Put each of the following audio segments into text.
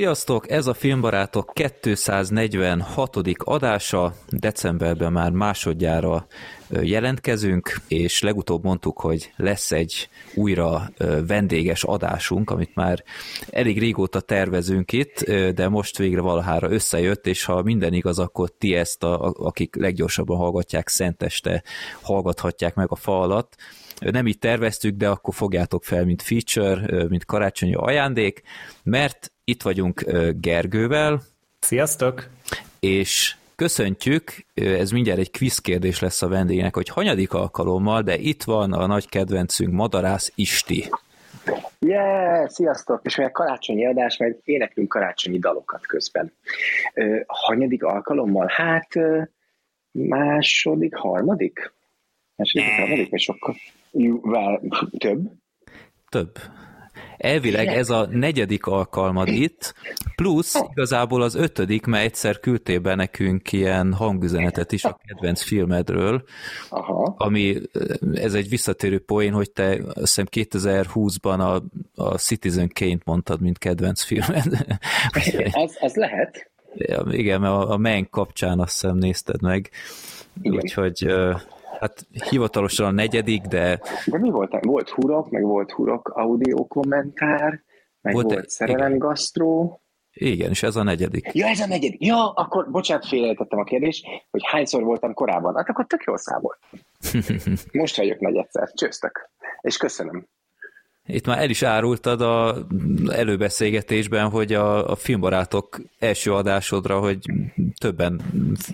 Sziasztok! Ez a Filmbarátok 246. adása. Decemberben már másodjára jelentkezünk, és legutóbb mondtuk, hogy lesz egy újra vendéges adásunk, amit már elég régóta tervezünk itt, de most végre valahára összejött, és ha minden igaz, akkor ti ezt, a, akik leggyorsabban hallgatják szenteste, hallgathatják meg a fa alatt. Nem így terveztük, de akkor fogjátok fel, mint feature, mint karácsonyi ajándék, mert itt vagyunk Gergővel. Sziasztok! És köszöntjük, ez mindjárt egy quiz kérdés lesz a vendégnek, hogy hanyadik alkalommal, de itt van a nagy kedvencünk Madarász Isti. Yeah, sziasztok! És olyan karácsonyi adás, mert éneklünk karácsonyi dalokat közben. hanyadik alkalommal? Hát második, harmadik? Második, harmadik, vagy sokkal? Több? Több. Elvileg ez a negyedik alkalmad itt, plusz igazából az ötödik, mert egyszer küldtél be nekünk ilyen hangüzenetet is a kedvenc filmedről, Aha. ami ez egy visszatérő poén, hogy te azt hiszem 2020-ban a, a Citizen Kane-t mondtad, mint kedvenc filmed. az, az lehet. Ja, igen, mert a, a Men kapcsán azt hiszem nézted meg. Igen. Úgyhogy hát hivatalosan a negyedik, de... De mi volt? Volt hurok, meg volt hurok audio kommentár, meg volt, volt szerelem gasztró. Igen, és ez a negyedik. Ja, ez a negyedik. Ja, akkor bocsánat, félrejtettem a kérdést, hogy hányszor voltam korábban. Hát akkor tök jól számolt. Most vagyok negyedszer. Csőztök. És köszönöm. Itt már el is árultad a előbeszélgetésben, hogy a, a filmbarátok első adásodra, hogy többen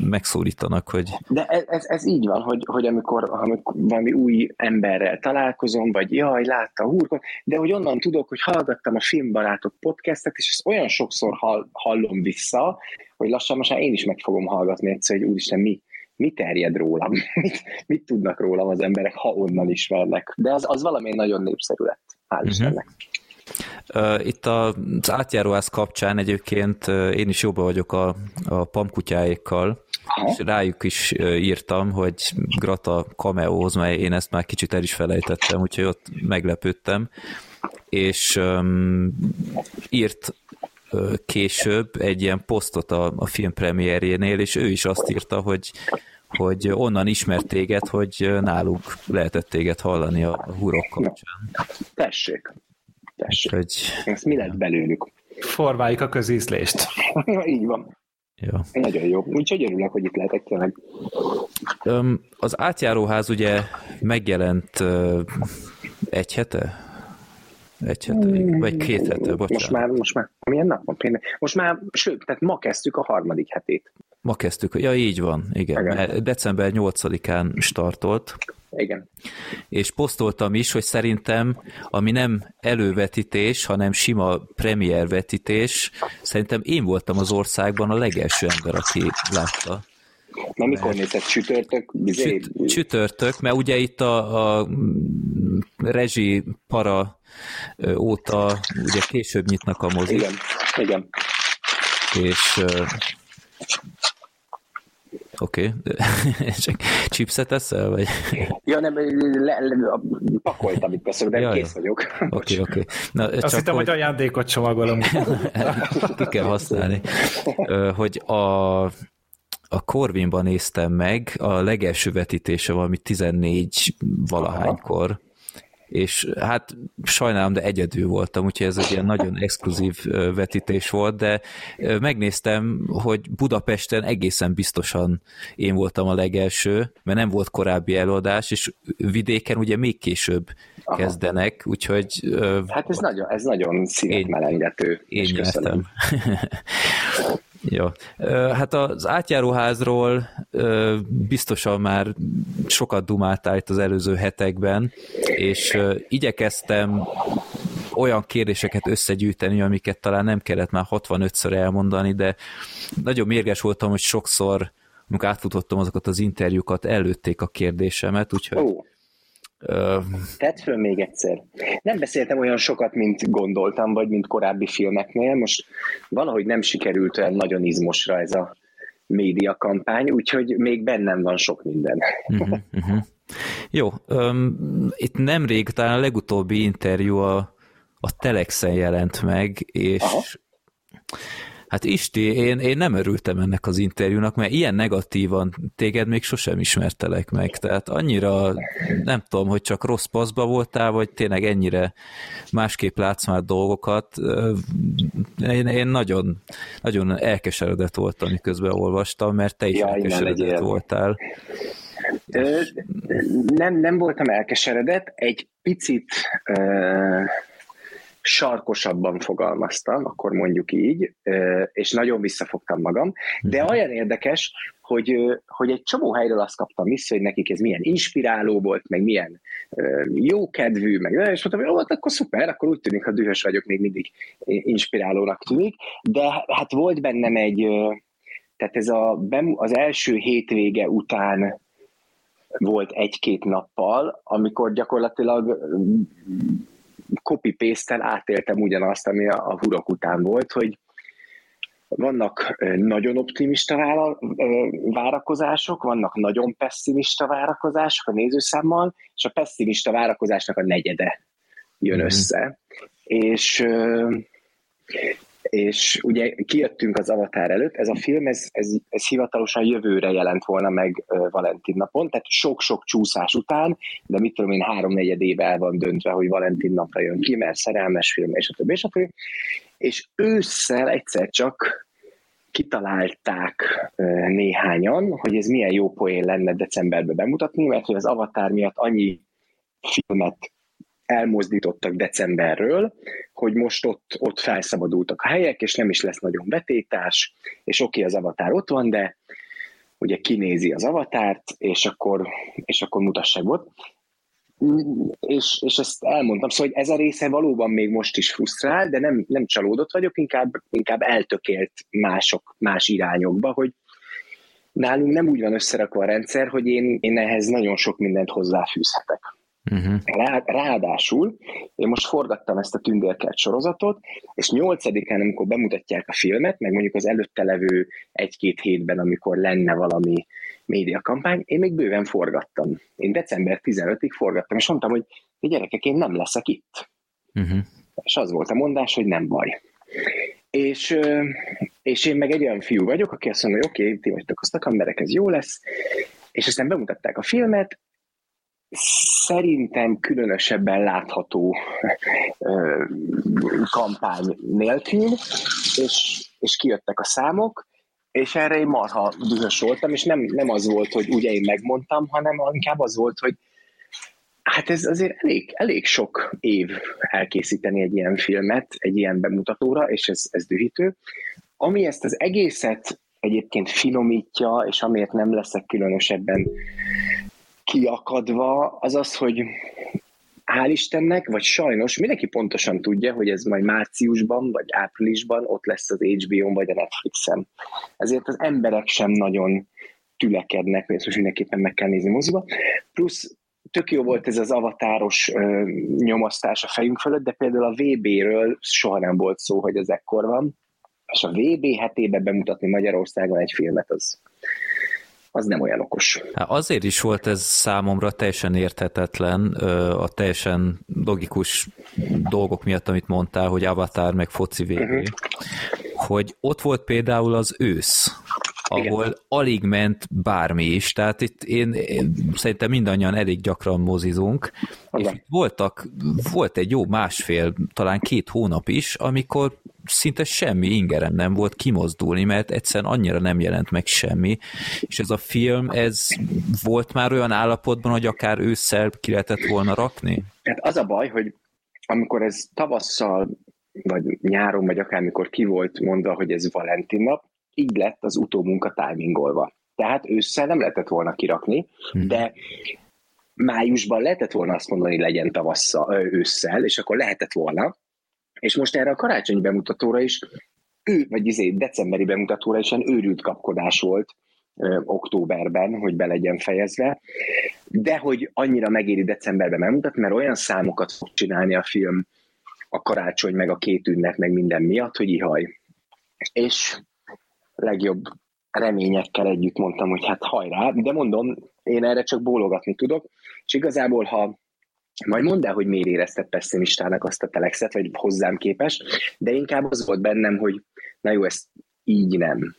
megszólítanak, hogy... De ez, ez, ez így van, hogy, hogy amikor, amikor valami új emberrel találkozom, vagy jaj, látta a húrkot, de hogy onnan tudok, hogy hallgattam a filmbarátok podcastet, és ezt olyan sokszor hall, hallom vissza, hogy lassan most már én is meg fogom hallgatni egyszer, hogy úristen, mi, mi terjed rólam, mit, mit tudnak rólam az emberek, ha onnan ismernek. De az, az valami nagyon népszerű lett. Hál' uh-huh. Istennek. Itt az átjáróház kapcsán egyébként én is jobban vagyok a, a pamkutyáékkal, Aha. és rájuk is írtam, hogy Grata cameóhoz, mert én ezt már kicsit el is felejtettem, úgyhogy ott meglepődtem, és um, írt később egy ilyen posztot a, a film premierjénél, és ő is azt írta, hogy hogy onnan ismert téged, hogy náluk lehetett téged hallani a hurok kapcsán. Tessék, tessék. Hogy... Ezt mi lett belőlük? Formáljuk a közízlést. Így van. Ja. Nagyon jó. Úgyhogy örülök, hogy itt lehetek tényleg. Az átjáróház ugye megjelent egy hete? Egy hete, vagy két hete, bocsánat. Most már, most már, milyen nap van? Most már, sőt, tehát ma kezdtük a harmadik hetét. Ma kezdtük, ja így van, igen. igen. December 8-án startolt. Igen. És posztoltam is, hogy szerintem, ami nem elővetítés, hanem sima premier vetítés, szerintem én voltam az országban a legelső ember, aki látta. Na mikor nézett csütörtök? Csüt, csütörtök, mert ugye itt a, a rezsi para óta ugye később nyitnak a mozik. Igen, igen. És Oké, okay. csak chipset eszel, vagy? Ja, nem, le, le, pakoltam itt beszélni, de ja, kész vagyok. Oké, okay, oké. Okay. Azt hittem, hogy ajándékot csomagolom. Ki kell használni. Hogy a, a Corvinban néztem meg, a legelső vetítése valami 14 valahánykor, és hát sajnálom, de egyedül voltam, úgyhogy ez egy ilyen nagyon exkluzív vetítés volt, de megnéztem, hogy Budapesten egészen biztosan én voltam a legelső, mert nem volt korábbi előadás, és vidéken ugye még később Aha. kezdenek, úgyhogy... Hát ez nagyon, ez nagyon szívmelengető. Én, én nyertem. Jó. Hát az átjáróházról biztosan már sokat dumáltál itt az előző hetekben, és igyekeztem olyan kérdéseket összegyűjteni, amiket talán nem kellett már 65-ször elmondani, de nagyon mérges voltam, hogy sokszor, amikor átfutottam azokat az interjúkat, előtték a kérdésemet, úgyhogy... Oh. Tedd föl még egyszer. Nem beszéltem olyan sokat, mint gondoltam, vagy mint korábbi filmeknél. Most valahogy nem sikerült olyan nagyon izmosra ez a média kampány, úgyhogy még bennem van sok minden. Uh-huh, uh-huh. Jó, um, itt nemrég talán a legutóbbi interjú a, a Telexen jelent meg, és Aha. Hát Isti, én, én nem örültem ennek az interjúnak, mert ilyen negatívan téged még sosem ismertelek meg, tehát annyira nem tudom, hogy csak rossz paszba voltál, vagy tényleg ennyire másképp látsz már dolgokat. Én, én nagyon, nagyon elkeseredett voltam, miközben olvastam, mert te is ja, elkeseredett voltál. Nem, nem voltam elkeseredett, egy picit sarkosabban fogalmaztam, akkor mondjuk így, és nagyon visszafogtam magam, de mhm. olyan érdekes, hogy, hogy egy csomó helyről azt kaptam vissza, hogy nekik ez milyen inspiráló volt, meg milyen jókedvű, meg és mondtam, hogy ó, hát akkor szuper, akkor úgy tűnik, ha dühös vagyok, még mindig inspirálónak tűnik, de hát volt bennem egy, tehát ez a, az első hétvége után volt egy-két nappal, amikor gyakorlatilag copy paste átéltem ugyanazt, ami a, a hurok után volt, hogy vannak nagyon optimista várakozások, vannak nagyon pessimista várakozások a nézőszámmal, és a pessimista várakozásnak a negyede jön mm-hmm. össze. És és ugye kijöttünk az Avatar előtt, ez a film, ez, ez, ez hivatalosan jövőre jelent volna meg Valentin napon, tehát sok-sok csúszás után, de mit tudom én, három-negyed éve el van döntve, hogy Valentin napra jön ki, mert szerelmes film, és a többi, és a többi. És ősszel egyszer csak kitalálták néhányan, hogy ez milyen jó poén lenne decemberben bemutatni, mert hogy az Avatar miatt annyi filmet elmozdítottak decemberről, hogy most ott, ott felszabadultak a helyek, és nem is lesz nagyon betétás, és oké, az avatár ott van, de ugye kinézi az avatárt, és akkor, és akkor mutassák volt. És, és ezt elmondtam, szóval hogy ez a része valóban még most is frusztrál, de nem, nem csalódott vagyok, inkább, inkább eltökélt mások, más irányokba, hogy nálunk nem úgy van összerakva a rendszer, hogy én, én ehhez nagyon sok mindent hozzáfűzhetek. Uh-huh. Rá, ráadásul én most forgattam ezt a Tündérkert sorozatot, és nyolcadikán, amikor bemutatják a filmet, meg mondjuk az előtte levő egy-két hétben, amikor lenne valami médiakampány, én még bőven forgattam. Én december 15-ig forgattam, és mondtam, hogy gyerekek, én nem leszek itt. Uh-huh. És az volt a mondás, hogy nem baj. És, és én meg egy olyan fiú vagyok, aki azt mondja, hogy oké, okay, ti vagytok a szakemberek, ez jó lesz, és aztán bemutatták a filmet, szerintem különösebben látható kampány nélkül, és, és kijöttek a számok, és erre én marha dühös voltam, és nem, nem az volt, hogy ugye én megmondtam, hanem inkább az volt, hogy hát ez azért elég, elég sok év elkészíteni egy ilyen filmet, egy ilyen bemutatóra, és ez, ez dühítő. Ami ezt az egészet egyébként finomítja, és amiért nem leszek különösebben kiakadva, az az, hogy hál' Istennek, vagy sajnos mindenki pontosan tudja, hogy ez majd márciusban, vagy áprilisban ott lesz az HBO-n, vagy a Netflixen. Ezért az emberek sem nagyon tülekednek, hogy ezt most mindenképpen meg kell nézni moziba. Plusz tök jó volt ez az avatáros ö, nyomasztás a fejünk fölött, de például a VB-ről soha nem volt szó, hogy ez ekkor van. És a VB hetében bemutatni Magyarországon egy filmet, az, az nem olyan okos. Hát azért is volt ez számomra teljesen érthetetlen, a teljesen logikus dolgok miatt, amit mondtál, hogy Avatar meg foci VB, uh-huh. hogy ott volt például az ősz, ahol Igen. alig ment bármi is, tehát itt én, én szerintem mindannyian elég gyakran mozizunk, Igen. és itt voltak, volt egy jó másfél, talán két hónap is, amikor szinte semmi ingerem nem volt kimozdulni, mert egyszerűen annyira nem jelent meg semmi, és ez a film, ez volt már olyan állapotban, hogy akár ősszel ki lehetett volna rakni? Hát az a baj, hogy amikor ez tavasszal, vagy nyáron, vagy akármikor ki volt mondva, hogy ez Valentin nap, így lett az utómunka timingolva. Tehát ősszel nem lehetett volna kirakni, hmm. de májusban lehetett volna azt mondani, legyen tavasszal, ősszel, és akkor lehetett volna, és most erre a karácsonyi bemutatóra is, ő, vagy izé, decemberi bemutatóra is ilyen őrült kapkodás volt októberben, hogy be legyen fejezve, de hogy annyira megéri decemberben bemutatni, mert olyan számokat fog csinálni a film a karácsony, meg a két ünnep, meg minden miatt, hogy ihaj. És legjobb reményekkel együtt mondtam, hogy hát hajrá, de mondom, én erre csak bólogatni tudok, és igazából, ha majd mondd el, hogy miért érezted pessimistának azt a telexet, vagy hozzám képes, de inkább az volt bennem, hogy na jó, ez így nem.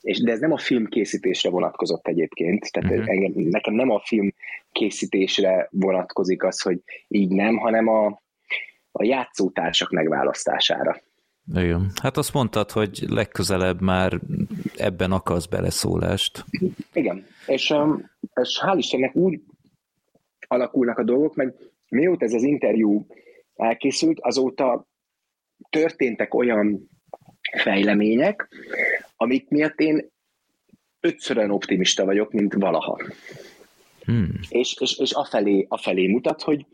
És, de ez nem a film készítésre vonatkozott egyébként, tehát uh-huh. engem, nekem nem a film készítésre vonatkozik az, hogy így nem, hanem a, a játszótársak megválasztására. Igen. Hát azt mondtad, hogy legközelebb már ebben akarsz beleszólást. Igen, és, és hál' Istennek úgy alakulnak a dolgok, meg mióta ez az interjú elkészült, azóta történtek olyan fejlemények, amik miatt én ötször olyan optimista vagyok, mint valaha. Hmm. És, és, és afelé, afelé mutat, hogy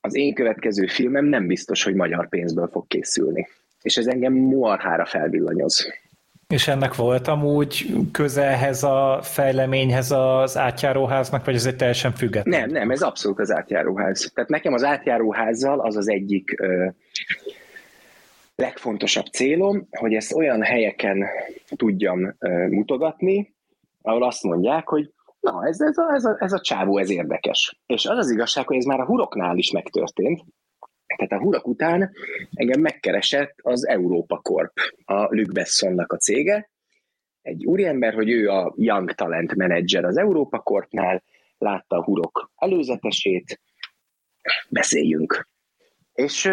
az én következő filmem nem biztos, hogy magyar pénzből fog készülni. És ez engem moarhára felvillanyoz. És ennek volt amúgy közelhez a fejleményhez az átjáróháznak, vagy ez egy teljesen független? Nem, nem, ez abszolút az átjáróház. Tehát nekem az átjáróházzal az az egyik ö, legfontosabb célom, hogy ezt olyan helyeken tudjam ö, mutogatni, ahol azt mondják, hogy na, ez, ez, a, ez, a, ez a csávó, ez érdekes. És az az igazság, hogy ez már a huroknál is megtörtént, tehát a hurak után engem megkeresett az Európa Corp, a Luc Bessonnak a cége, egy úriember, hogy ő a Young Talent Manager az Európa Corpnál, látta a hurok előzetesét, beszéljünk. És,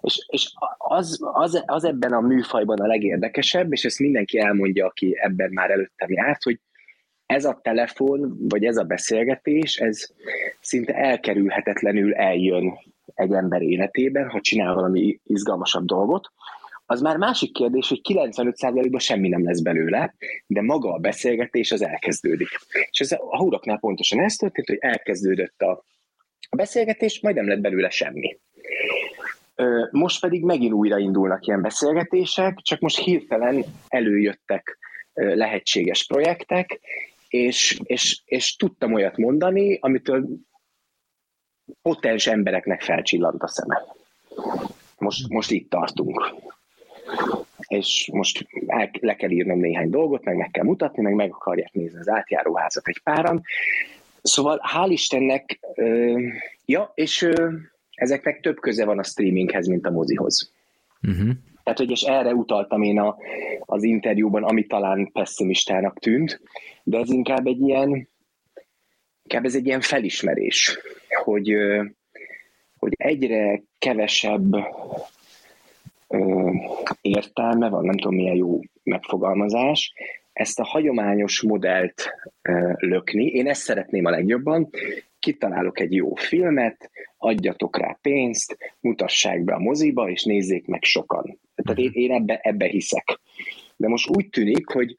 és, és az, az, az ebben a műfajban a legérdekesebb, és ezt mindenki elmondja, aki ebben már előttem járt, hogy ez a telefon, vagy ez a beszélgetés, ez szinte elkerülhetetlenül eljön egy ember életében, ha csinál valami izgalmasabb dolgot, az már másik kérdés, hogy 95%-ban semmi nem lesz belőle, de maga a beszélgetés az elkezdődik. És ez a húroknál pontosan ez történt, hogy elkezdődött a beszélgetés, majd nem lett belőle semmi. Most pedig megint újra indulnak ilyen beszélgetések, csak most hirtelen előjöttek lehetséges projektek, és, és, és tudtam olyat mondani, amitől potens embereknek felcsillant a szeme. Most, most itt tartunk. És most el, le kell írnom néhány dolgot, meg meg kell mutatni, meg meg akarják nézni az átjáróházat egy páran. Szóval hál' Istennek, ö, ja, és ö, ezeknek több köze van a streaminghez, mint a mozihoz. Uh-huh. Tehát, hogy és erre utaltam én a, az interjúban, ami talán pessimistának tűnt, de ez inkább egy ilyen, inkább ez egy ilyen felismerés, hogy, hogy egyre kevesebb értelme van, nem tudom milyen jó megfogalmazás, ezt a hagyományos modellt lökni. Én ezt szeretném a legjobban. Kitalálok egy jó filmet, adjatok rá pénzt, mutassák be a moziba, és nézzék meg sokan. Tehát én, ebbe, ebbe hiszek. De most úgy tűnik, hogy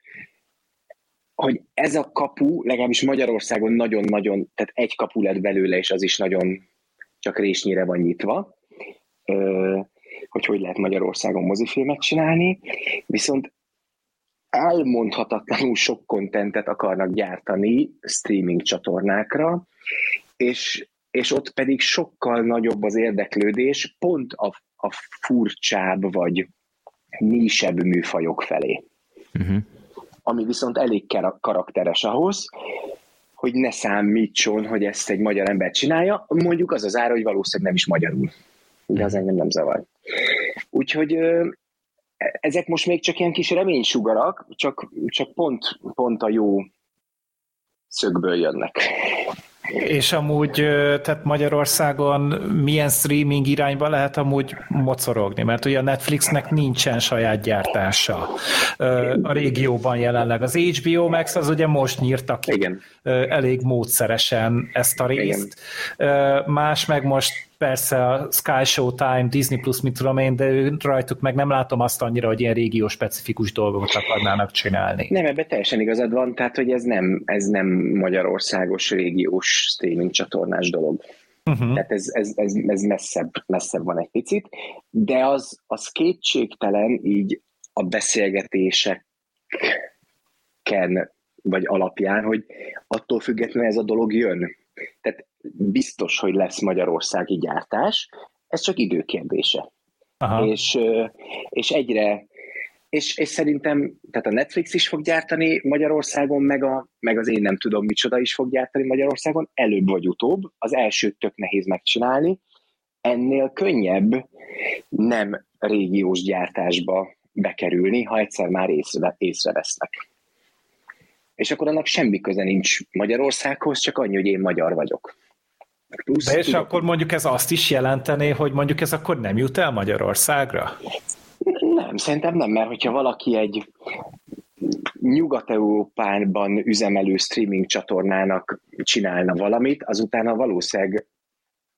hogy ez a kapu legalábbis Magyarországon nagyon-nagyon, tehát egy kapu lett belőle, és az is nagyon csak résnyire van nyitva, hogy hogy lehet Magyarországon mozifilmet csinálni, viszont elmondhatatlanul sok kontentet akarnak gyártani streaming csatornákra, és, és ott pedig sokkal nagyobb az érdeklődés pont a, a furcsább vagy nísebb műfajok felé. Uh-huh ami viszont elég karakteres ahhoz, hogy ne számítson, hogy ezt egy magyar ember csinálja, mondjuk az az ára, hogy valószínűleg nem is magyarul. De az engem nem zavar. Úgyhogy ezek most még csak ilyen kis reménysugarak, csak, csak pont, pont a jó szögből jönnek. És amúgy, tehát Magyarországon milyen streaming irányba lehet amúgy mocorogni? Mert ugye a Netflixnek nincsen saját gyártása a régióban jelenleg. Az HBO Max az ugye most nyírta ki Igen. elég módszeresen ezt a részt. Igen. Más meg most persze a Sky Showtime, Disney Plus, mit tudom én, de ő, rajtuk meg nem látom azt annyira, hogy ilyen régió specifikus dolgokat akarnának csinálni. Nem, ebben teljesen igazad van, tehát hogy ez nem, ez nem magyarországos régiós streaming csatornás dolog. Uh-huh. Tehát ez, ez, ez, ez messzebb, messzebb van egy picit, de az, az kétségtelen így a beszélgetéseken vagy alapján, hogy attól függetlenül ez a dolog jön. Tehát biztos, hogy lesz magyarországi gyártás, ez csak időkérdése. Aha. És, és egyre, és, és szerintem, tehát a Netflix is fog gyártani Magyarországon, meg, a, meg az én nem tudom micsoda is fog gyártani Magyarországon, előbb vagy utóbb, az elsőt tök nehéz megcsinálni, ennél könnyebb nem régiós gyártásba bekerülni, ha egyszer már észre, észrevesznek. És akkor annak semmi köze nincs Magyarországhoz, csak annyi, hogy én magyar vagyok. Plusz, De és tudok, akkor mondjuk ez azt is jelentené, hogy mondjuk ez akkor nem jut el Magyarországra? Nem, szerintem nem, mert hogyha valaki egy Nyugat-Európában üzemelő streaming csatornának csinálna valamit, azután valószínűleg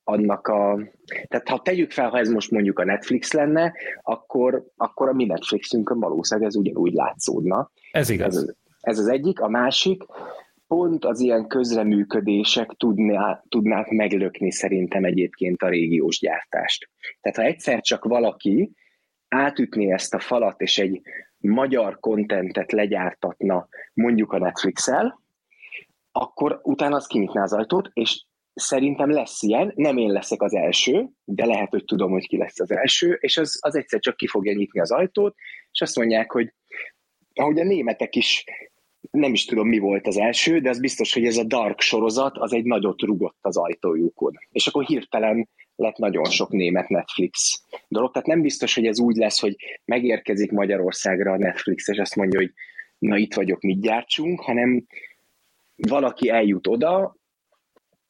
annak a... Tehát ha tegyük fel, ha ez most mondjuk a Netflix lenne, akkor, akkor a mi Netflixünkön valószínűleg ez ugyanúgy látszódna. Ez igaz. Ez, ez az egyik. A másik, pont az ilyen közreműködések tudná, tudnák meglökni szerintem egyébként a régiós gyártást. Tehát ha egyszer csak valaki átütné ezt a falat, és egy magyar kontentet legyártatna mondjuk a Netflix-el, akkor utána az kinyitná az ajtót, és szerintem lesz ilyen, nem én leszek az első, de lehet, hogy tudom, hogy ki lesz az első, és az, az egyszer csak ki fogja nyitni az ajtót, és azt mondják, hogy ahogy a németek is nem is tudom, mi volt az első, de az biztos, hogy ez a Dark sorozat, az egy nagyot rugott az ajtójukon. És akkor hirtelen lett nagyon sok német Netflix dolog. Tehát nem biztos, hogy ez úgy lesz, hogy megérkezik Magyarországra a Netflix, és azt mondja, hogy na itt vagyok, mit gyártsunk, hanem valaki eljut oda,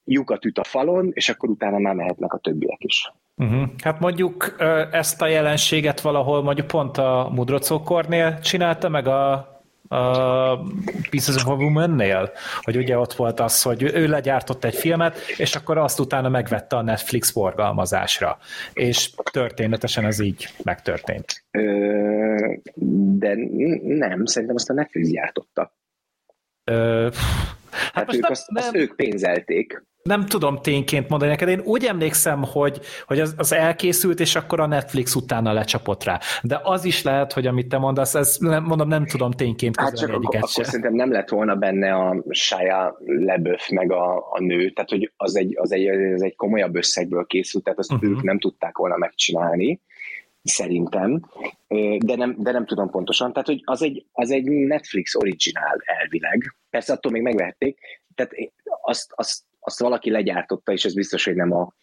lyukat üt a falon, és akkor utána már mehetnek a többiek is. Uh-huh. Hát mondjuk ezt a jelenséget valahol mondjuk pont a Mudrocókornél csinálta, meg a a Pieces of a Woman-nél, hogy ugye ott volt az, hogy ő legyártott egy filmet, és akkor azt utána megvette a Netflix forgalmazásra. És történetesen ez így megtörtént. Ö, de nem, szerintem azt a Netflix gyártotta. Ö, hát, hát most ők, nem, azt, nem, azt ők pénzelték. Nem tudom tényként mondani neked, én úgy emlékszem, hogy, hogy az, az elkészült, és akkor a Netflix utána lecsapott rá. De az is lehet, hogy amit te mondasz, ez nem, mondom, nem tudom tényként hát csak egyiket akkor, akkor szerintem nem lett volna benne a Shia LeBeouf meg a, a nő, tehát hogy az egy, az, egy, az egy komolyabb összegből készült, tehát azt uh-huh. ők nem tudták volna megcsinálni szerintem, de nem, de nem tudom pontosan. Tehát, hogy az egy, az egy Netflix originál elvileg. Persze attól még megvehették, tehát azt, azt azt valaki legyártotta, és ez biztos, hogy nem a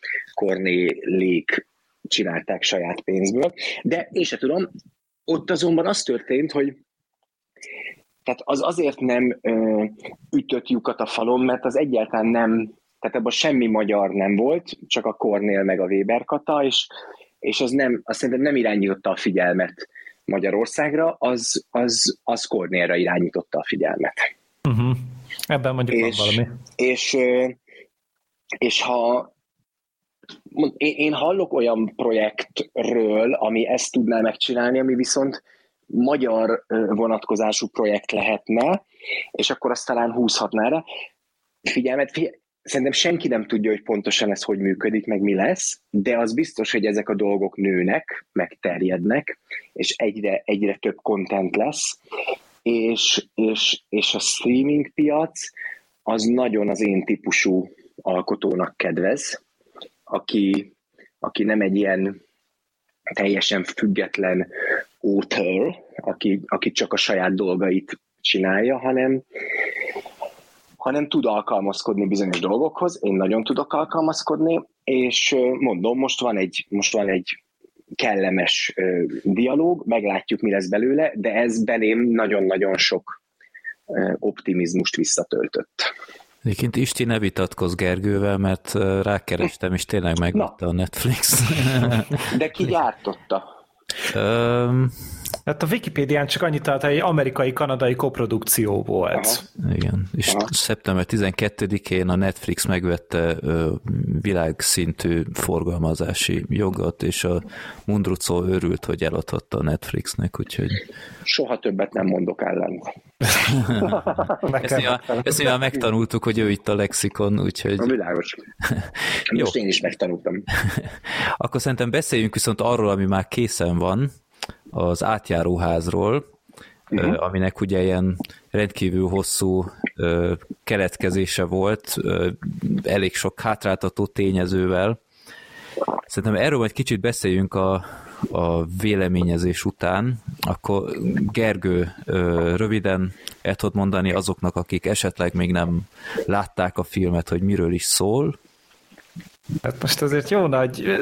Lék csinálták saját pénzből. De én se tudom, ott azonban az történt, hogy tehát az azért nem ö, ütött lyukat a falon, mert az egyáltalán nem, tehát abban semmi magyar nem volt, csak a Kornél meg a Weber kata, és, és az nem, azt szerintem nem irányította a figyelmet Magyarországra, az, az, az Kornélra irányította a figyelmet. Uh-huh. Ebben mondjuk és, van valami. És, és ha én, hallok olyan projektről, ami ezt tudná megcsinálni, ami viszont magyar vonatkozású projekt lehetne, és akkor azt talán húzhatná rá. Figyelmet, figyelmet, szerintem senki nem tudja, hogy pontosan ez hogy működik, meg mi lesz, de az biztos, hogy ezek a dolgok nőnek, meg terjednek, és egyre, egyre több content lesz, és, és, és a streaming piac az nagyon az én típusú alkotónak kedvez, aki, aki nem egy ilyen teljesen független author, aki, aki csak a saját dolgait csinálja, hanem, hanem tud alkalmazkodni bizonyos dolgokhoz. Én nagyon tudok alkalmazkodni, és mondom, most van egy, most van egy kellemes dialóg, meglátjuk, mi lesz belőle, de ez belém nagyon-nagyon sok optimizmust visszatöltött. Egyébként Isti ne vitatkozz Gergővel, mert rákerestem, és tényleg megvette a Netflix. De ki gyártotta? Um, Hát a Wikipédián csak annyit talált, hogy egy amerikai-kanadai koprodukció volt. Aha. Igen, és Aha. szeptember 12-én a Netflix megvette ö, világszintű forgalmazási jogot, és a Mundrucó örült, hogy eladhatta a Netflixnek, úgyhogy... Soha többet nem mondok ellen. ezt, nyilván, ezt nyilván megtanultuk, hogy ő itt a lexikon, úgyhogy... A világos. Most Jó. én is megtanultam. Akkor szerintem beszéljünk viszont arról, ami már készen van, az átjáróházról, uh-huh. aminek ugye ilyen rendkívül hosszú keletkezése volt, elég sok hátráltató tényezővel. Szerintem erről egy kicsit beszéljünk a, a véleményezés után. Akkor Gergő, röviden el tudod mondani azoknak, akik esetleg még nem látták a filmet, hogy miről is szól? Hát most azért jó nagy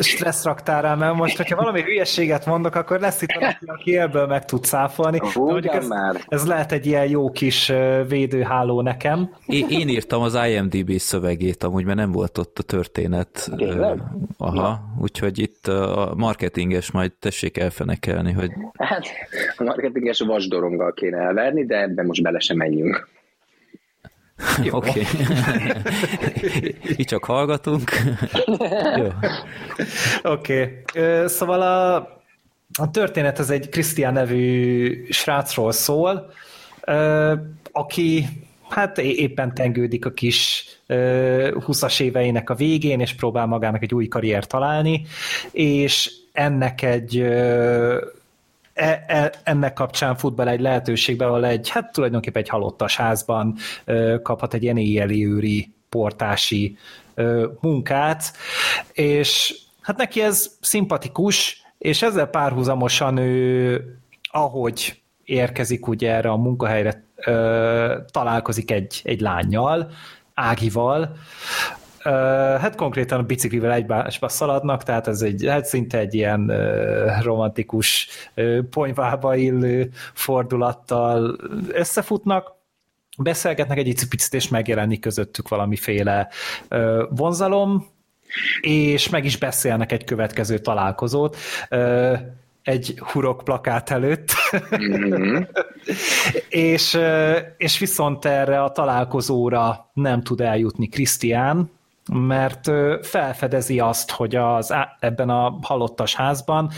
stressz raktál rá, mert most, hogyha valami hülyeséget mondok, akkor lesz itt valaki, aki ebből meg tud száfolni. Ez, már. ez lehet egy ilyen jó kis védőháló nekem. Én, én írtam az IMDB szövegét amúgy, mert nem volt ott a történet. Tényleg? Aha, ja. úgyhogy itt a marketinges majd tessék elfenekelni, hogy... Hát a marketinges vasdoronggal kéne elverni, de ebben most bele sem menjünk. Oké. Így csak hallgatunk. Jó. Oké. Okay. Szóval a, a történet ez egy Krisztián nevű srácról szól, aki hát éppen tengődik a kis 20-as éveinek a végén, és próbál magának egy új karriert találni, és ennek egy e, e, ennek kapcsán fut bele egy lehetőségbe, ahol egy, hát tulajdonképpen egy halottas házban kaphat egy ilyen éjjeli őri portási munkát, és hát neki ez szimpatikus, és ezzel párhuzamosan ő, ahogy érkezik ugye erre a munkahelyre, találkozik egy, egy lányjal, Ágival, hát konkrétan a biciklivel egymásba szaladnak, tehát ez egy, hát szinte egy ilyen romantikus ponyvába illő fordulattal összefutnak, beszélgetnek egy picit, és megjelenik közöttük valamiféle vonzalom, és meg is beszélnek egy következő találkozót egy hurok plakát előtt, mm-hmm. és, és viszont erre a találkozóra nem tud eljutni Krisztián, mert felfedezi azt, hogy az, ebben a halottas házban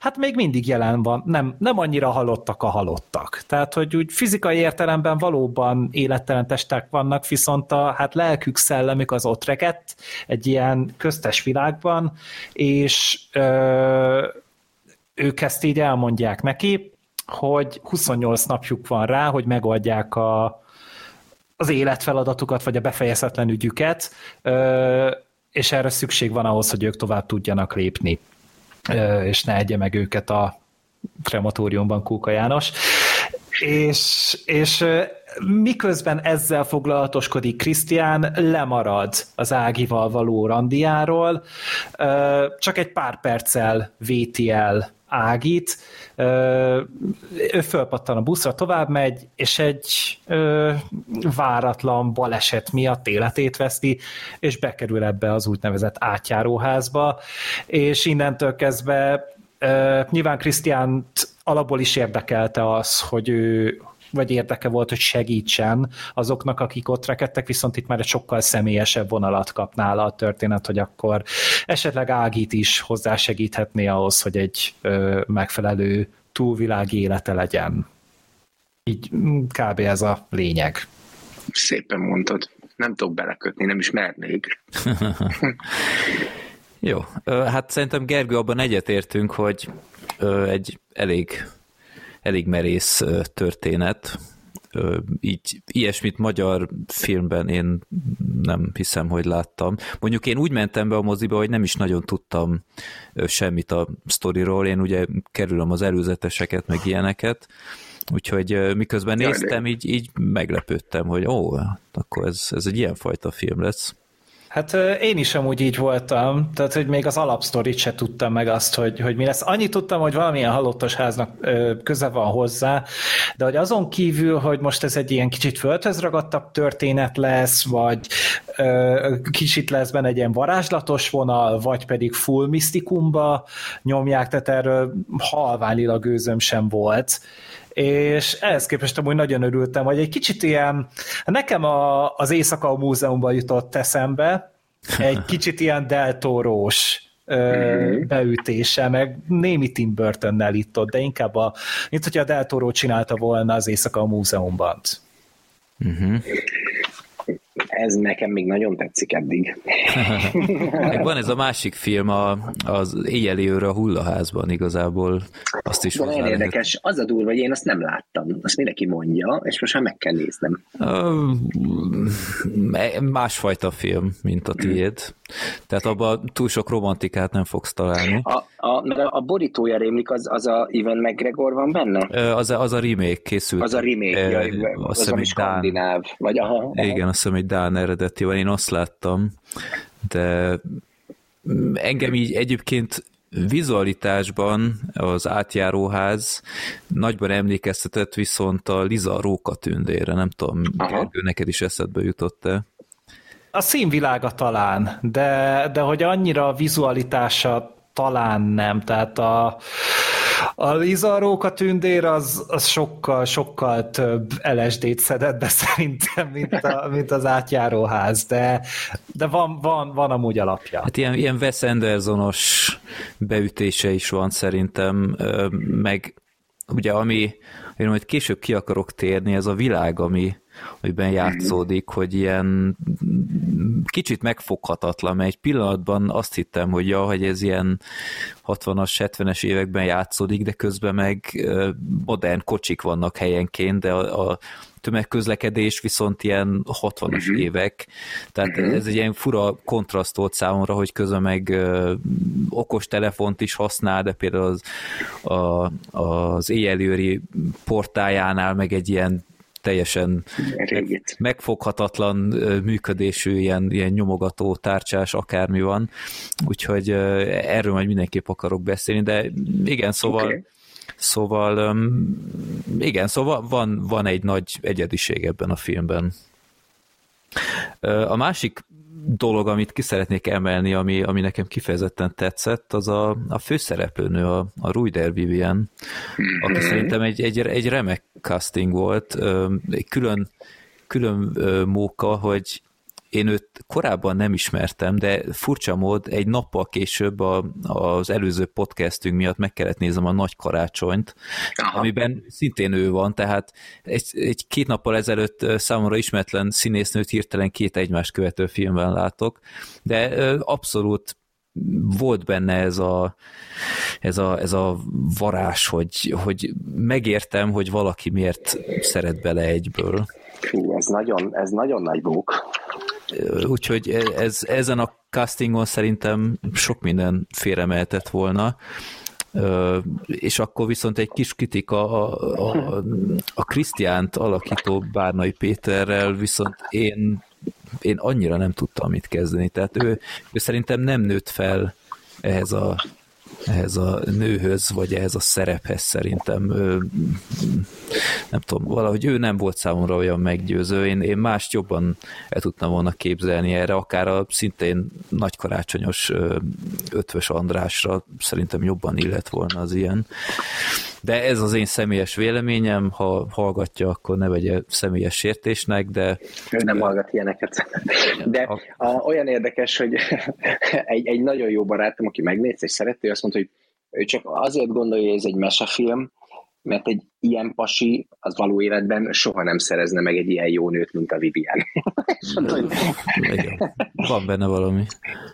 hát még mindig jelen van, nem, nem annyira halottak a halottak. Tehát, hogy úgy fizikai értelemben valóban élettelen testek vannak, viszont a hát lelkük, szellemük az ott rekett egy ilyen köztes világban, és ö, ők ezt így elmondják neki, hogy 28 napjuk van rá, hogy megoldják a, az életfeladatukat, vagy a befejezetlen ügyüket, és erre szükség van ahhoz, hogy ők tovább tudjanak lépni, és ne egye meg őket a krematóriumban Kóka János. És, és miközben ezzel foglalatoskodik Krisztián, lemarad az Ágival való randiáról, csak egy pár perccel véti el Ágit, ő fölpattan a buszra, tovább megy, és egy ö, váratlan baleset miatt életét veszti, és bekerül ebbe az úgynevezett átjáróházba, és innentől kezdve ö, nyilván Krisztiánt alapból is érdekelte az, hogy ő vagy érdeke volt, hogy segítsen azoknak, akik ott rekedtek, viszont itt már egy sokkal személyesebb vonalat kap nála a történet, hogy akkor esetleg Ágit is hozzásegíthetné ahhoz, hogy egy ö, megfelelő túlvilági élete legyen. Így kb. ez a lényeg. Szépen mondtad. Nem tudok belekötni, nem is mernék. Jó, hát szerintem Gergő abban egyetértünk, hogy egy elég elég merész történet. Így ilyesmit magyar filmben én nem hiszem, hogy láttam. Mondjuk én úgy mentem be a moziba, hogy nem is nagyon tudtam semmit a sztoriról. Én ugye kerülöm az előzeteseket, meg ilyeneket, Úgyhogy miközben néztem, így, így meglepődtem, hogy ó, akkor ez, ez egy ilyenfajta film lesz. Hát én is amúgy így voltam, tehát hogy még az alapsztorit se tudtam meg azt, hogy, hogy mi lesz. Annyit tudtam, hogy valamilyen halottos háznak köze van hozzá, de hogy azon kívül, hogy most ez egy ilyen kicsit földhöz ragadtabb történet lesz, vagy kicsit lesz benne egy ilyen varázslatos vonal, vagy pedig full misztikumba nyomják, tehát erről halványilag gőzöm sem volt és ehhez képest amúgy nagyon örültem, hogy egy kicsit ilyen, nekem a, az Éjszaka Múzeumban jutott eszembe, egy kicsit ilyen deltórós mm-hmm. beütése, meg némi Tim Burtonnel itt ott, de inkább a, mint hogyha a Del Toro csinálta volna az Éjszaka a Múzeumban. Mm-hmm ez nekem még nagyon tetszik eddig. van ez a másik film, a, az éjjeli őre a hullaházban igazából. Azt is De nagyon lehet. érdekes. Az a durva, hogy én azt nem láttam. Azt mindenki mondja, és most már meg kell néznem. Másfajta film, mint a tiéd. Tehát abban túl sok romantikát nem fogsz találni. A, a, a borítója rémlik, az, az a Ivan McGregor van benne? Az, az a remake készült. Az a remake, e, jaj, az, az ami skandináv. Vagy aha, aha. Igen, azt hiszem, hogy Dán eredeti van, én azt láttam, de engem így egyébként vizualitásban az átjáróház nagyban emlékeztetett viszont a Liza Róka tündére, nem tudom, Gergő, neked is eszedbe jutott-e? A színvilága talán, de, de hogy annyira a vizualitása talán nem, tehát a, a Liza Róka tündér az, az sokkal, sokkal több LSD-t szedett be szerintem, mint, a, mint az átjáróház, de, de van, van, van amúgy alapja. Hát ilyen, ilyen Wes Andersonos beütése is van szerintem, meg ugye ami, én majd később ki akarok térni, ez a világ, ami, amiben játszódik, hogy ilyen kicsit megfoghatatlan, mert egy pillanatban azt hittem, hogy ja, hogy ez ilyen 60-as, 70-es években játszódik, de közben meg modern kocsik vannak helyenként, de a, a tömegközlekedés viszont ilyen 60-as uh-huh. évek, tehát uh-huh. ez egy ilyen fura kontraszt volt számomra, hogy közben meg uh, okos telefont is használ, de például az, a, az éjjelőri portájánál meg egy ilyen teljesen Régit. megfoghatatlan működésű ilyen, ilyen nyomogató tárcsás akármi van, úgyhogy erről majd mindenképp akarok beszélni, de igen, szóval okay. Szóval igen, szóval van, van egy nagy egyediség ebben a filmben. A másik dolog, amit ki szeretnék emelni, ami, ami nekem kifejezetten tetszett, az a, a főszereplőnő, a, a Ruider Vivian, aki mm-hmm. szerintem egy, egy, egy remek casting volt, egy külön, külön móka, hogy én őt korábban nem ismertem, de furcsa mód egy nappal később a, az előző podcastünk miatt meg kellett néznem a Nagy Karácsonyt, Aha. amiben szintén ő van, tehát egy, egy két nappal ezelőtt számomra ismeretlen színésznőt hirtelen két egymást követő filmben látok, de abszolút volt benne ez a, ez a, ez a varás, hogy, hogy megértem, hogy valaki miért szeret bele egyből. Fú, ez nagyon, ez nagyon nagy bók. Úgyhogy ez, ezen a castingon szerintem sok minden félremehetett volna. És akkor viszont egy kis kritika a, a, a Krisztiánt alakító Bárnai Péterrel, viszont én, én annyira nem tudtam mit kezdeni. Tehát ő, ő szerintem nem nőtt fel ehhez a ehhez a nőhöz, vagy ehhez a szerephez szerintem nem tudom, valahogy ő nem volt számomra olyan meggyőző, én, én mást jobban el tudtam volna képzelni erre, akár a szintén nagykarácsonyos ötvös Andrásra szerintem jobban illet volna az ilyen. De ez az én személyes véleményem, ha hallgatja, akkor ne vegye személyes sértésnek, de... Ő nem hallgat ilyeneket. De a, olyan érdekes, hogy egy, egy nagyon jó barátom, aki megnéz és szereti, azt mondta, hogy ő csak azért gondolja, hogy ez egy mesefilm, mert egy ilyen pasi az való életben soha nem szerezne meg egy ilyen jó nőt, mint a Vivian. Van benne valami.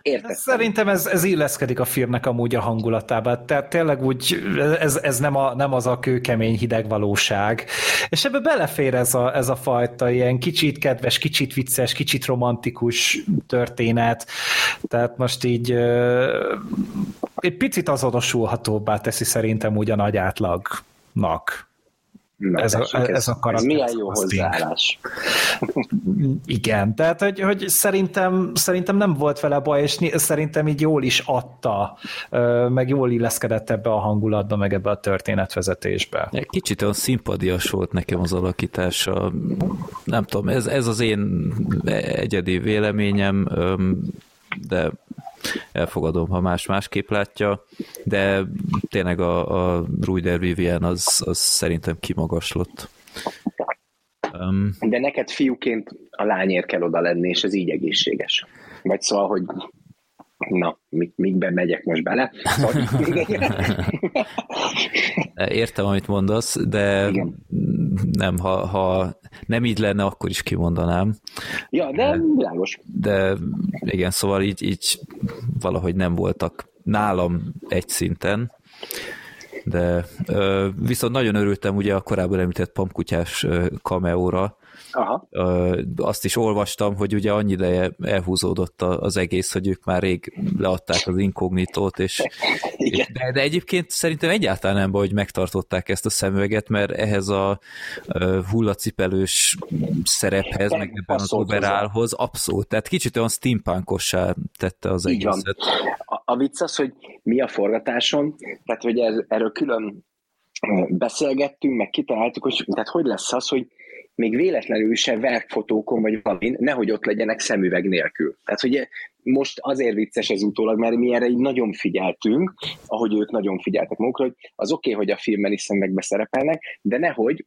Értettem. Szerintem ez, ez illeszkedik a filmnek amúgy a hangulatába. Tehát tényleg úgy, ez, ez nem, a, nem az a kőkemény hideg valóság. És ebbe belefér ez a, ez a fajta ilyen kicsit kedves, kicsit vicces, kicsit romantikus történet. Tehát most így egy picit azonosulhatóbbá teszi szerintem úgy a nagy átlagnak. Na, ez, a, ez, a karakter. Ez milyen jó hozzáállás. Igen, tehát hogy, hogy szerintem, szerintem nem volt vele baj, és szerintem így jól is adta, meg jól illeszkedett ebbe a hangulatba, meg ebbe a történetvezetésbe. Kicsit olyan szimpadias volt nekem az alakítása. Nem tudom, ez, ez az én egyedi véleményem, de elfogadom, ha más másképp látja, de tényleg a, a Ruider Vivian az, az szerintem kimagaslott. Um, de neked fiúként a lányért kell oda lenni, és ez így egészséges. Vagy szóval, hogy na, mikben megyek most bele. Értem, amit mondasz, de Igen. nem, ha, ha nem így lenne, akkor is kimondanám. Ja, de világos. De igen, szóval így, így valahogy nem voltak nálam egy szinten, de viszont nagyon örültem ugye a korábban említett pampkutyás kameóra, Aha. Azt is olvastam, hogy ugye annyi ideje elhúzódott az egész, hogy ők már rég leadták az inkognitót, és, és de, de egyébként szerintem egyáltalán nem baj, hogy megtartották ezt a szemüveget, mert ehhez a hullacipelős szerephez, meg ebben az overálhoz abszolút, tehát kicsit olyan steampunkossá tette az Így egészet. Van. A, a vicc az, hogy mi a forgatáson, tehát hogy ez, erről külön beszélgettünk, meg kitaláltuk, hogy tehát hogy lesz az, hogy még véletlenül se verkfotókon vagy valamin, nehogy ott legyenek szemüveg nélkül. Tehát ugye most azért vicces ez utólag, mert mi erre így nagyon figyeltünk, ahogy ők nagyon figyeltek magukra, hogy az oké, okay, hogy a filmben is szemüvegbe szerepelnek, de nehogy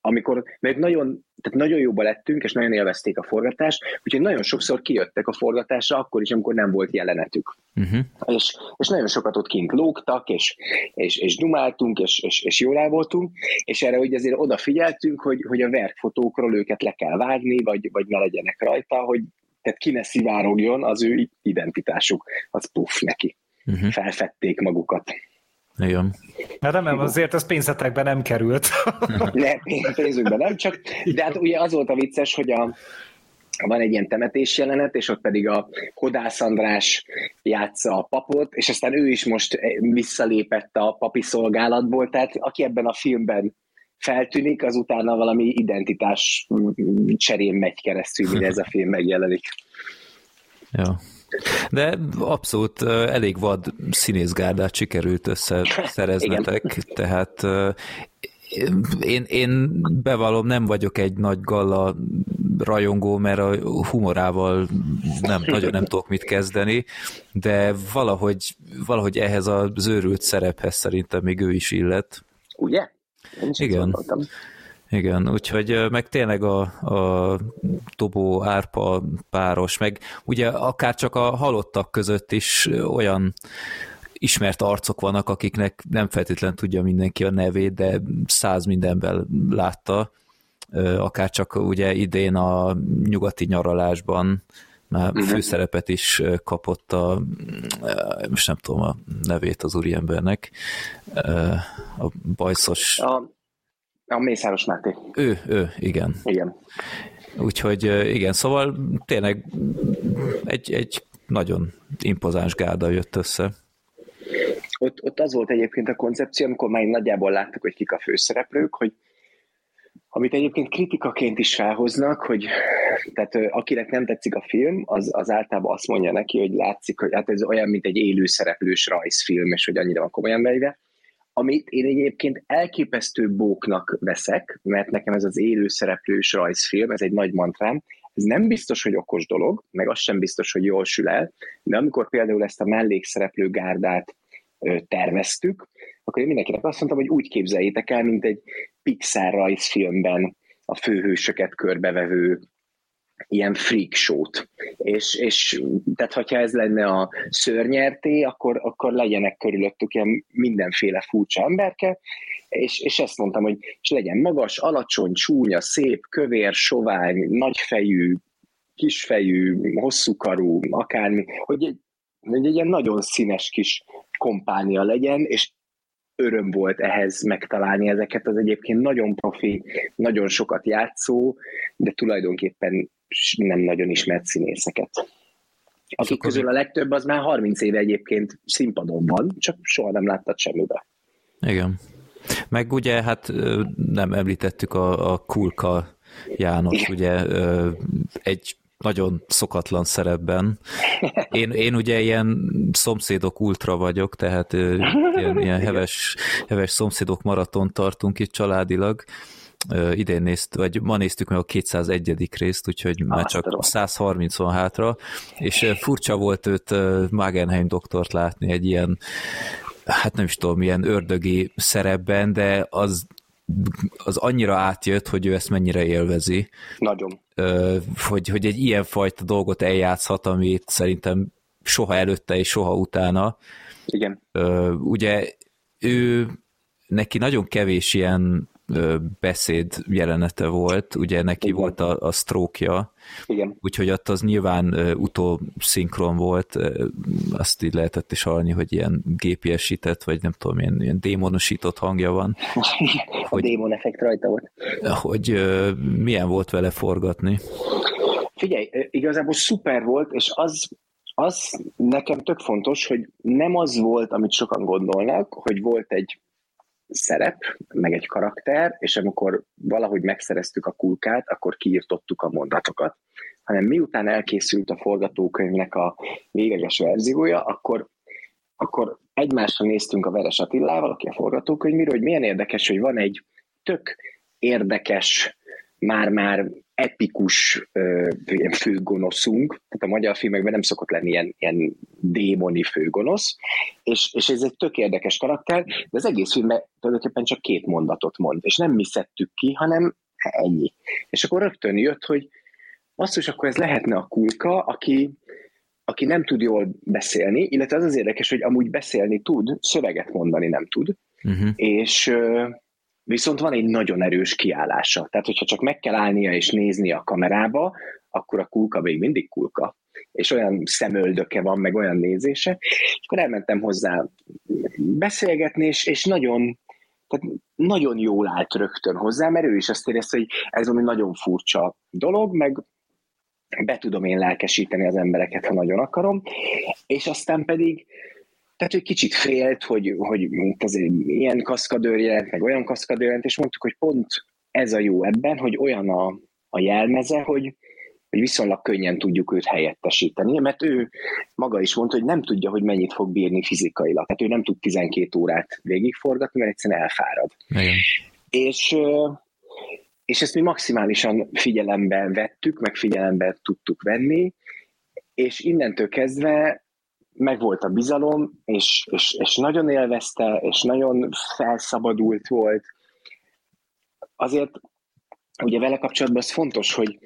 amikor, mert nagyon, tehát nagyon jóba lettünk, és nagyon élvezték a forgatást, úgyhogy nagyon sokszor kijöttek a forgatásra, akkor is, amikor nem volt jelenetük. Uh-huh. És, és nagyon sokat ott kint lógtak, és, és, és dumáltunk, és, és, és jól el voltunk, és erre ugye azért odafigyeltünk, hogy, hogy a verkfotókról őket le kell vágni, vagy, vagy ne legyenek rajta, hogy tehát ki ne szivárogjon az ő identitásuk, az puff neki. Uh-huh. Felfedték magukat. Igen. Hát nem, azért az pénzetekben nem került. nem, pénzünkben nem, csak, de hát ugye az volt a vicces, hogy a, van egy ilyen temetés jelenet, és ott pedig a Kodász András játsza a papot, és aztán ő is most visszalépett a papi szolgálatból, tehát aki ebben a filmben feltűnik, az utána valami identitás cserén megy keresztül, mire ez a film megjelenik. Ja. De abszolút elég vad színészgárdát sikerült összeszereznetek, tehát én, én bevallom, nem vagyok egy nagy galla rajongó, mert a humorával nem, nagyon nem tudok mit kezdeni, de valahogy, valahogy ehhez az őrült szerephez szerintem még ő is illet. Ugye? Én Igen. Igen, úgyhogy meg tényleg a, a Tobó Árpa páros, meg ugye akár csak a halottak között is olyan ismert arcok vannak, akiknek nem feltétlen tudja mindenki a nevét, de száz mindenben látta, akár csak ugye idén a nyugati nyaralásban már uh-huh. főszerepet is kapott a, most nem tudom a nevét az úriembernek, a bajszos... A a Mészáros Máté. Ő, ő, igen. Igen. Úgyhogy igen, szóval tényleg egy, egy nagyon impozáns gárda jött össze. Ott, ott az volt egyébként a koncepció, amikor már nagyjából láttuk, hogy kik a főszereplők, hogy amit egyébként kritikaként is felhoznak, hogy tehát akinek nem tetszik a film, az, az általában azt mondja neki, hogy látszik, hogy hát ez olyan, mint egy élő szereplős rajzfilm, és hogy annyira van komolyan vegyve amit én egyébként elképesztő bóknak veszek, mert nekem ez az élő szereplős rajzfilm, ez egy nagy mantrám, ez nem biztos, hogy okos dolog, meg az sem biztos, hogy jól sül el, de amikor például ezt a mellékszereplő gárdát terveztük, akkor én mindenkinek azt mondtam, hogy úgy képzeljétek el, mint egy Pixar rajzfilmben a főhősöket körbevevő ilyen freak show-t. És, és tehát, hogyha ez lenne a szörnyerté, akkor, akkor legyenek körülöttük ilyen mindenféle furcsa emberke, és, és ezt mondtam, hogy és legyen magas, alacsony, csúnya, szép, kövér, sovány, nagyfejű, kisfejű, hosszúkarú, akármi, hogy egy, hogy egy ilyen nagyon színes kis kompánia legyen, és öröm volt ehhez megtalálni ezeket az egyébként nagyon profi, nagyon sokat játszó, de tulajdonképpen nem nagyon ismert színészeket. Akik közül a legtöbb az már 30 éve egyébként színpadon van, csak soha nem láttad semmibe. Igen. Meg ugye, hát nem említettük a, a Kulka János, Igen. ugye egy nagyon szokatlan szerepben. Én, én ugye ilyen szomszédok ultra vagyok, tehát ilyen, ilyen heves, heves szomszédok maraton tartunk itt családilag, idén nézt, vagy ma néztük meg a 201. részt, úgyhogy már csak 130 van hátra, és furcsa volt őt Magenheim doktort látni egy ilyen, hát nem is tudom, milyen ördögi szerepben, de az az annyira átjött, hogy ő ezt mennyire élvezi. Nagyon. Hogy, hogy egy ilyen fajta dolgot eljátszhat, amit szerintem soha előtte és soha utána. Igen. Ugye ő neki nagyon kevés ilyen beszéd jelenete volt, ugye neki Igen. volt a, a stroke Igen. úgyhogy ott az nyilván utószinkron volt, azt így lehetett is hallani, hogy ilyen GPS-sített, vagy nem tudom, ilyen, ilyen démonosított hangja van. a hogy, démon effekt rajta volt. Hogy milyen volt vele forgatni? Figyelj, igazából szuper volt, és az az nekem tök fontos, hogy nem az volt, amit sokan gondolnak, hogy volt egy szerep, meg egy karakter, és amikor valahogy megszereztük a kulkát, akkor kiirtottuk a mondatokat, hanem miután elkészült a forgatókönyvnek a végeges verziója, akkor, akkor egymásra néztünk a Veres Attilával, aki a forgatókönyvíró, hogy milyen érdekes, hogy van egy tök érdekes, már-már epikus uh, főgonoszunk, tehát a magyar filmekben nem szokott lenni ilyen, ilyen démoni főgonosz, és, és ez egy tök érdekes karakter, de az egész filmben tulajdonképpen csak két mondatot mond, és nem mi szedtük ki, hanem ennyi. És akkor rögtön jött, hogy basszus, akkor ez lehetne a kulka, aki, aki nem tud jól beszélni, illetve az az érdekes, hogy amúgy beszélni tud, szöveget mondani nem tud, uh-huh. és Viszont van egy nagyon erős kiállása. Tehát, hogyha csak meg kell állnia és nézni a kamerába, akkor a kulka még mindig kulka. És olyan szemöldöke van, meg olyan nézése. És akkor elmentem hozzá beszélgetni, és, és nagyon, tehát nagyon jól állt rögtön hozzá, mert ő is azt érezte, hogy ez ami nagyon furcsa dolog, meg be tudom én lelkesíteni az embereket, ha nagyon akarom. És aztán pedig tehát, hogy kicsit félt, hogy, hogy ez ilyen kaszkadőr jelent, meg olyan kaszkadőr jelent, és mondtuk, hogy pont ez a jó ebben, hogy olyan a, a jelmeze, hogy, hogy viszonylag könnyen tudjuk őt helyettesíteni, mert ő maga is mondta, hogy nem tudja, hogy mennyit fog bírni fizikailag. Tehát ő nem tud 12 órát végigforgatni, mert egyszerűen elfárad. Igen. És, és ezt mi maximálisan figyelembe vettük, meg figyelembe tudtuk venni, és innentől kezdve megvolt a bizalom, és, és, és nagyon élvezte, és nagyon felszabadult volt. Azért ugye vele kapcsolatban az fontos, hogy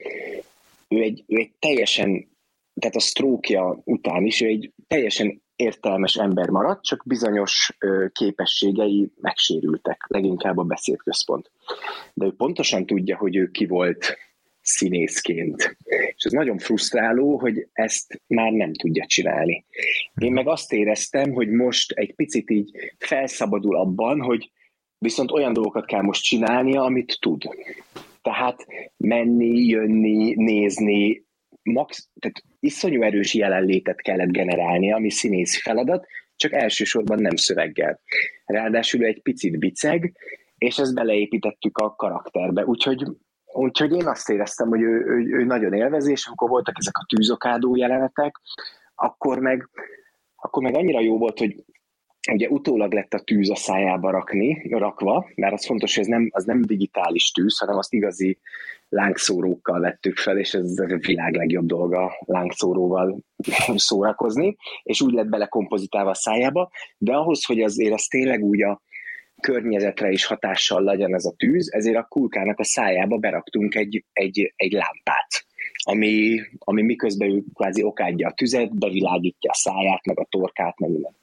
ő egy, ő egy teljesen, tehát a sztrókja után is, ő egy teljesen értelmes ember maradt, csak bizonyos képességei megsérültek, leginkább a beszédközpont. De ő pontosan tudja, hogy ő ki volt színészként. És ez nagyon frusztráló, hogy ezt már nem tudja csinálni. Én meg azt éreztem, hogy most egy picit így felszabadul abban, hogy viszont olyan dolgokat kell most csinálnia, amit tud. Tehát menni, jönni, nézni, max, tehát iszonyú erős jelenlétet kellett generálni, ami színész feladat, csak elsősorban nem szöveggel. Ráadásul egy picit biceg, és ezt beleépítettük a karakterbe. Úgyhogy Úgyhogy én azt éreztem, hogy ő, ő, ő nagyon élvezi, és amikor voltak ezek a tűzokádó jelenetek, akkor meg, akkor meg annyira jó volt, hogy ugye utólag lett a tűz a szájába rakni, rakva, mert az fontos, hogy ez nem, az nem digitális tűz, hanem azt igazi lángszórókkal vettük fel, és ez a világ legjobb dolga lángszóróval szórakozni, és úgy lett bele kompozitálva a szájába, de ahhoz, hogy azért az tényleg úgy a, környezetre is hatással legyen ez a tűz, ezért a kulkának a szájába beraktunk egy, egy, egy lámpát, ami, ami miközben ő kvázi okádja a tüzet, bevilágítja a száját, meg a torkát, meg minden.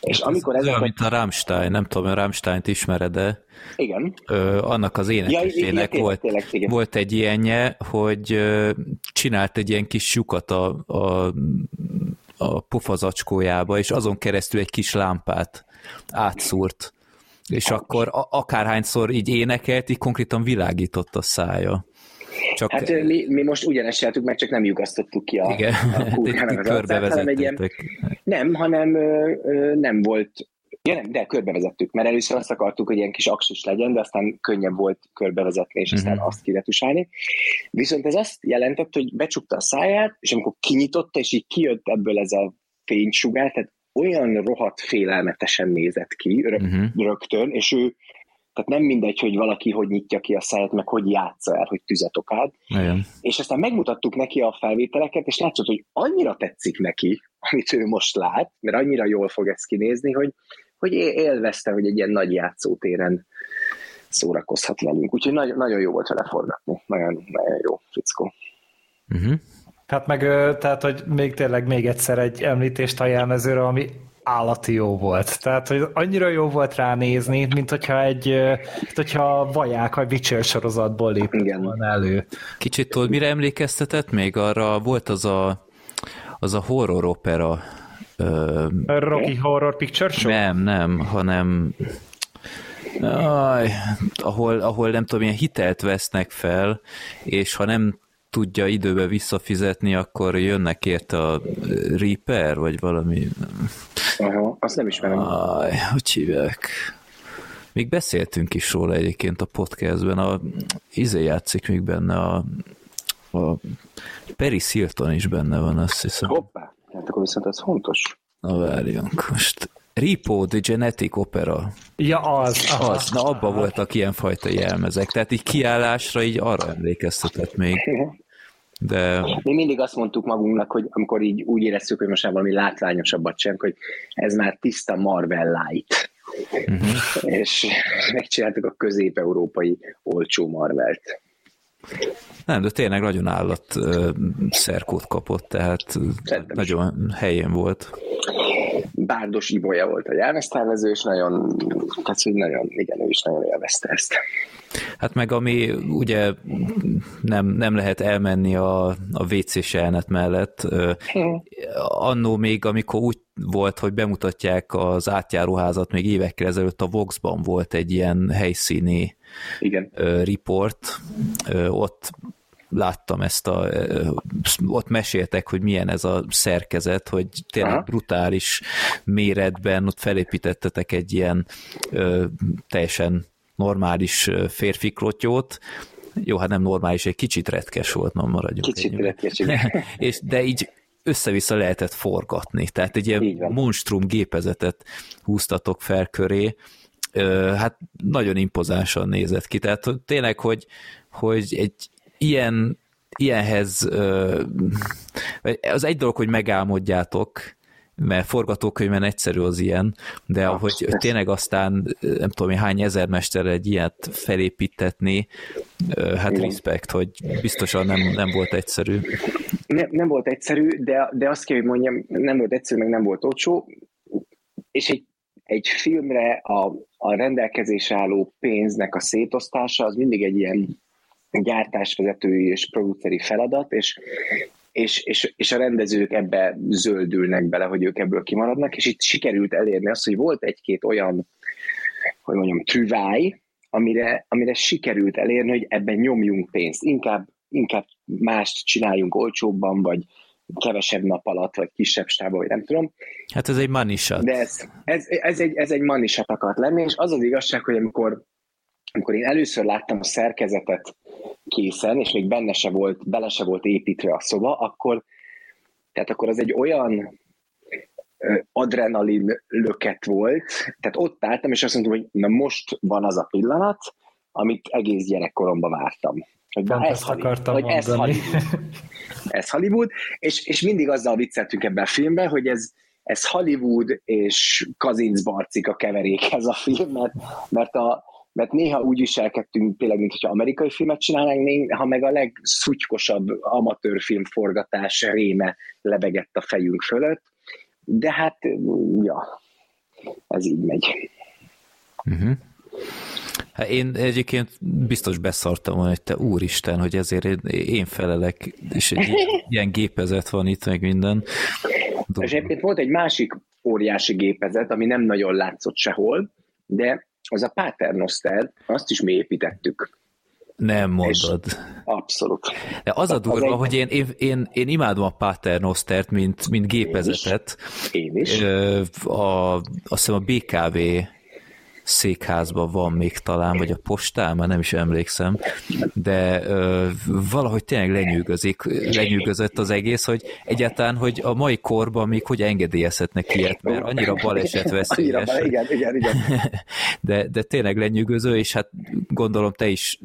És ez amikor ez olyan, a... mint a Rammstein, nem tudom, a Rammstein-t ismered de Igen. Ö, annak az énekesének ja, volt, tényleg, tényleg, volt egy ilyenje, hogy ö, csinált egy ilyen kis lyukat a, a, a pofazacskójába, és azon keresztül egy kis lámpát átszúrt és akkor akárhányszor így énekelt, így konkrétan világított a szája. Csak... Hát mi, mi most ugyanezt csináltuk, mert csak nem lyukasztottuk ki a, Igen, a kúrkának az arcát, hanem egy ilyen, Nem, hanem ö, ö, nem volt Ja nem, de körbevezettük, mert először azt akartuk, hogy ilyen kis aksis legyen, de aztán könnyebb volt körbevezetni, és aztán uh-huh. azt kiretusálni. Viszont ez azt jelentett, hogy becsukta a száját, és amikor kinyitotta, és így kijött ebből ez a fénysugár, tehát olyan rohadt félelmetesen nézett ki rö- uh-huh. rögtön, és ő, tehát nem mindegy, hogy valaki hogy nyitja ki a száját, meg hogy játsza el, hogy tüzet okád. Igen. És aztán megmutattuk neki a felvételeket, és látszott, hogy annyira tetszik neki, amit ő most lát, mert annyira jól fog ezt kinézni, hogy, hogy élvezte, hogy egy ilyen nagy játszótéren szórakozhat velünk. Úgyhogy nagyon, nagyon jó volt vele forgatni. Nagyon, nagyon jó fickó. Uh-huh. Hát meg, tehát, hogy még tényleg még egyszer egy említést a jelmezőre, ami állati jó volt. Tehát, hogy annyira jó volt ránézni, mint hogyha egy, mint hogyha vaják vagy Witcher sorozatból lépett volna elő. Kicsit tudod, mire emlékeztetett még? Arra volt az a, az a horror opera. Ö, Rocky Horror Picture Show? Nem, nem, hanem Aj, ahol, ahol nem tudom, ilyen hitelt vesznek fel, és ha nem tudja időbe visszafizetni, akkor jönnek érte a Reaper, vagy valami. Aha, azt nem ismerem. Aj, hogy hívják? Még beszéltünk is róla egyébként a podcastben, a izé játszik még benne, a, a Paris Hilton is benne van, azt hiszem. Hoppá, hát akkor viszont ez fontos. Na várjunk, most Repo the Genetic Opera. Ja, az. Aha. Az, na abban voltak ilyenfajta jelmezek, tehát így kiállásra így arra emlékeztetett még. De... Mi mindig azt mondtuk magunknak, hogy amikor így úgy éreztük, hogy most már valami látványosabbat sem, hogy ez már tiszta Marvel Light. Uh-huh. És megcsináltuk a közép-európai olcsó Marvelt. Nem, de tényleg nagyon állat szerkót kapott, tehát Szerintem nagyon is. helyén volt. Bárdos Ibolya volt a jelmeztervező, és nagyon, tehát, hogy nagyon, igen, ő is nagyon élvezte ezt. Hát meg ami ugye nem, nem lehet elmenni a, a WC jelenet mellett. Hmm. Annó még, amikor úgy volt, hogy bemutatják az átjáróházat, még évekkel ezelőtt a Voxban volt egy ilyen helyszíni Igen. report. Ott láttam ezt a, ott meséltek, hogy milyen ez a szerkezet, hogy tényleg Aha. brutális méretben ott felépítettetek egy ilyen ö, teljesen normális férfi klotyót, jó, hát nem normális, egy kicsit retkes volt, nem maradjunk. Kicsit retkes, és, De így össze-vissza lehetett forgatni, tehát egy ilyen monstrum gépezetet húztatok fel köré, hát nagyon impozánsan nézett ki, tehát tényleg, hogy, hogy egy ilyen, ilyenhez az egy dolog, hogy megálmodjátok, mert forgatókönyvben egyszerű az ilyen, de ah, hogy tényleg aztán nem tudom, hány ezer mester egy ilyet felépítetni, hát Igen. respekt, hogy biztosan nem, nem volt egyszerű. Nem, nem volt egyszerű, de, de azt kell, hogy mondjam, nem volt egyszerű, meg nem volt olcsó, és egy, egy filmre a, a rendelkezésre álló pénznek a szétosztása az mindig egy ilyen gyártásvezetői és produceri feladat, és, és, és, és a rendezők ebbe zöldülnek bele, hogy ők ebből kimaradnak, és itt sikerült elérni azt, hogy volt egy-két olyan, hogy mondjam, trüváj, amire, amire sikerült elérni, hogy ebben nyomjunk pénzt. Inkább, inkább mást csináljunk olcsóbban, vagy kevesebb nap alatt, vagy kisebb stába, vagy nem tudom. Hát ez egy shot. De ez, ez, ez, egy, ez egy shot akart lenni, és az az igazság, hogy amikor, amikor én először láttam a szerkezetet készen, és még benne se volt, bele se volt építve a szoba, akkor, tehát akkor az egy olyan adrenalin löket volt, tehát ott álltam, és azt mondtam, hogy na most van az a pillanat, amit egész gyerekkoromban vártam. Hogy na, ez, Hollywood, hogy ez Hollywood. ez Hollywood, és, és mindig azzal vicceltünk ebben a filmben, hogy ez, ez Hollywood és Kazinc Barcik a keverék ez a film, mert, mert a, mert néha úgy viselkedtünk tényleg, mint hogyha amerikai filmet csinálnánk, néha meg a legszuttykosabb amatőrfilm forgatás réme lebegett a fejünk fölött, de hát, ja, ez így megy. Uh-huh. Hát én egyébként biztos beszartam volna, hogy te úristen, hogy ezért én felelek, és egy ilyen gépezet van itt, meg minden. És egyébként volt egy másik óriási gépezet, ami nem nagyon látszott sehol, de az a Paternoster, azt is mi építettük. Nem mondod. És abszolút. De az a durva, az egy... hogy én, én, én, én imádom a Paternostert, mint, mint gépezetet. Én is. Én is. A, azt hiszem a BKV székházban van még talán, vagy a postán, már nem is emlékszem, de ö, valahogy tényleg lenyűgözik, lenyűgözött az egész, hogy egyáltalán, hogy a mai korban még hogy engedélyezhetnek ilyet, mert annyira baleset veszélyes. Annyira, igen, igen, igen. De, de tényleg lenyűgöző, és hát gondolom te is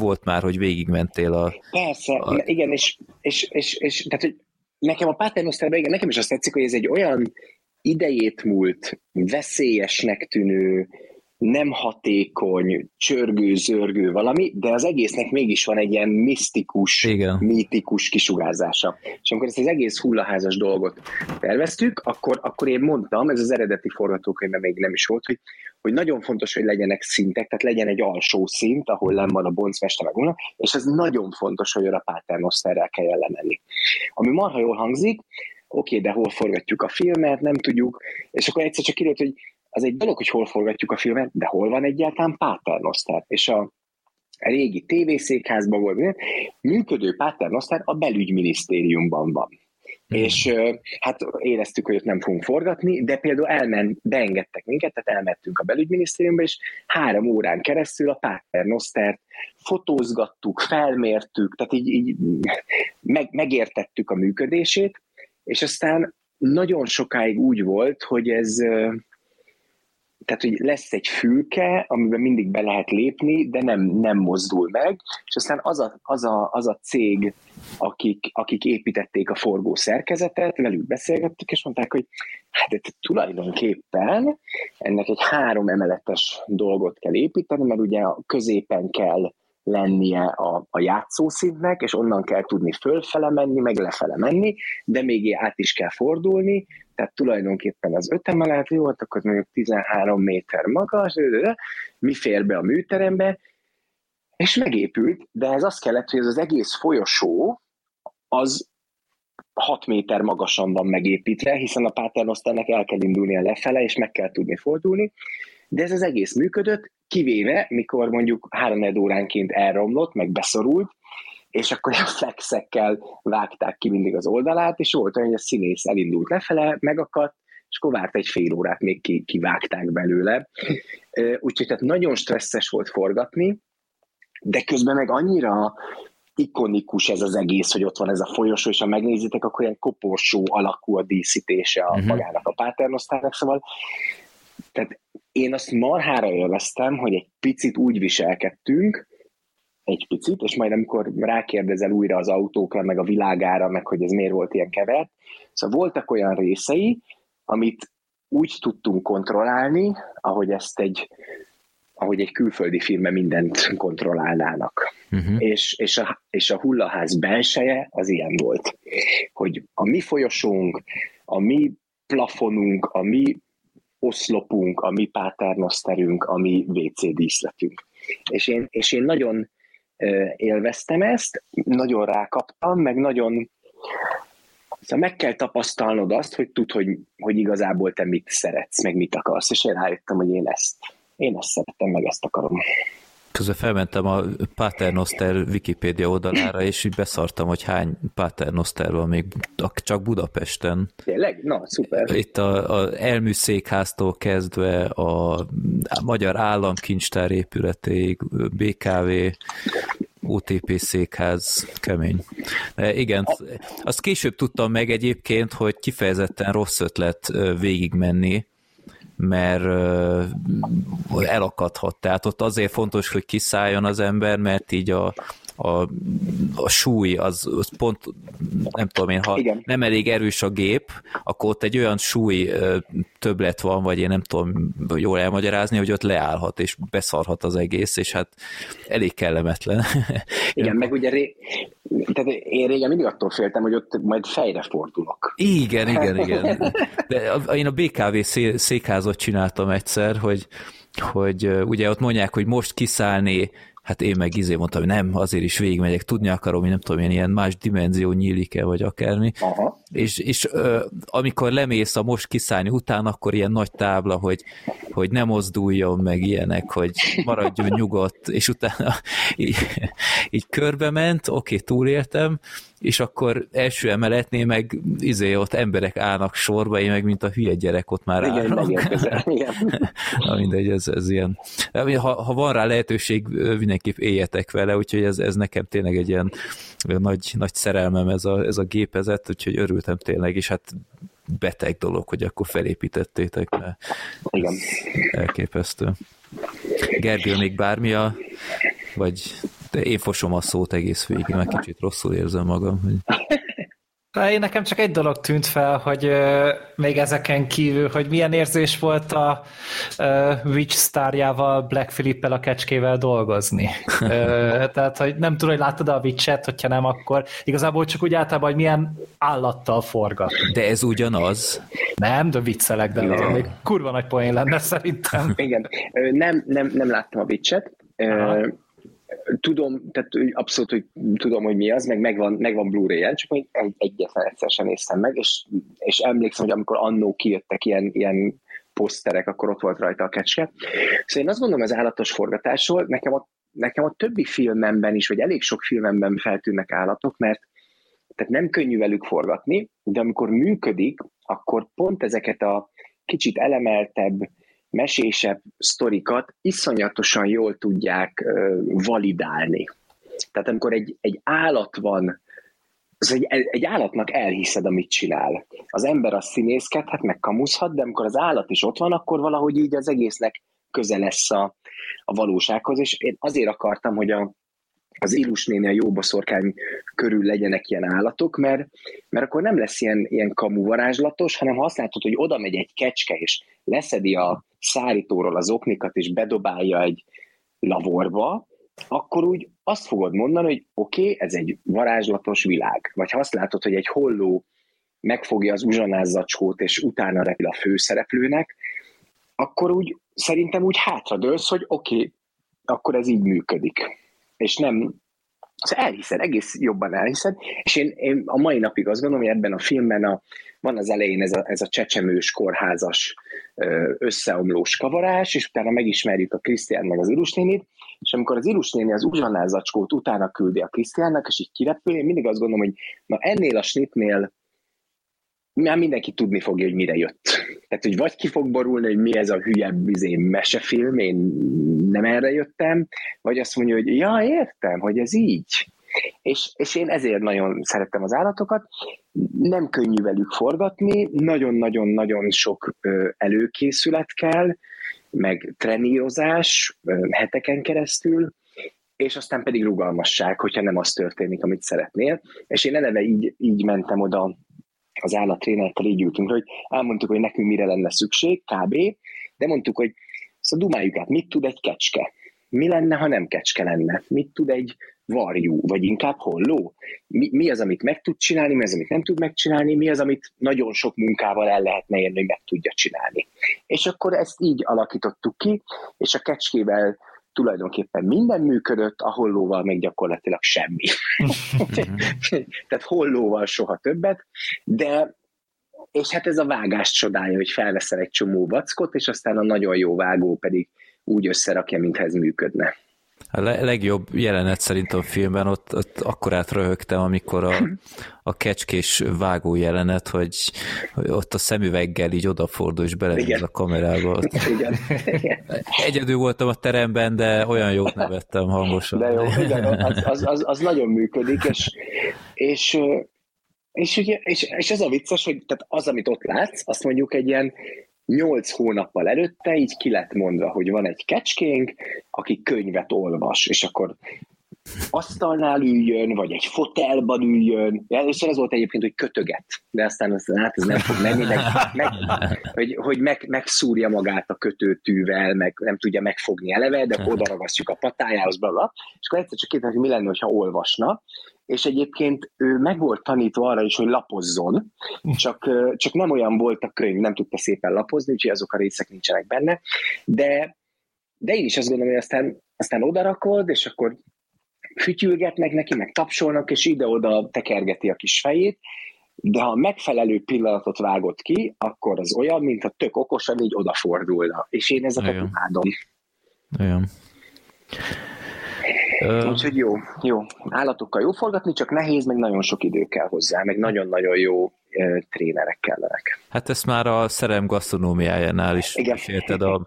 volt már, hogy végigmentél a... Persze, a... igen, és, és, és, és tehát, hogy nekem a Paternosterben, igen, nekem is azt tetszik, hogy ez egy olyan idejét múlt, veszélyesnek tűnő, nem hatékony, csörgő-zörgő valami, de az egésznek mégis van egy ilyen misztikus, Igen. mítikus kisugárzása. És amikor ezt az egész hullaházas dolgot terveztük, akkor, akkor én mondtam, ez az eredeti forgatókönyvben még nem is volt, hogy, hogy nagyon fontos, hogy legyenek szintek, tehát legyen egy alsó szint, ahol nem van a boncmester meg és ez nagyon fontos, hogy a paternoszterrel kell lemenni. Ami marha jól hangzik, oké, okay, de hol forgatjuk a filmet, nem tudjuk, és akkor egyszer csak kiderült, hogy az egy dolog, hogy hol forgatjuk a filmet, de hol van egyáltalán Paternoster? És a, régi tévészékházban volt, működő Paternoster a belügyminisztériumban van. Mm. És hát éreztük, hogy ott nem fogunk forgatni, de például elment, beengedtek minket, tehát elmentünk a belügyminisztériumba, és három órán keresztül a Paternostert fotózgattuk, felmértük, tehát így, így meg, megértettük a működését, és aztán nagyon sokáig úgy volt, hogy ez tehát, hogy lesz egy fülke, amiben mindig be lehet lépni, de nem, nem mozdul meg, és aztán az a, az a, az a cég, akik, akik építették a forgó szerkezetet, velük beszélgettük, és mondták, hogy hát de tulajdonképpen ennek egy három emeletes dolgot kell építeni, mert ugye a középen kell lennie a, a játszószintnek, és onnan kell tudni fölfele menni, meg lefele menni, de még át is kell fordulni, tehát tulajdonképpen az öt emelet, jó, hát akkor mondjuk 13 méter magas, mi fér be a műterembe, és megépült, de ez azt kellett, hogy ez az egész folyosó az 6 méter magasan van megépítve, hiszen a paternoszternek el kell indulnia lefele, és meg kell tudni fordulni, de ez az egész működött, kivéve, mikor mondjuk három óránként elromlott, meg beszorult, és akkor a flexekkel vágták ki mindig az oldalát, és volt olyan, hogy a színész elindult lefele, megakadt, és akkor várt egy fél órát, még ki, kivágták belőle. Úgyhogy tehát nagyon stresszes volt forgatni, de közben meg annyira ikonikus ez az egész, hogy ott van ez a folyosó, és ha megnézitek, akkor ilyen koporsó alakú a díszítése a uh-huh. magának a paternosztának, szóval tehát én azt marhára élveztem, hogy egy picit úgy viselkedtünk, egy picit, és majd amikor rákérdezel újra az autókra, meg a világára, meg hogy ez miért volt ilyen kevert, szóval voltak olyan részei, amit úgy tudtunk kontrollálni, ahogy ezt egy, ahogy egy külföldi filmben mindent kontrollálnának. Uh-huh. És, és, a, és a hullaház belseje az ilyen volt, hogy a mi folyosónk, a mi plafonunk, a mi oszlopunk, a mi páternoszterünk, a mi WC díszletünk. És én, és én nagyon élveztem ezt, nagyon rákaptam, meg nagyon Szóval meg kell tapasztalnod azt, hogy tud, hogy, hogy igazából te mit szeretsz, meg mit akarsz, és én rájöttem, hogy én ezt, én ezt szerettem, meg ezt akarom. Közben felmentem a Paternoster Wikipédia oldalára, és így beszartam, hogy hány Paternoster van még csak Budapesten. Tényleg? Na, szuper. Itt a, a elműszékháztól kezdve a, a Magyar Államkincstár épületéig, BKV, OTP székház, kemény. De igen, azt később tudtam meg egyébként, hogy kifejezetten rossz ötlet végigmenni, mert elakadhat. Tehát ott azért fontos, hogy kiszálljon az ember, mert így a, a, a súly, az, az pont, nem tudom én, ha Igen. nem elég erős a gép, akkor ott egy olyan súly többlet van, vagy én nem tudom jól elmagyarázni, hogy ott leállhat, és beszarhat az egész, és hát elég kellemetlen. Igen, meg ugye ré... tehát én régen mindig attól féltem, hogy ott majd fejre fordulok. Igen, igen, igen. De én a BKV székházat csináltam egyszer, hogy hogy ugye ott mondják, hogy most kiszállni hát én meg izé mondtam, hogy nem, azért is végigmegyek, tudni akarom, hogy nem tudom, én ilyen más dimenzió nyílik-e, vagy akármi. Aha. És, és ö, amikor lemész a most kiszállni után, akkor ilyen nagy tábla, hogy, hogy ne mozduljon meg ilyenek, hogy maradjon nyugodt, és utána így, így körbe ment, oké, okay, túléltem, és akkor első emeletnél meg izé ott emberek állnak sorba, én meg mint a hülye gyerek ott már igen, állnak. Igen, Na mindegy, ez, ez ilyen. Ha, ha van rá lehetőség, mindenképp éljetek vele, úgyhogy ez, ez nekem tényleg egy ilyen nagy, nagy szerelmem ez a, ez a gépezet, úgyhogy örültem tényleg, és hát beteg dolog, hogy akkor felépítettétek, mert Igen. elképesztő. Gergő, még bármi a, vagy de én fosom a szót egész végig, mert kicsit rosszul érzem magam. Hogy... Én nekem csak egy dolog tűnt fel, hogy uh, még ezeken kívül, hogy milyen érzés volt a uh, Witch sztárjával, Black Philippel a kecskével dolgozni. uh, tehát, hogy nem tudom, hogy láttad a Witch-et, hogyha nem, akkor igazából csak úgy általában, hogy milyen állattal forgat. De ez ugyanaz? Nem, de viccelek, de az még kurva nagy poén lenne szerintem. Igen, nem, nem, nem láttam a Witch-et. Uh, tudom, tehát abszolút, hogy tudom, hogy mi az, meg megvan, megvan Blu-ray-en, csak még egy, egyetlen egyszer sem néztem meg, és, és emlékszem, hogy amikor annó kijöttek ilyen, ilyen poszterek, akkor ott volt rajta a kecske. Szóval én azt gondolom az állatos forgatásról, nekem a, nekem a többi filmemben is, vagy elég sok filmemben feltűnnek állatok, mert tehát nem könnyű velük forgatni, de amikor működik, akkor pont ezeket a kicsit elemeltebb, mesésebb sztorikat iszonyatosan jól tudják validálni. Tehát amikor egy, egy állat van, az egy, egy állatnak elhiszed, amit csinál. Az ember az színészkedhet, meg kamuszhat, de amikor az állat is ott van, akkor valahogy így az egésznek köze lesz a, a valósághoz, és én azért akartam, hogy a, az Ilus néni a jóbaszorkány körül legyenek ilyen állatok, mert, mert akkor nem lesz ilyen, ilyen kamu varázslatos, hanem ha azt látod, hogy oda megy egy kecske, és leszedi a szárítóról az oknikat, és bedobálja egy lavorba, akkor úgy azt fogod mondani, hogy oké, okay, ez egy varázslatos világ. Vagy ha azt látod, hogy egy holló megfogja az uzsanázzacskót, és utána repül a főszereplőnek, akkor úgy szerintem úgy hátradőlsz, hogy oké, okay, akkor ez így működik és nem, az elhiszed, egész jobban elhiszed, és én, én a mai napig azt gondolom, hogy ebben a filmben a, van az elején ez a, ez a csecsemős, kórházas, összeomlós kavarás, és utána megismerjük a Krisztián meg az Irusnénit, és amikor az Irusnéni az uzsanázacskót utána küldi a Krisztiánnak, és így kirepül, én mindig azt gondolom, hogy na ennél a snitnél már mindenki tudni fogja, hogy mire jött. Tehát, hogy vagy ki fog borulni, hogy mi ez a hülye bizé mesefilm, én nem erre jöttem, vagy azt mondja, hogy ja, értem, hogy ez így. És, és én ezért nagyon szerettem az állatokat. Nem könnyű velük forgatni, nagyon-nagyon-nagyon sok előkészület kell, meg trenírozás heteken keresztül, és aztán pedig rugalmasság, hogyha nem az történik, amit szeretnél. És én eleve így, így mentem oda az állattrénerekkel így ültünk, hogy elmondtuk, hogy nekünk mire lenne szükség, kb. De mondtuk, hogy szóval dumáljuk át, mit tud egy kecske? Mi lenne, ha nem kecske lenne? Mit tud egy varjú, vagy inkább holló? Mi, mi az, amit meg tud csinálni, mi az, amit nem tud megcsinálni, mi az, amit nagyon sok munkával el lehetne érni, hogy meg tudja csinálni. És akkor ezt így alakítottuk ki, és a kecskével tulajdonképpen minden működött, a hollóval meg gyakorlatilag semmi. Tehát hollóval soha többet, de és hát ez a vágást csodája, hogy felveszel egy csomó vackot, és aztán a nagyon jó vágó pedig úgy összerakja, mintha ez működne. A legjobb jelenet szerintem a filmben, ott, ott akkor átröhögtem, amikor a, a kecskés vágó jelenet, hogy, hogy ott a szemüveggel így odafordul és belenéz a kamerába. Ott. Igen. Egyedül voltam a teremben, de olyan jót nevettem hangosan. De jó, igen, az, az, az, az nagyon működik, és, és és, ugye, és, és ez a vicces, hogy tehát az, amit ott látsz, azt mondjuk egy ilyen nyolc hónappal előtte így ki lett mondva, hogy van egy kecskénk, aki könyvet olvas, és akkor asztalnál üljön, vagy egy fotelban üljön. Először az volt egyébként, hogy kötöget, de aztán azt hát ez nem fog menni, meg, meg, hogy, hogy meg, megszúrja magát a kötőtűvel, meg nem tudja megfogni eleve, de odaragasztjuk a patájához, bla, bla. és akkor egyszer csak kérdezik, hogy mi lenne, ha olvasna, és egyébként ő meg volt tanítva arra is, hogy lapozzon, csak, csak nem olyan volt a könyv, nem tudta szépen lapozni, úgyhogy azok a részek nincsenek benne, de, de én is azt gondolom, hogy aztán, aztán odarakod, és akkor fütyülgetnek neki, meg tapsolnak, és ide-oda tekergeti a kis fejét, de ha megfelelő pillanatot vágott ki, akkor az olyan, mint a tök okosan így odafordulna. És én ezeket imádom. Olyan. Uh, Úgyhogy jó, jó. Állatokkal jó forgatni, csak nehéz, meg nagyon sok idő kell hozzá, meg nagyon-nagyon jó trénerek kellenek. Hát ezt már a szerem gasztronómiájánál is igen. érted a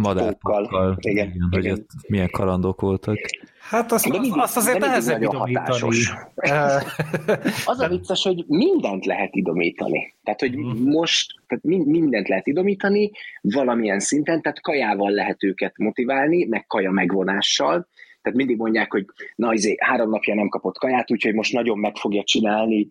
madártokkal, igen, igen, hogy igen. ott milyen kalandok voltak. Hát azt, mindig, azt azért nehezebb idomítani. az a vicces, hogy mindent lehet idomítani. Tehát, hogy mm. most tehát mindent lehet idomítani valamilyen szinten, tehát kajával lehet őket motiválni, meg kaja megvonással, tehát mindig mondják, hogy na, izé, három napja nem kapott kaját, úgyhogy most nagyon meg fogja csinálni.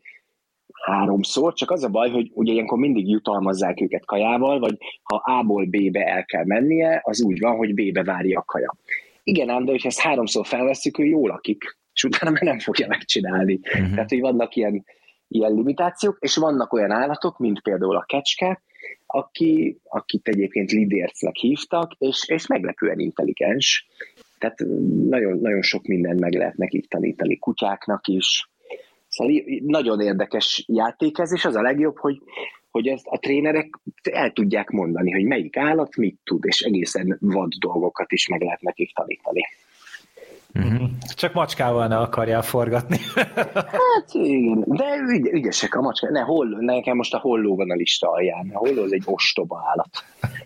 háromszor, csak az a baj, hogy ugye ilyenkor mindig jutalmazzák őket kajával, vagy ha A-ból B-be el kell mennie, az úgy van, hogy B-be várja a kaja. Igen ám, de hogyha ezt háromszor felveszük, ő jól lakik, és utána már nem fogja megcsinálni. Uh-huh. Tehát, hogy vannak ilyen, ilyen limitációk, és vannak olyan állatok, mint például a kecske, aki, akit egyébként lidércnek hívtak, és, és meglepően intelligens. Tehát nagyon, nagyon sok mindent meg lehet nekik tanítani kutyáknak is. Szóval nagyon érdekes játék ez, és az a legjobb, hogy, hogy ezt a trénerek el tudják mondani, hogy melyik állat mit tud, és egészen vad dolgokat is meg lehet nekik tanítani. Uh-huh. Csak macskával ne akarjál forgatni. hát igen, de ügy, ügyesek a macska. Ne, holló, nekem most a holló van a lista alján. A holló az egy ostoba állat.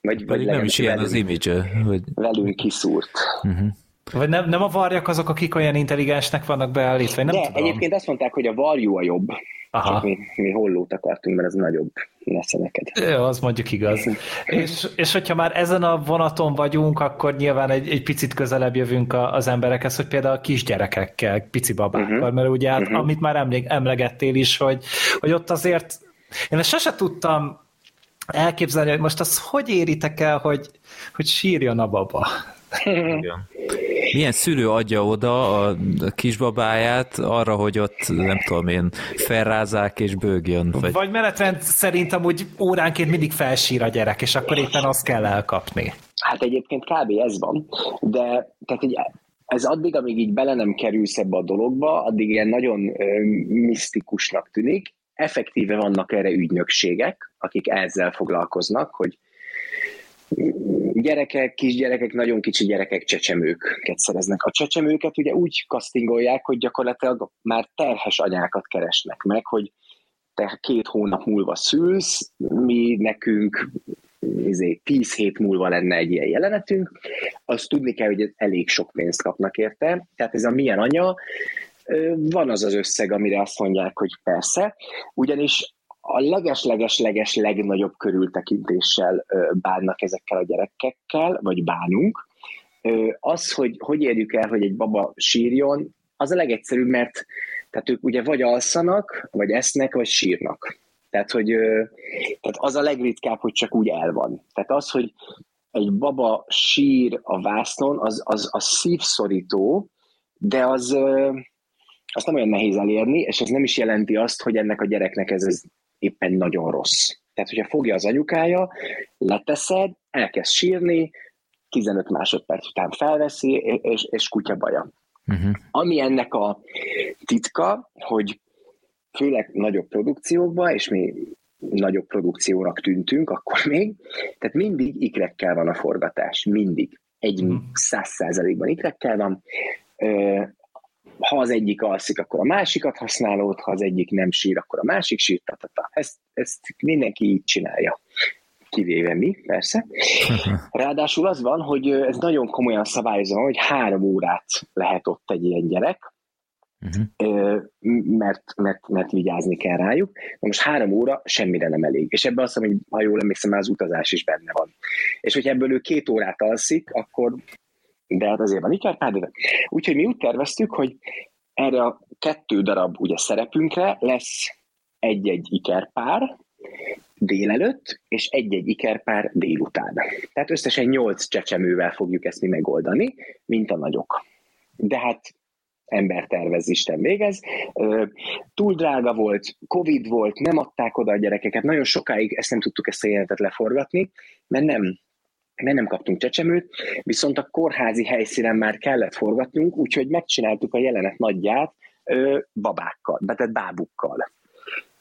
Vagy, vagy nem is ilyen az image hogy... Velünk kiszúrt. Uh-huh. Vagy nem, nem a varjak azok, akik olyan intelligensnek vannak beállítva? Nem De tudom. egyébként azt mondták, hogy a varjú a jobb. Aha. Csak mi, mi hollót akartunk, mert ez nagyobb lesz neked. Jó, az mondjuk igaz. és, és hogyha már ezen a vonaton vagyunk, akkor nyilván egy, egy picit közelebb jövünk az emberekhez, hogy például a kisgyerekekkel, pici babákkal, uh-huh. mert ugye hát, uh-huh. amit már emlég, emlegettél is, hogy, hogy ott azért én ezt sose tudtam elképzelni, hogy most az hogy éritek el, hogy, hogy sírjon a baba. Milyen szülő adja oda a kisbabáját arra, hogy ott nem tudom én, felrázák és bőgjön? Vagy, vagy menetrend szerint amúgy óránként mindig felsír a gyerek, és akkor éppen azt kell elkapni. Hát egyébként kb. ez van, de tehát egy ez addig, amíg így bele nem kerülsz ebbe a dologba, addig ilyen nagyon ö, misztikusnak tűnik. Effektíve vannak erre ügynökségek, akik ezzel foglalkoznak, hogy gyerekek, kisgyerekek, nagyon kicsi gyerekek csecsemőket szereznek. A csecsemőket ugye úgy kasztingolják, hogy gyakorlatilag már terhes anyákat keresnek meg, hogy te két hónap múlva szülsz, mi nekünk izé, tíz hét múlva lenne egy ilyen jelenetünk, azt tudni kell, hogy elég sok pénzt kapnak érte. Tehát ez a milyen anya, van az az összeg, amire azt mondják, hogy persze, ugyanis a leges-leges-leges legnagyobb körültekintéssel bánnak ezekkel a gyerekekkel, vagy bánunk. Az, hogy hogy érjük el, hogy egy baba sírjon, az a legegyszerűbb, mert tehát ők ugye vagy alszanak, vagy esznek, vagy sírnak. Tehát, hogy tehát az a legritkább, hogy csak úgy el van. Tehát az, hogy egy baba sír a vásznon, az, az, az szívszorító, de az, azt nem olyan nehéz elérni, és ez nem is jelenti azt, hogy ennek a gyereknek ez, ez éppen nagyon rossz. Tehát, hogyha fogja az anyukája, leteszed, elkezd sírni, 15 másodperc után felveszi, és, és kutya baja. Uh-huh. Ami ennek a titka, hogy főleg nagyobb produkciókban, és mi nagyobb produkciónak tűntünk akkor még, tehát mindig ikrekkel van a forgatás, mindig. Egy mhm. száz százalékban ikrekkel van ha az egyik alszik, akkor a másikat használod, ha az egyik nem sír, akkor a másik sír, ta. Ezt, ezt mindenki így csinálja. Kivéve mi, persze. Ráadásul az van, hogy ez nagyon komolyan szabályozva, hogy három órát lehet ott egy ilyen gyerek, uh-huh. mert, mert, mert vigyázni kell rájuk. Na most három óra semmire nem elég. És ebben azt mondom, hogy ha jól emlékszem, már az utazás is benne van. És hogyha ebből ő két órát alszik, akkor de hát azért van ikerpár, Úgyhogy mi úgy terveztük, hogy erre a kettő darab ugye szerepünkre lesz egy-egy ikerpár délelőtt, és egy-egy ikerpár délután. Tehát összesen nyolc csecsemővel fogjuk ezt mi megoldani, mint a nagyok. De hát ember tervez, Isten végez. Túl drága volt, Covid volt, nem adták oda a gyerekeket, nagyon sokáig ezt nem tudtuk ezt a jelenetet leforgatni, mert nem mert nem kaptunk csecsemőt, viszont a kórházi helyszínen már kellett forgatnunk, úgyhogy megcsináltuk a jelenet nagyját ö, babákkal, tehát bábukkal.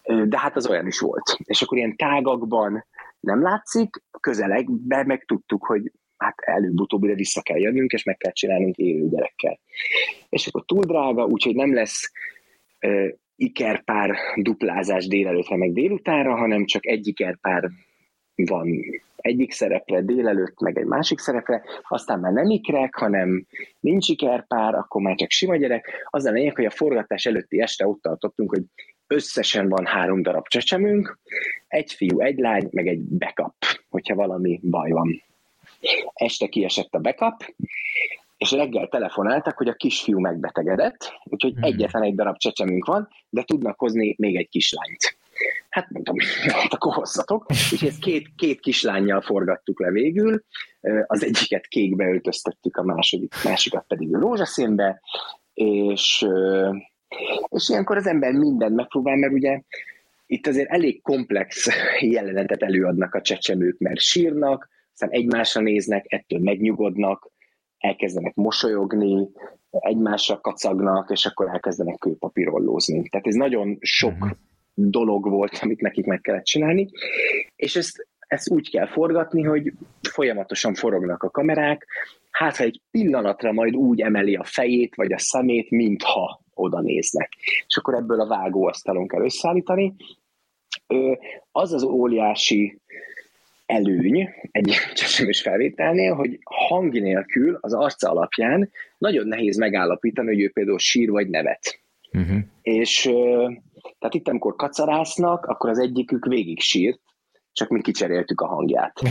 De hát az olyan is volt. És akkor ilyen tágakban nem látszik, közelekben meg tudtuk, hogy hát előbb-utóbb ide vissza kell jönnünk, és meg kell csinálnunk élő gyerekkel. És akkor túl drága, úgyhogy nem lesz ö, ikerpár duplázás délelőtre meg délutánra, hanem csak egy ikerpár van egyik szerepre délelőtt, meg egy másik szerepre, aztán már nem ikrek, hanem nincs ikerpár, akkor már csak sima gyerek. Az a lényeg, hogy a forgatás előtti este ott tartottunk, hogy összesen van három darab csecsemünk, egy fiú, egy lány, meg egy backup, hogyha valami baj van. Este kiesett a backup, és reggel telefonáltak, hogy a kisfiú megbetegedett, úgyhogy hmm. egyetlen egy darab csecsemünk van, de tudnak hozni még egy kislányt. Hát mondtam, hát akkor hozzatok. És ezt két, két kislányjal forgattuk le végül, az egyiket kékbe öltöztettük, a második, másikat pedig rózsaszínbe, és, és ilyenkor az ember mindent megpróbál, mert ugye itt azért elég komplex jelenetet előadnak a csecsemők, mert sírnak, aztán egymásra néznek, ettől megnyugodnak, elkezdenek mosolyogni, egymásra kacagnak, és akkor elkezdenek kőpapírollózni. Tehát ez nagyon sok uh-huh. Dolog volt, amit nekik meg kellett csinálni, és ezt, ezt úgy kell forgatni, hogy folyamatosan forognak a kamerák, hát ha egy pillanatra majd úgy emeli a fejét, vagy a szemét, mintha oda néznek. És akkor ebből a vágóasztalon kell összeállítani. Az az óriási előny egy csecsemős felvételnél, hogy hang nélkül az arca alapján nagyon nehéz megállapítani, hogy ő például sír vagy nevet. Uh-huh. És tehát itt, amikor kacarásznak, akkor az egyikük végig sírt, csak mi kicseréltük a hangját.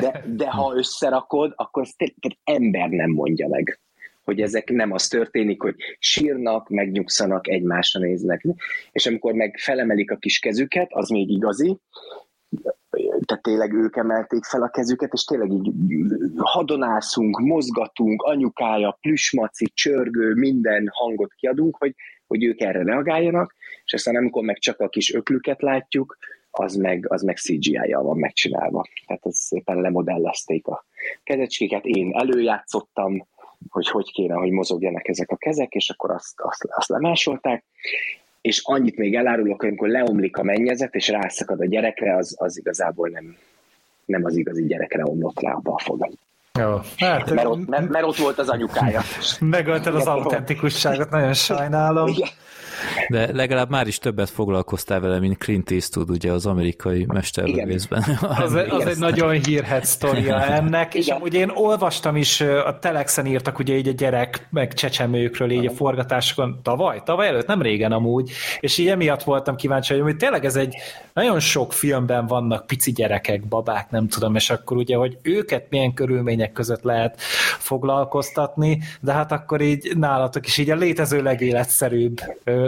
De, de ha összerakod, akkor ezt tehát ember nem mondja meg hogy ezek nem az történik, hogy sírnak, megnyugszanak, egymásra néznek. És amikor meg felemelik a kis kezüket, az még igazi, tehát tényleg ők emelték fel a kezüket, és tényleg így hadonászunk, mozgatunk, anyukája, plüsmaci, csörgő, minden hangot kiadunk, hogy, hogy ők erre reagáljanak, és aztán amikor meg csak a kis öklüket látjuk, az meg, az meg CGI-jal van megcsinálva. Tehát ez szépen lemodellezték a kezecskéket, én előjátszottam, hogy hogy kéne, hogy mozogjanak ezek a kezek, és akkor azt, azt, azt lemásolták, és annyit még elárulok, hogy amikor leomlik a mennyezet, és rászakad a gyerekre, az, az igazából nem, nem az igazi gyerekre omlott rá a balfogat. Jó, hát, mert, ott, mert, mert ott volt az anyukája. Megölted az autentikusságot, nagyon sajnálom. Igen. De legalább már is többet foglalkoztál vele, mint Clint Eastwood, ugye az amerikai mesterlövészben. Az, az egy nagyon hírhet sztoria ennek, és amúgy én olvastam is, a Telexen írtak ugye így a gyerek, meg csecsemőkről így a forgatásokon, tavaly, tavaly előtt, nem régen amúgy, és így emiatt voltam kíváncsi, hogy tényleg ez egy nagyon sok filmben vannak pici gyerekek, babák, nem tudom, és akkor ugye, hogy őket milyen körülmények között lehet foglalkoztatni, de hát akkor így nálatok is így a létező legéletszerűbb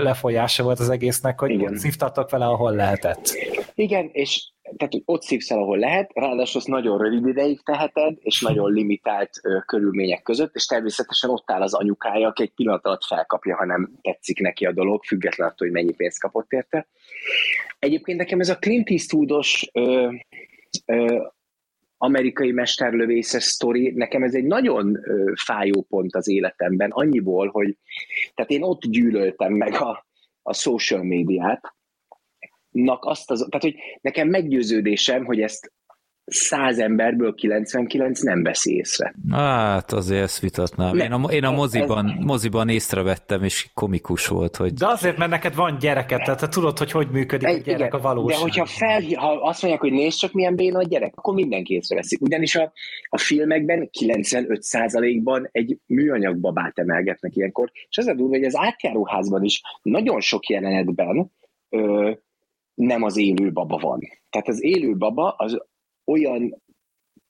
lefolyása volt az egésznek, hogy Igen. szívtatok vele, ahol lehetett. Igen, és tehát, hogy ott szívsz el, ahol lehet, ráadásul azt nagyon rövid ideig teheted, és nagyon limitált ö, körülmények között, és természetesen ott áll az anyukája, aki egy pillanat alatt felkapja, ha nem tetszik neki a dolog, függetlenül attól, hogy mennyi pénzt kapott érte. Egyébként nekem ez a Clint Eastwoodos ö, ö, amerikai mesterlövészes sztori, nekem ez egy nagyon fájó pont az életemben, annyiból, hogy tehát én ott gyűlöltem meg a, a social médiát, azt az, tehát hogy nekem meggyőződésem, hogy ezt száz emberből 99 nem veszi észre. Hát azért ezt vitatnám. én a, én a moziban, ez... moziban észrevettem, és komikus volt, hogy... De azért, mert neked van gyereket, tehát te tudod, hogy hogy működik egy, a gyerek igen, a valóság. De hogyha fel, ha azt mondják, hogy nézd csak milyen béna a gyerek, akkor mindenki észreveszik. Ugyanis a, a filmekben 95%-ban egy műanyag babát emelgetnek ilyenkor, és az a durva, hogy az átjáróházban is nagyon sok jelenetben ö, nem az élő baba van. Tehát az élő baba az olyan,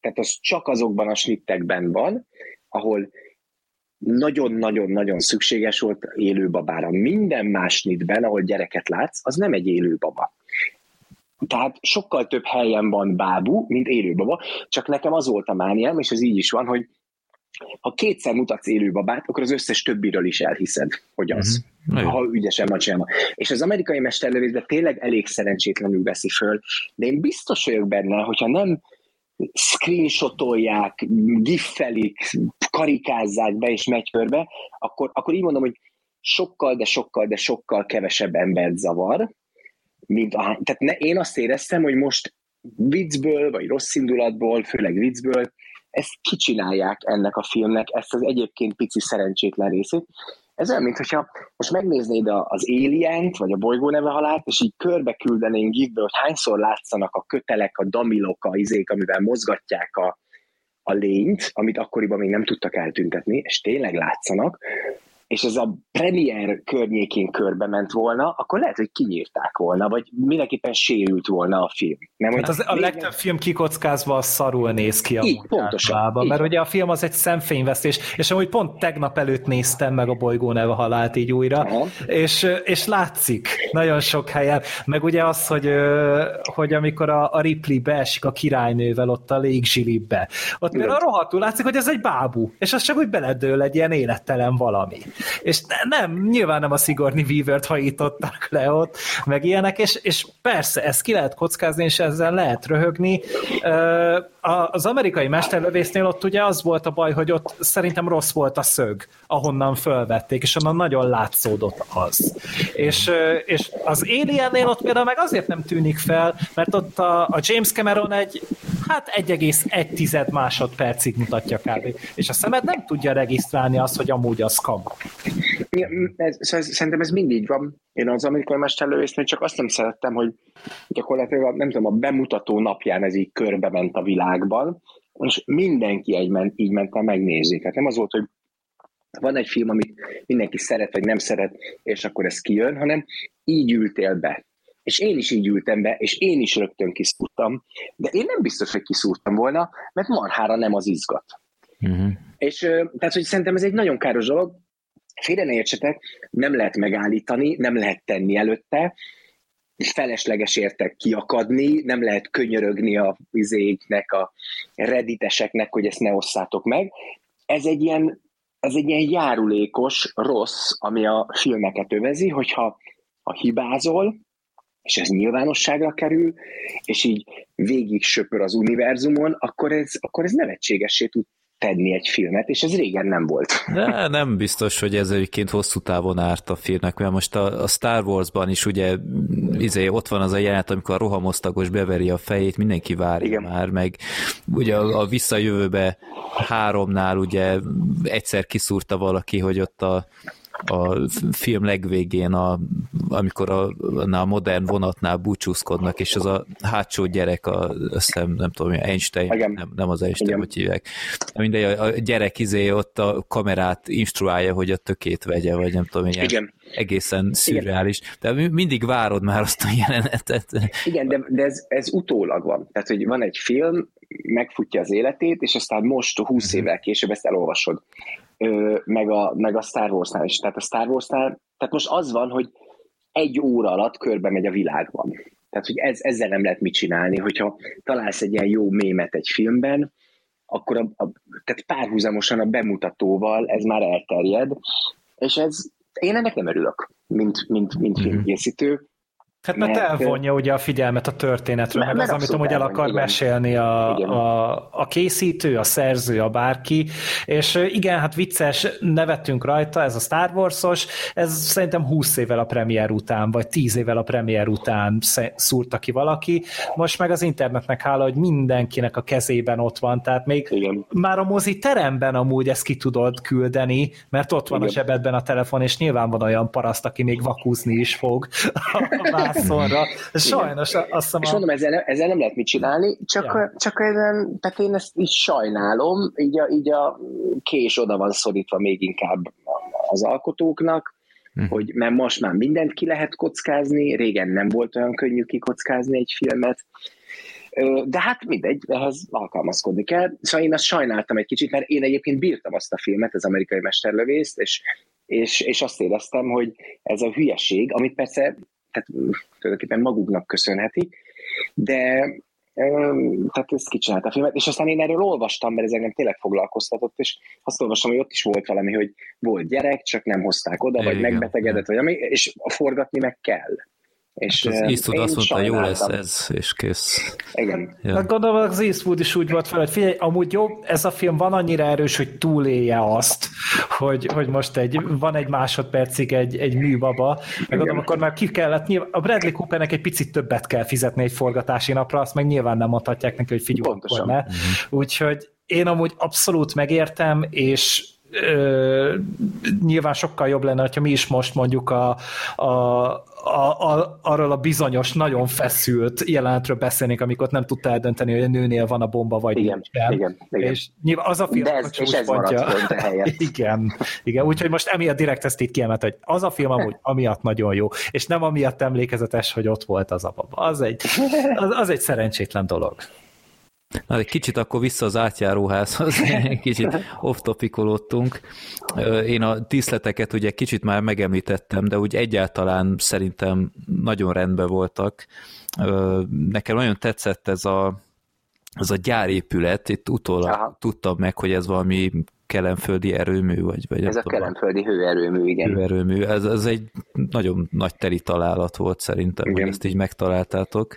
tehát az csak azokban a snittekben van, ahol nagyon-nagyon-nagyon szükséges volt élő babára. Minden más snitben, ahol gyereket látsz, az nem egy élő baba. Tehát sokkal több helyen van bábú, mint élő baba, csak nekem az volt a mániám, és ez így is van, hogy ha kétszer mutatsz élő babát, akkor az összes többiről is elhiszed, hogy az. Mm-hmm. Ha ügyesen van csinálva. És az amerikai mesterlövészben tényleg elég szerencsétlenül veszi föl, de én biztos vagyok benne, hogyha nem screenshotolják, giffelik, karikázzák be és megy körbe, akkor, akkor így mondom, hogy sokkal, de sokkal, de sokkal kevesebb embert zavar, mint a, tehát ne, én azt éreztem, hogy most viccből, vagy rossz indulatból, főleg viccből ezt kicsinálják ennek a filmnek, ezt az egyébként pici szerencsétlen részét. Ez olyan, mintha most megnéznéd az alien vagy a bolygó neve halált, és így körbe küldenénk gifbe, hogy hányszor látszanak a kötelek, a damilok, a izék, amivel mozgatják a, a lényt, amit akkoriban még nem tudtak eltüntetni, és tényleg látszanak, és ez a premier környékén körbe ment volna, akkor lehet, hogy kinyírták volna, vagy mindenképpen sérült volna a film. Nem, hát az, a legtöbb film kikockázva szarul néz ki a így, pontosan, így. mert ugye a film az egy szemfényvesztés, és amúgy pont tegnap előtt néztem meg a bolygó neve halált így újra, és, és látszik nagyon sok helyen, meg ugye az, hogy, hogy amikor a, a Ripley beesik a királynővel ott a légzsilibbe, ott például rohadtul látszik, hogy ez egy bábú, és az csak úgy beledől egy ilyen élettelen valami. És nem, nyilván nem a Sigourney Weaver-t hajították le ott, meg ilyenek, és, és persze, ezt ki lehet kockázni, és ezzel lehet röhögni. Az amerikai mesterlövésznél ott ugye az volt a baj, hogy ott szerintem rossz volt a szög, ahonnan fölvették, és onnan nagyon látszódott az. És, és az Aliennél ott például meg azért nem tűnik fel, mert ott a, a James Cameron egy hát 1,1 másodpercig mutatja kb. És a szemed nem tudja regisztrálni azt, hogy amúgy az kamu. Ez, ez, szerintem ez mindig van. Én az amerikai mesterlövésznél csak azt nem szerettem, hogy gyakorlatilag nem tudom, a bemutató napján ez így körbe ment a világban, és mindenki egy ment, így ment el megnézni. Tehát nem az volt, hogy van egy film, amit mindenki szeret, vagy nem szeret, és akkor ez kijön, hanem így ültél be. És én is így ültem be, és én is rögtön kiszúrtam, de én nem biztos, hogy kiszúrtam volna, mert marhára nem az izgat. Uh-huh. És tehát, hogy szerintem ez egy nagyon káros dolog, félre ne értsetek, nem lehet megállítani, nem lehet tenni előtte, felesleges értek kiakadni, nem lehet könyörögni a vizéknek, a rediteseknek, hogy ezt ne osszátok meg. Ez egy ilyen, ez egy ilyen járulékos rossz, ami a filmeket övezi, hogyha ha hibázol, és ez nyilvánosságra kerül, és így végig söpör az univerzumon, akkor ez, akkor ez nevetségessé tud tenni egy filmet, és ez régen nem volt. De nem biztos, hogy ez egyébként hosszú távon árt a filmnek, mert most a, a Star Wars-ban is ugye izé, ott van az a jelenet, amikor a rohamosztagos beveri a fejét, mindenki várja Igen. már, meg ugye a, a visszajövőbe háromnál ugye egyszer kiszúrta valaki, hogy ott a a film legvégén, a, amikor a, a modern vonatnál búcsúzkodnak, és az a hátsó gyerek, a, azt hiszem, nem tudom, Einstein, nem, nem az Einstein, Igen. hogy hívják. Mindegy, a, a gyerek izé ott a kamerát instruálja, hogy a tökét vegye, vagy nem tudom, ilyen Igen. egészen szürreális. De mindig várod már azt a jelenetet. Igen, de, de ez, ez utólag van. Tehát, hogy van egy film, megfutja az életét, és aztán most 20 uh-huh. évvel később ezt elolvasod meg a, meg a Star Wars-nál is. Tehát a Star Wars-nál, tehát most az van, hogy egy óra alatt körbe megy a világban. Tehát, hogy ez, ezzel nem lehet mit csinálni, hogyha találsz egy ilyen jó mémet egy filmben, akkor a, a, tehát párhuzamosan a bemutatóval ez már elterjed, és ez, én ennek nem örülök, mint, mint, mint mm-hmm. filmkészítő, Hát mert, mert elvonja ugye a figyelmet a történetről, meg az, amit amúgy el akar igen. mesélni a, a, a készítő, a szerző, a bárki, és igen, hát vicces, nevettünk rajta, ez a Star Wars-os, ez szerintem 20 évvel a premier után, vagy 10 évvel a premier után szúrta ki valaki, most meg az internetnek hála, hogy mindenkinek a kezében ott van, tehát még igen. már a mozi teremben amúgy ezt ki tudod küldeni, mert ott van igen. a zsebedben a telefon, és nyilván van olyan paraszt, aki még vakúzni is fog a vászonra. Sajnos azt hiszem... És mondom, ezzel, ezzel nem lehet mit csinálni, csak, ja. csak ezen, tehát én ezt is sajnálom, így a, így a kés oda van szorítva még inkább az alkotóknak, hm. hogy mert most már mindent ki lehet kockázni, régen nem volt olyan könnyű kikockázni egy filmet, de hát mindegy, ehhez alkalmazkodni kell. Szóval én azt sajnáltam egy kicsit, mert én egyébként bírtam azt a filmet, az amerikai mesterlövészt, és, és, és azt éreztem, hogy ez a hülyeség, amit persze tehát tulajdonképpen maguknak köszönhetik, de tehát ezt kicsinálta a filmet, és aztán én erről olvastam, mert ez engem tényleg foglalkoztatott, és azt olvastam, hogy ott is volt valami, hogy volt gyerek, csak nem hozták oda, vagy Igen, megbetegedett, vagy ami, és forgatni meg kell. És hát az Eastwood azt mondta, jó lesz ez, és kész. Igen. Ja. Hát gondolom, az Eastwood is úgy volt fel, hogy figyelj, amúgy jó, ez a film van annyira erős, hogy túlélje azt, hogy, hogy most egy, van egy másodpercig egy, egy műbaba, meg gondolom, akkor már ki kellett, nyilván, a Bradley Coopernek egy picit többet kell fizetni egy forgatási napra, azt meg nyilván nem mondhatják neki, hogy figyelj, akkor ne. Uh-huh. Úgyhogy én amúgy abszolút megértem, és ö, nyilván sokkal jobb lenne, ha mi is most mondjuk a, a, a, a, arról a bizonyos, nagyon feszült jelenetről beszélnénk, amikor nem tudta eldönteni, hogy a nőnél van a bomba, vagy igen, nincsen. Igen, igen. És nyilván az a film, De ez, ez maradt Igen, igen. Úgyhogy most emiatt direkt ezt itt kiemelt, hogy az a film amúgy amiatt nagyon jó, és nem amiatt emlékezetes, hogy ott volt az a baba. Az egy, az, az egy szerencsétlen dolog. Na, egy kicsit akkor vissza az átjáróházhoz, kicsit off-topikolódtunk. Én a díszleteket ugye kicsit már megemlítettem, de úgy egyáltalán szerintem nagyon rendben voltak. Nekem nagyon tetszett ez a, ez a gyárépület, itt utólag Aha. tudtam meg, hogy ez valami kelemföldi erőmű, vagy... vagy ez a tudom, kelemföldi hőerőmű, igen. Hőerőmű, ez, ez egy nagyon nagy teli találat volt szerintem, igen. hogy ezt így megtaláltátok.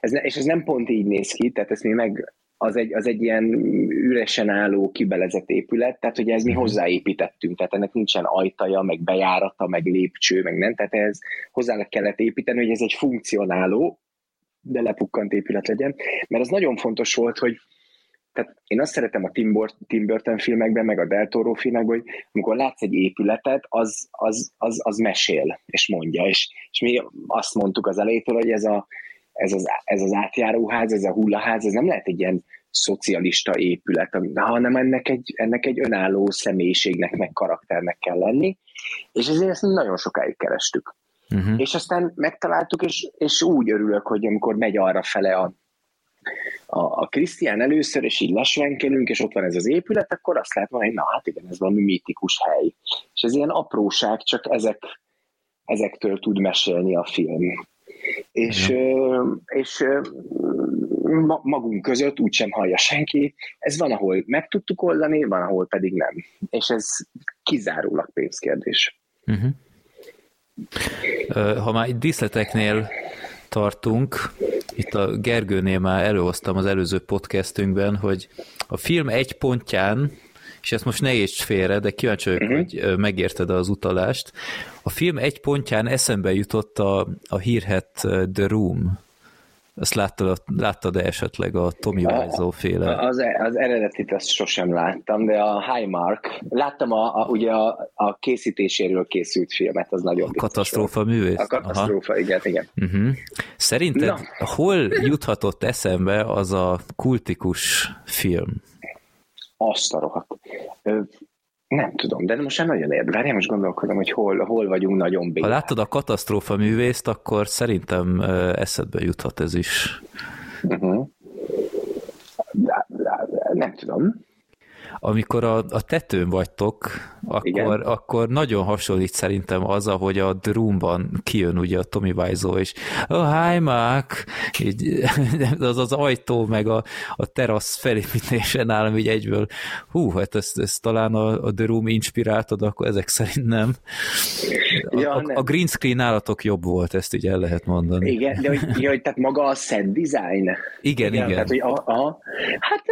Ez, és ez nem pont így néz ki, tehát ezt mi meg az egy, az egy ilyen üresen álló, kibelezett épület, tehát ugye ez mi mhm. hozzáépítettünk, tehát ennek nincsen ajtaja, meg bejárata, meg lépcső, meg nem, tehát ez hozzá kellett építeni, hogy ez egy funkcionáló, de lepukkant épület legyen, mert az nagyon fontos volt, hogy tehát én azt szeretem a Tim, Tim Burton filmekben, meg a Del Toro filmekben, hogy amikor látsz egy épületet, az, az, az, az mesél, és mondja, és, és mi azt mondtuk az elejétől, hogy ez, a, ez, az, ez az átjáróház, ez a hullaház, ez nem lehet egy ilyen szocialista épület, hanem ennek egy, ennek egy önálló személyiségnek, meg karakternek kell lenni, és ezért ezt nagyon sokáig kerestük. Uh-huh. És aztán megtaláltuk, és, és úgy örülök, hogy amikor megy arra fele a, a, a Krisztián először, és így lesvenkelünk, és ott van ez az épület, akkor azt lehet mondani, hogy na hát igen, ez valami mítikus hely. És ez ilyen apróság, csak ezek, ezektől tud mesélni a film. És, mm. és magunk között úgysem hallja senki, ez van, ahol meg tudtuk oldani, van, ahol pedig nem. És ez kizárólag pénzkérdés. Uh-huh. Ha már itt díszleteknél tartunk, itt a Gergőnél már előhoztam az előző podcastünkben, hogy a film egy pontján, és ezt most ne érts félre, de kíváncsi vagyok, uh-huh. hogy megérted az utalást. A film egy pontján eszembe jutott a, a hírhet The Room. Ezt láttad, láttad esetleg a Tommy Wiseau féle? Az, az eredetit azt sosem láttam, de a Highmark, láttam a, a, ugye a, a készítéséről készült filmet, az nagyon A katasztrófa volt. művész? A katasztrófa, Aha. igen, igen. Uh-huh. Szerinted Na. hol juthatott eszembe az a kultikus film? Azt a rohadt. Nem tudom, de most már nagyon érdekel. most gondolkodom, hogy hol, hol vagyunk nagyon bénán. Ha láttad a katasztrófa művészt, akkor szerintem eszedbe juthat ez is. Uh-huh. Nem tudom amikor a, a tetőn vagytok, akkor, akkor nagyon hasonlít szerintem az, ahogy a Drumban kijön ugye a Tommy Wiseau, és oh, hi Mark! Így, az az ajtó, meg a, a terasz felépítése nálam így egyből, hú, hát ezt, ezt talán a, a Drum inspiráltad, akkor ezek szerint nem. A, ja, a, nem. a green screen nálatok jobb volt, ezt így el lehet mondani. Igen, de hogy, ja, hogy tehát maga a set design. Igen, igen. igen. Tehát, hogy a, a, hát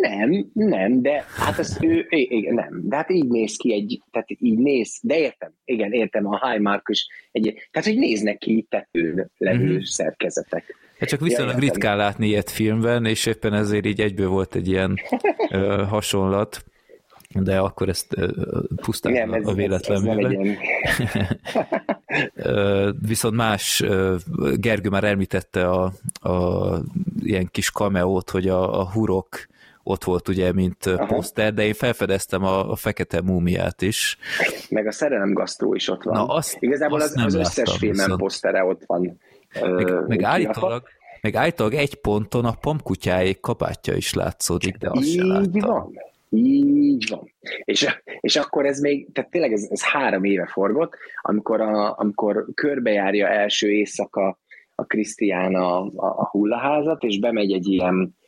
nem, nem, de Hát azt ő, igen, nem. De hát így néz ki egy, tehát így néz, de értem, igen, értem, a high mark is egy, tehát hogy néznek ki tetőn levő mm-hmm. szerkezetek. Hát csak viszonylag ja, ritkán látni ilyet filmben, és éppen ezért így egyből volt egy ilyen ö, hasonlat, de akkor ezt ö, pusztán Nem, ez, a véletlen Viszont más, Gergő már említette a, a ilyen kis kameót, hogy a, a hurok ott volt ugye, mint Aha. poszter, de én felfedeztem a, a fekete múmiát is. Meg a szerelem gasztró is ott van. Na, azt, Igazából azt az, az összes filmen posztere ott van. Meg, meg állítólag, meg állítólag egy ponton a pamkutyáék kapátja is látszódik, de azt Így láttam. van. Így van. És, és akkor ez még, tehát tényleg ez, ez három éve forgott, amikor, a, amikor körbejárja első éjszaka a Krisztián a, a, a hullaházat, és bemegy egy ilyen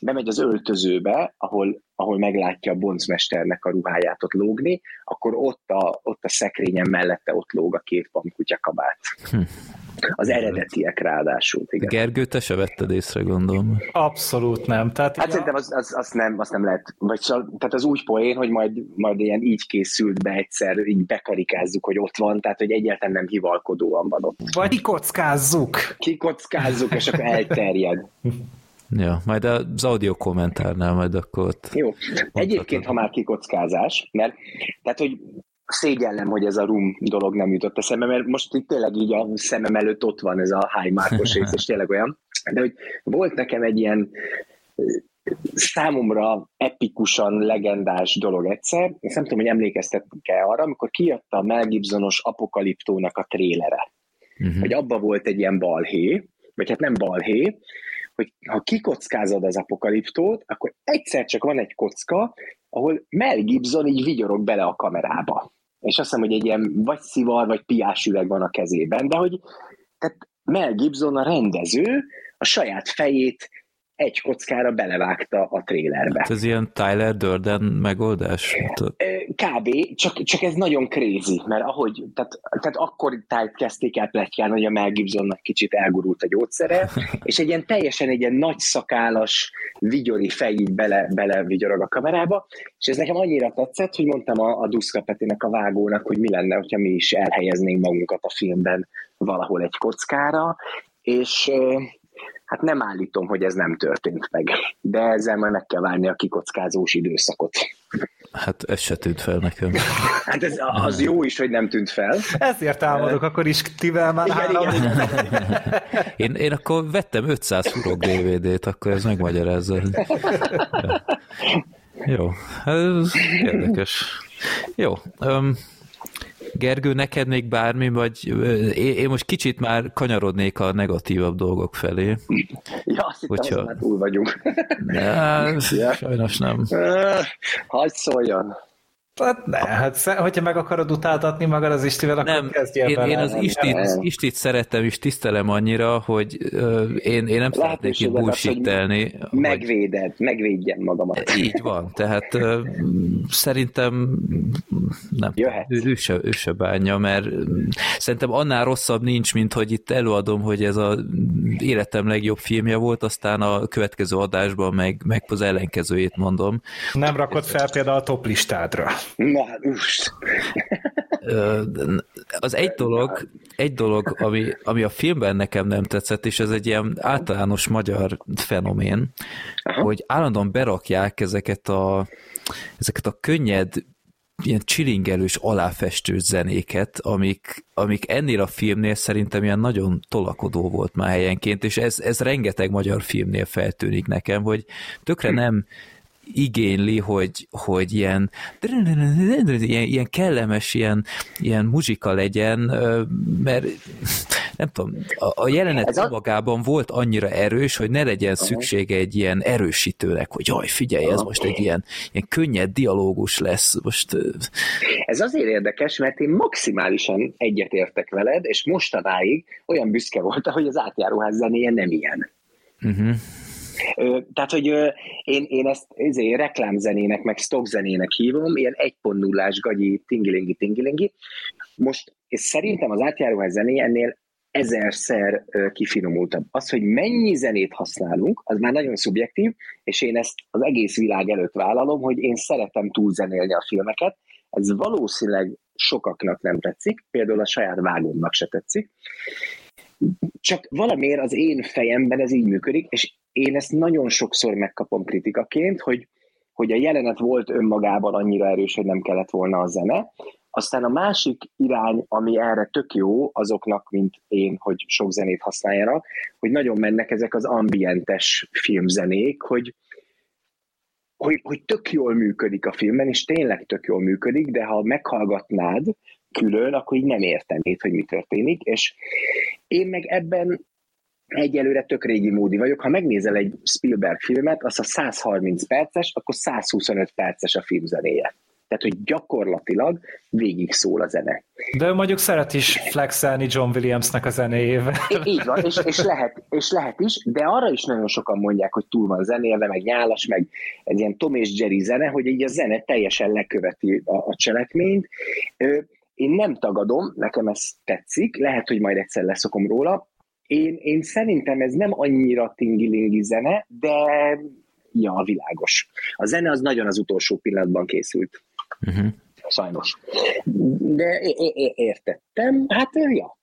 bemegy az öltözőbe, ahol, ahol meglátja a boncmesternek a ruháját ott lógni, akkor ott a, ott a szekrényen mellette ott lóg a két pamkutya kabát. Hm. Az eredetiek ráadásul. Igen. Gergő, te se vetted észre, gondolom. Abszolút nem. Tehát hát szerintem azt az, az nem, az nem lehet. Vagy szóval, tehát az úgy poén, hogy majd, majd ilyen így készült be egyszer, így bekarikázzuk, hogy ott van, tehát hogy egyáltalán nem hivalkodóan van ott. Vagy kikockázzuk. Kikockázzuk, és akkor elterjed. Ja, majd az audio kommentárnál majd akkor ott... Jó. Egyébként, ha már kikockázás, mert tehát, hogy szégyellem, hogy ez a rum dolog nem jutott eszembe, mert most itt tényleg így a szemem előtt ott van ez a high markos rész, és tényleg olyan. De hogy volt nekem egy ilyen számomra epikusan legendás dolog egyszer. Ezt nem tudom, hogy emlékeztettek-e arra, amikor kijött a Mel Gibsonos Apokaliptónak a trélere. Uh-huh. Hogy abba volt egy ilyen balhé, vagy hát nem balhé, hogy ha kikockázod az apokaliptót, akkor egyszer csak van egy kocka, ahol Mel Gibson így vigyorog bele a kamerába. És azt hiszem, hogy egy ilyen vagy szivar, vagy piás üveg van a kezében, de hogy tehát Mel Gibson a rendező a saját fejét egy kockára belevágta a trélerbe. Hát ez ilyen Tyler Durden megoldás? Kb. Csak, csak ez nagyon crazy, mert ahogy, tehát, tehát akkor tájt kezdték el pletykán, hogy a Mel Gibsonnak kicsit elgurult a gyógyszere, és egy ilyen teljesen egy ilyen nagy szakálas, vigyori fejig bele, bele vigyorog a kamerába, és ez nekem annyira tetszett, hogy mondtam a, a Duszka Petinek, a vágónak, hogy mi lenne, hogyha mi is elhelyeznénk magunkat a filmben valahol egy kockára, és Hát nem állítom, hogy ez nem történt meg, de ezzel már meg kell várni a kikockázós időszakot. Hát ez se tűnt fel nekem. Hát ez, az jó is, hogy nem tűnt fel. Ezért támadok, akkor is tivel már igen, három. Igen. Én, én akkor vettem 500 furok DVD-t, akkor ez megmagyarázza. Jó, ez érdekes. Jó, um, Gergő, neked még bármi, vagy én most kicsit már kanyarodnék a negatívabb dolgok felé. Ja, azt hittem, Hogyha... már túl vagyunk. Ja, ja. Sajnos nem. Hagy szóljon. Hát ne, hát hogyha meg akarod utáltatni magad az Istivel, akkor nem, kezdjél én, én az Istit, Istit szeretem és tisztelem annyira, hogy uh, én, én nem szeretnék itt bullshittelni. Megvéded, hogy... megvédjen magamat. Így van, tehát uh, szerintem nem, ő, ő, se, ő se bánja, mert szerintem annál rosszabb nincs, mint hogy itt előadom, hogy ez az életem legjobb filmje volt, aztán a következő adásban meg, meg az ellenkezőjét mondom. Nem rakod fel például a top listádra. Na, hát, Az egy dolog, egy dolog ami, ami a filmben nekem nem tetszett, és ez egy ilyen általános magyar fenomén, Aha. hogy állandóan berakják ezeket a, ezeket a könnyed, ilyen csilingelős, aláfestő zenéket, amik, amik ennél a filmnél szerintem ilyen nagyon tolakodó volt már helyenként, és ez, ez rengeteg magyar filmnél feltűnik nekem, hogy tökre nem igényli, hogy, hogy ilyen, ilyen, ilyen kellemes, ilyen, ilyen muzsika legyen, mert nem tudom, a, a jelenet a... magában volt annyira erős, hogy ne legyen szüksége egy ilyen erősítőnek, hogy jaj, figyelj, ez most egy ilyen, ilyen könnyed dialógus lesz. Most... Ez azért érdekes, mert én maximálisan egyetértek veled, és mostanáig olyan büszke voltam, hogy az átjáróház zenéje nem ilyen. Uh-huh. Tehát, hogy én, én ezt ezért reklámzenének, meg stockzenének hívom, ilyen 1.0-ás gagyi tingilingi tingilingi. Most és szerintem az átjáróház zené ennél ezerszer kifinomultabb. Az, hogy mennyi zenét használunk, az már nagyon szubjektív, és én ezt az egész világ előtt vállalom, hogy én szeretem túlzenélni a filmeket. Ez valószínűleg sokaknak nem tetszik, például a saját vágómnak se tetszik. Csak valamiért az én fejemben ez így működik, és én ezt nagyon sokszor megkapom kritikaként, hogy, hogy a jelenet volt önmagában annyira erős, hogy nem kellett volna a zene. Aztán a másik irány, ami erre tök jó azoknak, mint én, hogy sok zenét használjanak, hogy nagyon mennek ezek az ambientes filmzenék, hogy, hogy, hogy tök jól működik a filmben, és tényleg tök jól működik, de ha meghallgatnád külön, akkor így nem értenéd, hogy mi történik, és én meg ebben egyelőre tök régi módi vagyok. Ha megnézel egy Spielberg filmet, az a 130 perces, akkor 125 perces a filmzenéje. Tehát, hogy gyakorlatilag végig szól a zene. De ő mondjuk szeret is flexelni John Williamsnek a zenéjével. É, így van, és, és, lehet, és lehet is, de arra is nagyon sokan mondják, hogy túl van zenélve, meg nyálas, meg egy ilyen Tom és Jerry zene, hogy így a zene teljesen leköveti a, a cselekményt. Én nem tagadom, nekem ez tetszik, lehet, hogy majd egyszer leszokom róla, én, én szerintem ez nem annyira tingilingi zene, de ja, világos. A zene az nagyon az utolsó pillanatban készült. Uh-huh. Sajnos. De é- é- értettem, hát ja.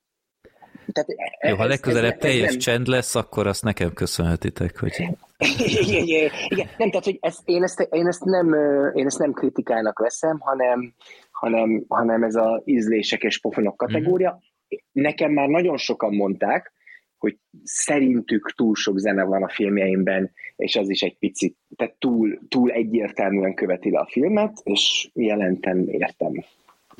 Tehát Jó, ha legközelebb ez, teljes nem... csend lesz, akkor azt nekem köszönhetitek, hogy... igen, igen, igen, nem, tehát, hogy ezt, én, ezt, én, ezt nem, én ezt nem kritikának veszem, hanem, hanem, hanem ez az ízlések és pofonok kategória. Mm. Nekem már nagyon sokan mondták, hogy szerintük túl sok zene van a filmjeimben, és az is egy picit, tehát túl, túl egyértelműen követi le a filmet, és jelentem értem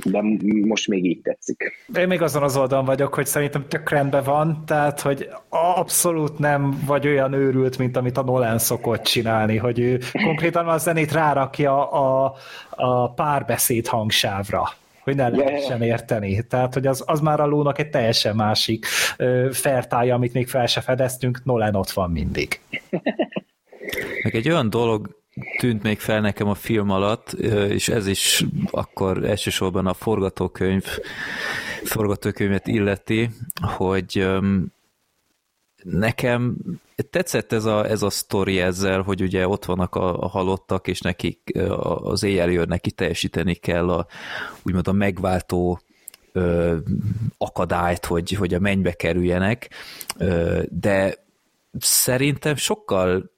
de most még így tetszik. Én még azon az oldalon vagyok, hogy szerintem tök rendben van, tehát, hogy abszolút nem vagy olyan őrült, mint amit a Nolan szokott csinálni, hogy ő konkrétan a zenét rárakja a, a párbeszéd hangsávra hogy ne lehessen érteni. Tehát, hogy az, az már a lónak egy teljesen másik ö, fertája, amit még fel se fedeztünk, Nolan ott van mindig. Meg egy olyan dolog tűnt még fel nekem a film alatt, és ez is akkor elsősorban a forgatókönyv, forgatókönyvet illeti, hogy nekem tetszett ez a, ez a sztori ezzel, hogy ugye ott vannak a, a halottak, és nekik az éjjel jön, neki teljesíteni kell a, úgymond a megváltó ö, akadályt, hogy, hogy a mennybe kerüljenek, ö, de szerintem sokkal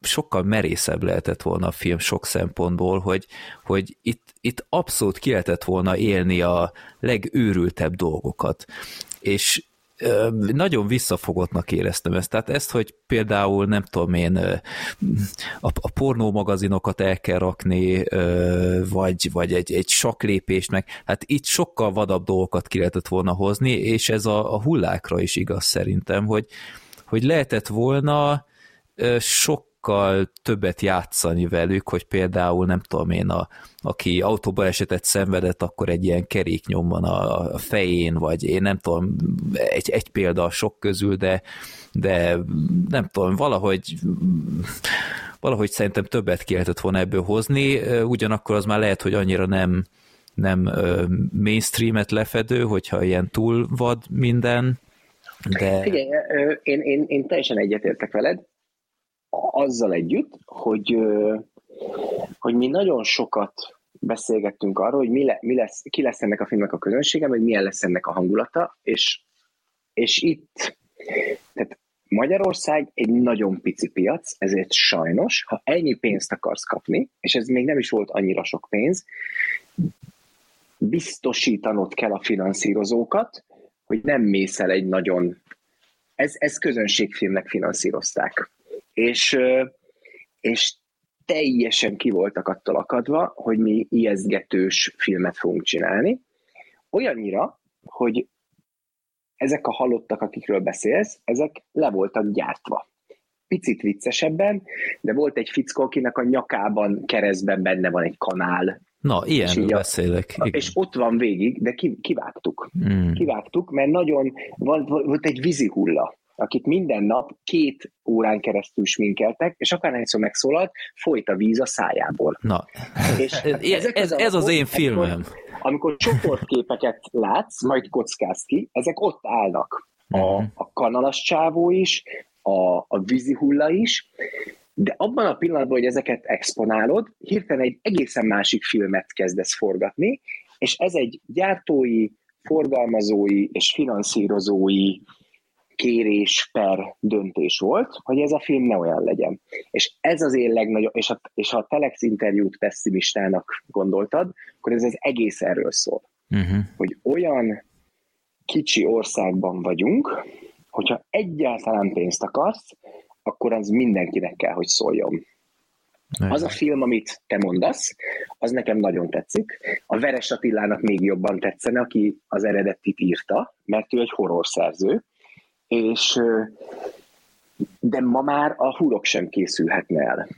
sokkal merészebb lehetett volna a film sok szempontból, hogy, hogy itt, itt abszolút ki lehetett volna élni a legőrültebb dolgokat. És nagyon visszafogottnak éreztem ezt. Tehát ezt, hogy például nem tudom én, a, a pornó magazinokat el kell rakni, vagy, vagy egy, egy saklépést meg, hát itt sokkal vadabb dolgokat ki lehetett volna hozni, és ez a, a hullákra is igaz szerintem, hogy, hogy lehetett volna sok sokkal többet játszani velük, hogy például nem tudom én, a, aki autóba esetet szenvedett, akkor egy ilyen kerék nyomban a, a fején, vagy én nem tudom, egy, egy példa a sok közül, de, de nem tudom, valahogy valahogy szerintem többet ki lehetett volna ebből hozni, ugyanakkor az már lehet, hogy annyira nem, nem mainstreamet lefedő, hogyha ilyen túl vad minden, de... Figyelj, én, én, én teljesen egyetértek veled, azzal együtt, hogy, hogy mi nagyon sokat beszélgettünk arról, hogy mi, le, mi lesz, ki lesz ennek a filmnek a közönsége, vagy milyen lesz ennek a hangulata, és, és itt, tehát Magyarország egy nagyon pici piac, ezért sajnos, ha ennyi pénzt akarsz kapni, és ez még nem is volt annyira sok pénz, biztosítanod kell a finanszírozókat, hogy nem mész el egy nagyon... Ez, ez közönségfilmnek finanszírozták és, és teljesen ki voltak attól akadva, hogy mi ijesztgetős filmet fogunk csinálni. Olyannyira, hogy ezek a halottak, akikről beszélsz, ezek le voltak gyártva. Picit viccesebben, de volt egy fickó, akinek a nyakában keresztben benne van egy kanál. Na, ilyen beszélek. Igen. És ott van végig, de ki, kivágtuk. Mm. Kivágtuk, mert nagyon, volt, volt egy vízihulla akit minden nap két órán keresztül sminkeltek, és akárhányszor megszólalt, folyt a víz a szájából. Na, és ez, ez, az, ez az én filmem. Amikor, amikor csoportképeket látsz, majd kockáz ki, ezek ott állnak. A, a kanalas csávó is, a, a vízihulla is, de abban a pillanatban, hogy ezeket exponálod, hirtelen egy egészen másik filmet kezdesz forgatni, és ez egy gyártói, forgalmazói és finanszírozói kérés per döntés volt, hogy ez a film ne olyan legyen. És ez az én legnagyobb, és, a, és ha a Telex interjút pessimistának gondoltad, akkor ez az egész erről szól. Uh-huh. Hogy olyan kicsi országban vagyunk, hogyha egyáltalán pénzt akarsz, akkor az mindenkinek kell, hogy szóljon. Az a film, amit te mondasz, az nekem nagyon tetszik. A Veres Attilának még jobban tetszene, aki az eredetit írta, mert ő egy horror szerző, és de ma már a hurok sem készülhetne el,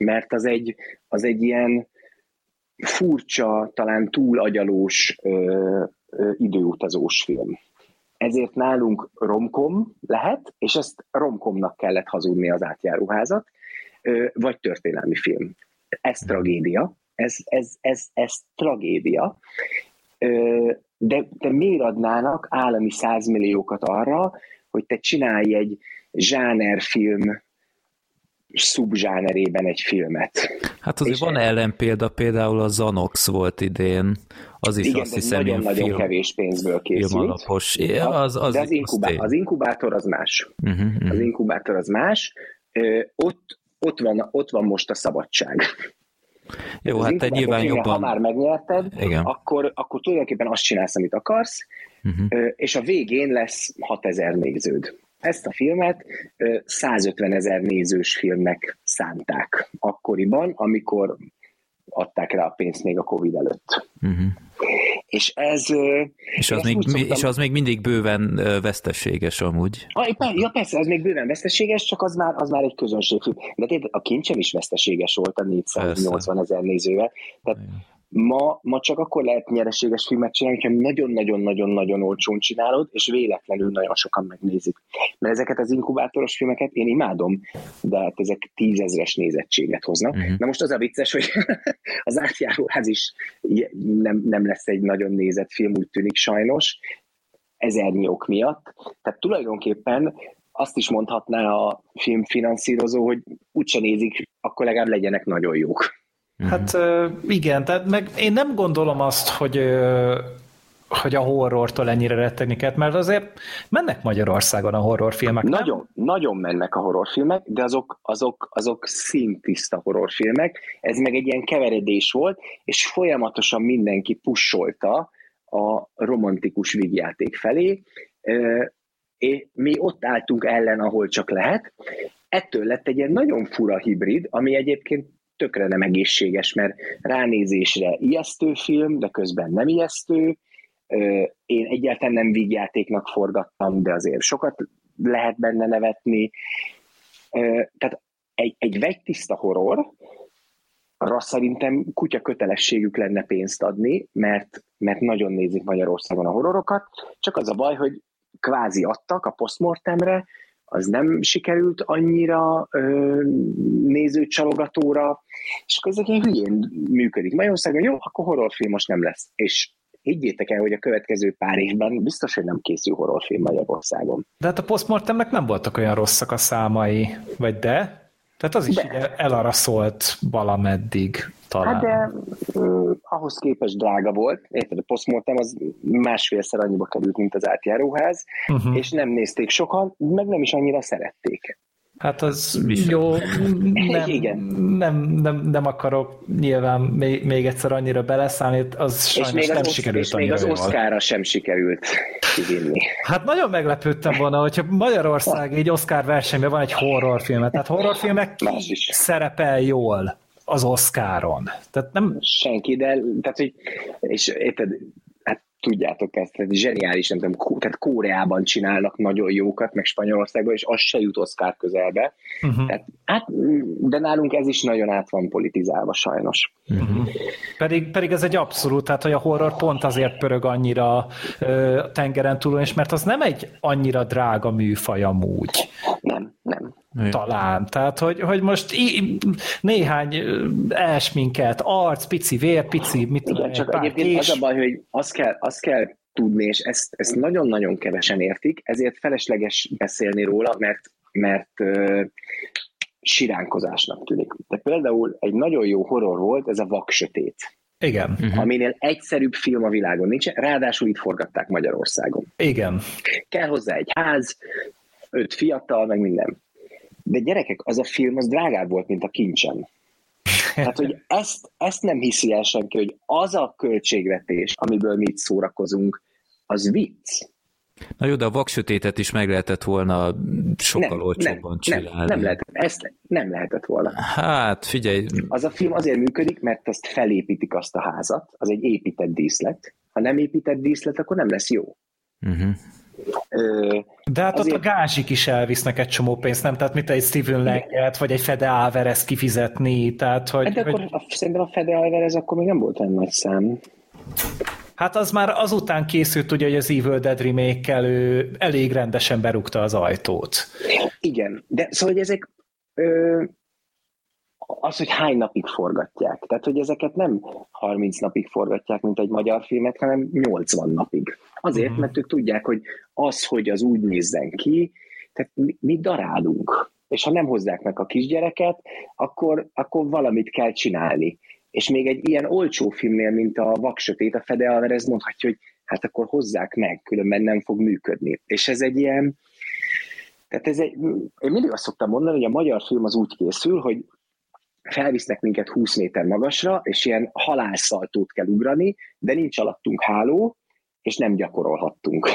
mert az egy, az egy ilyen furcsa, talán túl agyalós ö, ö, időutazós film. Ezért nálunk romkom lehet, és ezt romkomnak kellett hazudni az átjáróházat, ö, vagy történelmi film. Ez tragédia, ez, ez, ez, ez tragédia, ö, de, de miért adnának állami százmilliókat arra, hogy te csinálj egy zsánerfilm szubzsánerében egy filmet. Hát azért és van ellenpélda, például a Zanox volt idén, Az is Igen, azt hiszem ilyen nagyon-nagyon film, kevés pénzből készült. filmalapos. É, Az, az, de az, inkubá, az, az inkubátor az más. uh-huh, uh-huh. Az inkubátor az más. Ö, ott, ott, van, ott van most a szabadság. Jó, hát te nyilván jobban... Ha már megnyerted, Igen. akkor, akkor tulajdonképpen azt csinálsz, amit akarsz, Uh-huh. és a végén lesz 6000 néződ. Ezt a filmet ö, 150 ezer nézős filmnek szánták akkoriban, amikor adták rá a pénzt még a Covid előtt. Uh-huh. És ez... És, az még, szoktam- és az még mindig bőven veszteséges amúgy. Ah, per- Ja persze, az még bőven veszteséges, csak az már, az már egy közönségfilm. De tényleg a kincsem is veszteséges volt a 480 ezer nézővel. Tehát ma, ma csak akkor lehet nyereséges filmet csinálni, hogyha nagyon-nagyon-nagyon-nagyon olcsón csinálod, és véletlenül nagyon sokan megnézik. Mert ezeket az inkubátoros filmeket én imádom, de hát ezek tízezres nézettséget hoznak. Uh-huh. Na most az a vicces, hogy az átjáróház is nem, nem lesz egy nagyon nézett film, úgy tűnik sajnos, ezernyi ok miatt. Tehát tulajdonképpen azt is mondhatná a filmfinanszírozó, hogy úgyse nézik, akkor legalább legyenek nagyon jók. Hát ö, igen, tehát meg én nem gondolom azt, hogy hogy a horrortól ennyire rettegni kell, mert azért mennek Magyarországon a horrorfilmek, nem? Nagyon, nagyon mennek a horrorfilmek, de azok, azok, azok szintiszta horrorfilmek. Ez meg egy ilyen keveredés volt, és folyamatosan mindenki pusolta a romantikus vígjáték felé, és mi ott álltunk ellen, ahol csak lehet. Ettől lett egy ilyen nagyon fura hibrid, ami egyébként tökre nem egészséges, mert ránézésre ijesztő film, de közben nem ijesztő. Én egyáltalán nem vígjátéknak forgattam, de azért sokat lehet benne nevetni. Tehát egy, egy vegytiszta horror, arra szerintem kutya kötelességük lenne pénzt adni, mert, mert nagyon nézik Magyarországon a horrorokat, csak az a baj, hogy kvázi adtak a postmortemre, az nem sikerült annyira ö, nézőcsalogatóra, és akkor ezek ilyen hülyén működik. Magyarországon jó, akkor horrorfilm most nem lesz. És higgyétek el, hogy a következő pár évben biztos, hogy nem készül horrorfilm Magyarországon. De hát a postmortemnek nem voltak olyan rosszak a számai, vagy de? Tehát az is De. elaraszolt valameddig talán. Hát de ö, ahhoz képest drága volt, érted, a postmortem az másfélszer annyiba került, mint az átjáróház, Uh-huh. és nem nézték sokan, meg nem is annyira szerették. Hát az Viszont. jó, nem, Igen. nem, nem, nem akarok nyilván még, még egyszer annyira beleszállni, az sajnos és még nem az, sikerült és még az. Oscarra sem sikerült kivinni. Hát nagyon meglepődtem volna, hogyha Magyarország egy Oscar versenyben van egy horrorfilmet. Tehát horrorfilmek szerepel jól az Oscaron. Tehát nem, Senki, de tehát, hogy, és érted, tudjátok ezt, tehát zseniális, nem tudom, tehát Kóreában csinálnak nagyon jókat, meg Spanyolországban, és az se jut Oscar közelbe. uh-huh. Tehát, hát, de nálunk ez is nagyon át van politizálva sajnos. pedig, pedig ez egy abszolút, tehát hogy a horror pont azért pörög annyira ö, tengeren túlon, és mert az nem egy annyira drága műfaj amúgy. Nem. Talán. Tehát, hogy, hogy most í- néhány elsminkelt arc, pici vér, pici, mit tudom, Igen, csak egyébként kés. az a baj, hogy azt kell, azt kell tudni, és ezt, ezt nagyon-nagyon kevesen értik, ezért felesleges beszélni róla, mert, mert uh, siránkozásnak tűnik. De például egy nagyon jó horror volt, ez a Vaksötét, Igen, uh-huh. aminél egyszerűbb film a világon nincs, ráadásul itt forgatták Magyarországon. igen. Kell hozzá egy ház, öt fiatal, meg minden. De gyerekek, az a film az drágább volt, mint a kincsem. Tehát, hogy ezt, ezt nem hiszi el senki, hogy az a költségvetés, amiből mi itt szórakozunk, az vicc. Na jó, de a vaksötétet is meg lehetett volna sokkal Nem, olcsóbban nem, csinálni. nem, nem, lehetett, ezt nem lehetett volna. Hát figyelj, Az a film azért működik, mert azt felépítik azt a házat, az egy épített díszlet. Ha nem épített díszlet, akkor nem lesz jó. uh-huh. De hát Azért- ott a gázsik is elvisznek egy csomó pénzt, nem? Tehát mit egy Steven Langet, vagy egy Fede Alvarez kifizetni, tehát hogy... hát de hogy akkor a, szerintem a Fede Alvarez akkor még nem volt olyan nagy szám. hát az már azután készült, ugye, hogy az Evil Dead remake ő elég rendesen berúgta az ajtót. Igen, de szóval, hogy ezek ö, az, hogy hány napig forgatják. Tehát, hogy ezeket nem 30 napig forgatják, mint egy magyar filmet, hanem 80 napig. Azért, Mhm. mert ők tudják, hogy az, hogy az úgy nézzen ki, tehát mi, mi darálunk. És ha nem hozzák meg a kisgyereket, akkor, akkor valamit kell csinálni. és még egy ilyen olcsó filmnél, mint a Vaksötét, a Fede Alvarez mondhatja, hogy hát akkor hozzák meg, különben nem fog működni. És ez egy ilyen, tehát ez egy, én mindig azt szoktam mondani, hogy a magyar film az úgy készül, hogy felvisznek minket 20 méter magasra, és ilyen halálszaltót kell ugrani, de nincs alattunk háló, és nem gyakorolhattunk.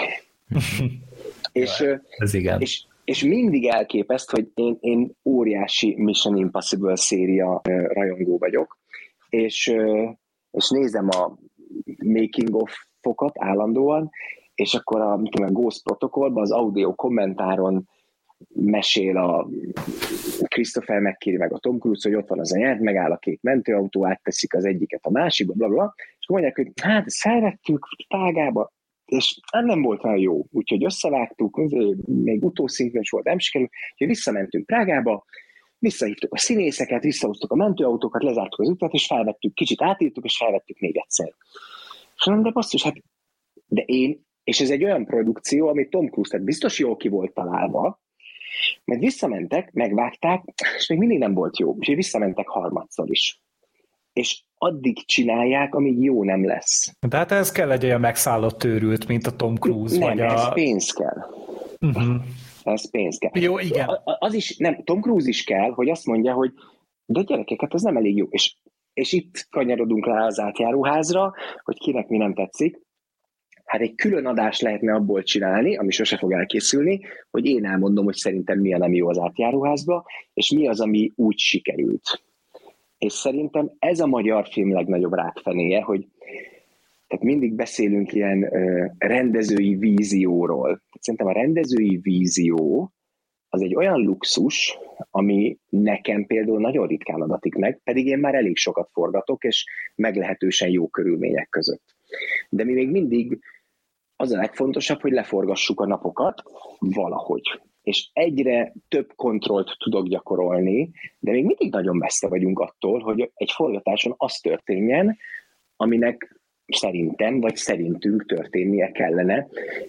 és, ez igen. És, és mindig elképeszt, hogy én, én óriási Mission Impossible széria rajongó vagyok, és, és nézem a making of fokat állandóan, és akkor a, tudom, a Ghost protokollban az audio kommentáron mesél a Christopher megkéri meg a Tom Cruise, hogy ott van az a nyert, megáll a két mentőautó, átteszik az egyiket a másikba, bla, bla, és mondják, hogy hát ezt felvettük tágába, és nem volt olyan jó, úgyhogy összevágtuk, még utószintben is volt, nem sikerült, úgyhogy visszamentünk Prágába, visszahívtuk a színészeket, visszahoztuk a mentőautókat, lezártuk az utat, és felvettük, kicsit átírtuk, és felvettük még egyszer. És mondom, de basszus, hát de én, és ez egy olyan produkció, amit Tom Cruise, tehát biztos jól ki volt találva, mert visszamentek, megvágták, és még mindig nem volt jó, és visszamentek harmadszor is. És addig csinálják, amíg jó nem lesz. De hát ez kell egy olyan megszállott tőrült, mint a Tom Cruise. Nem, vagy ez a... pénz kell. Uh-huh. Ez pénz kell. Jó, igen. Az is, nem, Tom Cruise is kell, hogy azt mondja, hogy de gyerekek, hát ez nem elég jó. És, és itt kanyarodunk rá az átjáróházra, hogy kinek mi nem tetszik. Hát egy külön adás lehetne abból csinálni, ami sose fog elkészülni, hogy én elmondom, hogy szerintem mi a nem jó az átjáróházba, és mi az, ami úgy sikerült. És szerintem ez a magyar film legnagyobb rákfenéje, hogy tehát mindig beszélünk ilyen ö, rendezői vízióról. Szerintem a rendezői vízió az egy olyan luxus, ami nekem például nagyon ritkán adatik meg, pedig én már elég sokat forgatok, és meglehetősen jó körülmények között. De mi még mindig az a legfontosabb, hogy leforgassuk a napokat valahogy. És egyre több kontrollt tudok gyakorolni, de még mindig nagyon messze vagyunk attól, hogy egy forgatáson az történjen, aminek szerintem, vagy szerintünk történnie kellene.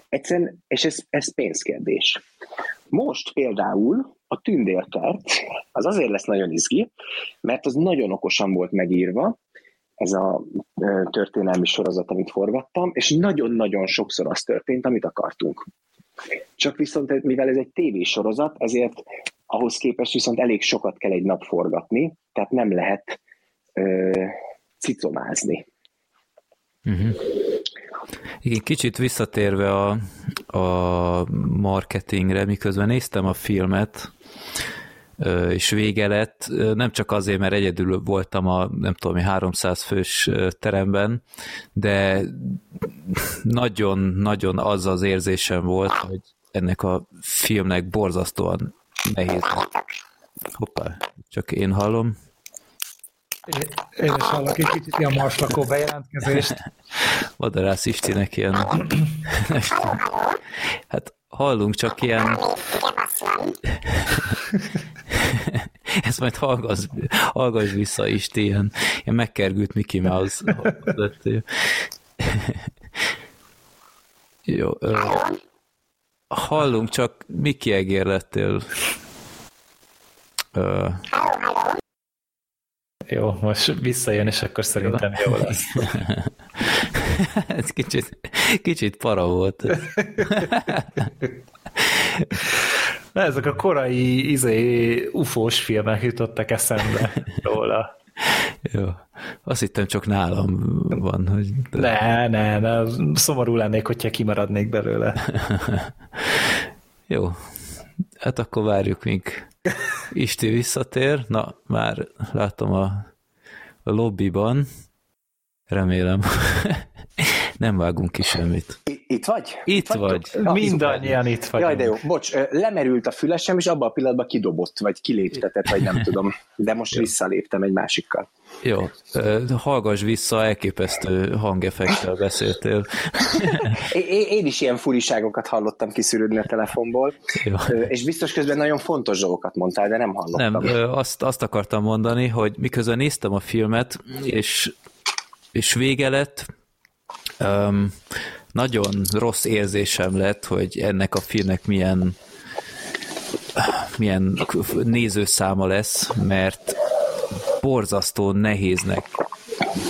Egyszerűen, és ez, ez pénzkérdés. Most például a tündérkert az azért lesz nagyon izgi, mert az nagyon okosan volt megírva, ez a történelmi sorozat, amit forgattam, és nagyon-nagyon sokszor az történt, amit akartunk. Csak viszont, mivel ez egy tévésorozat, ezért ahhoz képest viszont elég sokat kell egy nap forgatni, tehát nem lehet ö, cicomázni. Uh-huh. Igen, kicsit visszatérve a, a marketingre, miközben néztem a filmet, és vége lett, nem csak azért, mert egyedül voltam a nem tudom, 300 fős teremben, de nagyon-nagyon az az érzésem volt, hogy ennek a filmnek borzasztóan nehéz. Hoppá, csak én hallom. Én is hallok egy kicsit ilyen marslakó bejelentkezést. Madarász Istinek ilyen... hát hallunk csak ilyen... Ez majd hallgass, hallgass vissza Isti, ilyen, ilyen megkergült Mickey Mouse. Jó. Ö, hallunk, csak Mickey egér lettél. Ö, jó, most visszajön, és akkor szerintem jó lesz. Ez kicsit, kicsit para volt. Na, ezek a korai izé, ufós filmek jutottak eszembe róla. Jó. Azt hittem csak nálam van. Hogy... Ne, ne, ne, szomorú lennék, hogyha kimaradnék belőle. Jó. Hát akkor várjuk, míg Isti visszatér. Na, már látom a, a lobbyban. Remélem. Nem vágunk ki semmit. Itt vagy? Itt, itt vagy. Ja, Mindannyian itt vagyunk. Jaj, de jó. Bocs, lemerült a fülesem, és abban a pillanatban kidobott, vagy kiléptetett, vagy nem tudom. De most visszaléptem egy másikkal. Jó. Hallgass vissza, elképesztő hangeffektel beszéltél. én, én is ilyen furiságokat hallottam kiszűrődni a telefonból, Jó. és biztos közben nagyon fontos dolgokat mondtál, de nem hallottam. Nem, azt, azt akartam mondani, hogy miközben néztem a filmet, és, és vége lett, um, nagyon rossz érzésem lett, hogy ennek a filmnek milyen milyen nézőszáma lesz, mert borzasztó nehéznek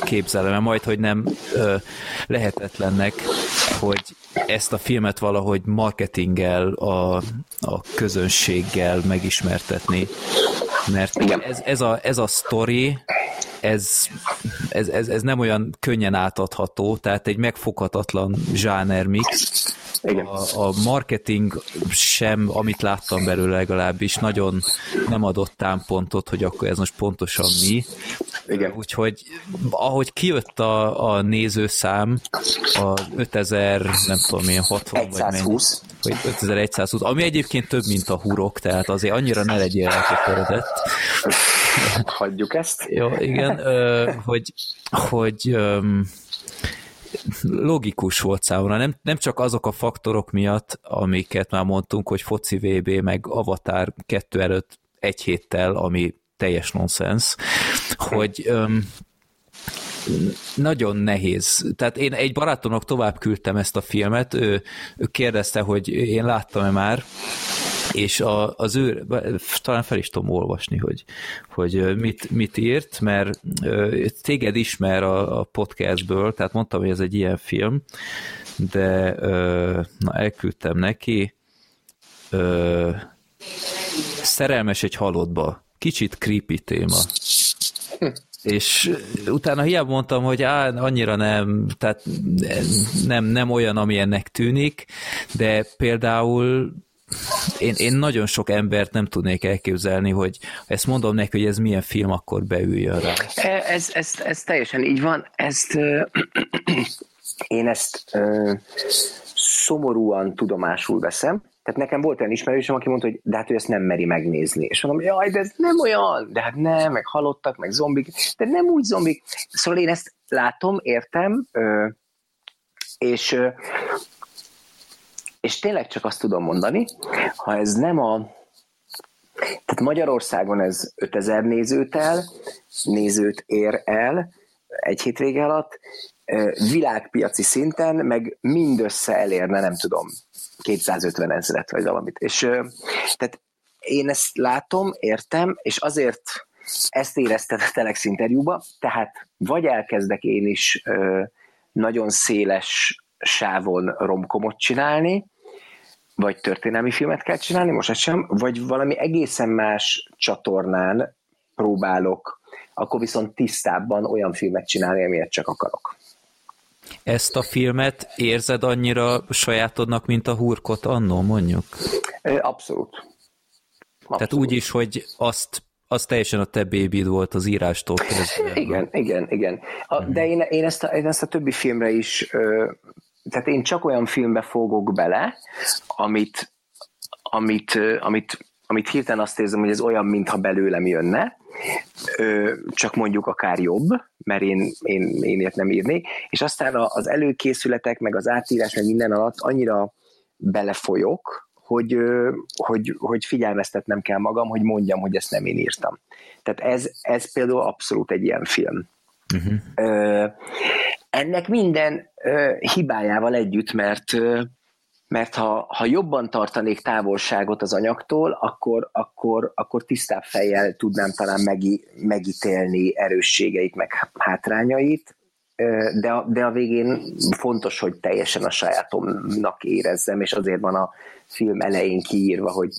képzelem, mert majd, hogy nem ö, lehetetlennek, hogy ezt a filmet valahogy marketinggel, a, a közönséggel megismertetni. Mert ez, ez, a, ez a story, ez, ez, ez, ez nem olyan könnyen átadható, tehát egy megfoghatatlan zsánermix, igen. A, a marketing sem, amit láttam belőle legalábbis, nagyon nem adott támpontot, hogy akkor ez most pontosan mi. Igen. Úgyhogy ahogy kijött a, a nézőszám, a 5000, nem tudom én, 60 120. vagy mennyi, vagy 5120, ami egyébként több, mint a hurok, tehát azért annyira ne legyél elkekeredett. Hagyjuk ezt. Jó, igen, hogy, hogy logikus volt számomra, nem, nem csak azok a faktorok miatt, amiket már mondtunk, hogy foci VB, meg Avatar 2 előtt egy héttel, ami teljes nonsens, hogy öm, nagyon nehéz. Tehát én egy barátomnak tovább küldtem ezt a filmet, ő, ő kérdezte, hogy én láttam-e már, és a, az ő, talán fel is tudom olvasni, hogy, hogy mit, mit írt, mert téged ismer a, a podcastből, tehát mondtam, hogy ez egy ilyen film, de na, elküldtem neki, szerelmes egy halottba, kicsit creepy téma. És utána hiába mondtam, hogy á, annyira nem, tehát nem, nem olyan, ami ennek tűnik, de például én, én nagyon sok embert nem tudnék elképzelni, hogy ezt mondom neki, hogy ez milyen film, akkor beüljön rá. E, ez, ez, ez teljesen így van. Ezt én ezt uh, szomorúan tudomásul veszem, tehát nekem volt olyan ismerősöm, aki mondta, hogy de hát ő ezt nem meri megnézni. És mondom, jaj, de ez nem olyan, de hát nem, meg halottak, meg zombik, de nem úgy zombik. Szóval én ezt látom, értem, és és tényleg csak azt tudom mondani, ha ez nem a tehát Magyarországon ez 5000 nézőt el, nézőt ér el egy hétvége alatt, világpiaci szinten meg mindössze elérne, nem tudom, 250 ezeret vagy valamit. És tehát én ezt látom, értem, és azért ezt érezted a Telex interjúba, tehát vagy elkezdek én is nagyon széles sávon romkomot csinálni, vagy történelmi filmet kell csinálni, most ez sem, vagy valami egészen más csatornán próbálok, akkor viszont tisztábban olyan filmet csinálni, amilyet csak akarok. Ezt a filmet érzed annyira sajátodnak, mint a hurkot annó, mondjuk? Abszolút. Abszolút. Tehát úgy is, hogy azt az teljesen a te bébid volt az írástól kezdve. Igen, igen, igen. A, de én, én, ezt a, én ezt a többi filmre is tehát én csak olyan filmbe fogok bele, amit, amit, amit, amit hirtelen azt érzem, hogy ez olyan, mintha belőlem jönne, csak mondjuk akár jobb, mert én, én, én ilyet nem írnék, és aztán az előkészületek, meg az átírás, meg minden alatt annyira belefolyok, hogy, hogy, hogy figyelmeztetnem kell magam, hogy mondjam, hogy ezt nem én írtam. Tehát ez, ez például abszolút egy ilyen film. Uh-huh. Ennek minden ö, hibájával együtt, mert ö, mert ha, ha jobban tartanék távolságot az anyagtól, akkor, akkor, akkor tisztább fejjel tudnám talán megi, megítélni erősségeit, meg hátrányait, de de a végén fontos, hogy teljesen a sajátomnak érezzem, és azért van a film elején kiírva, hogy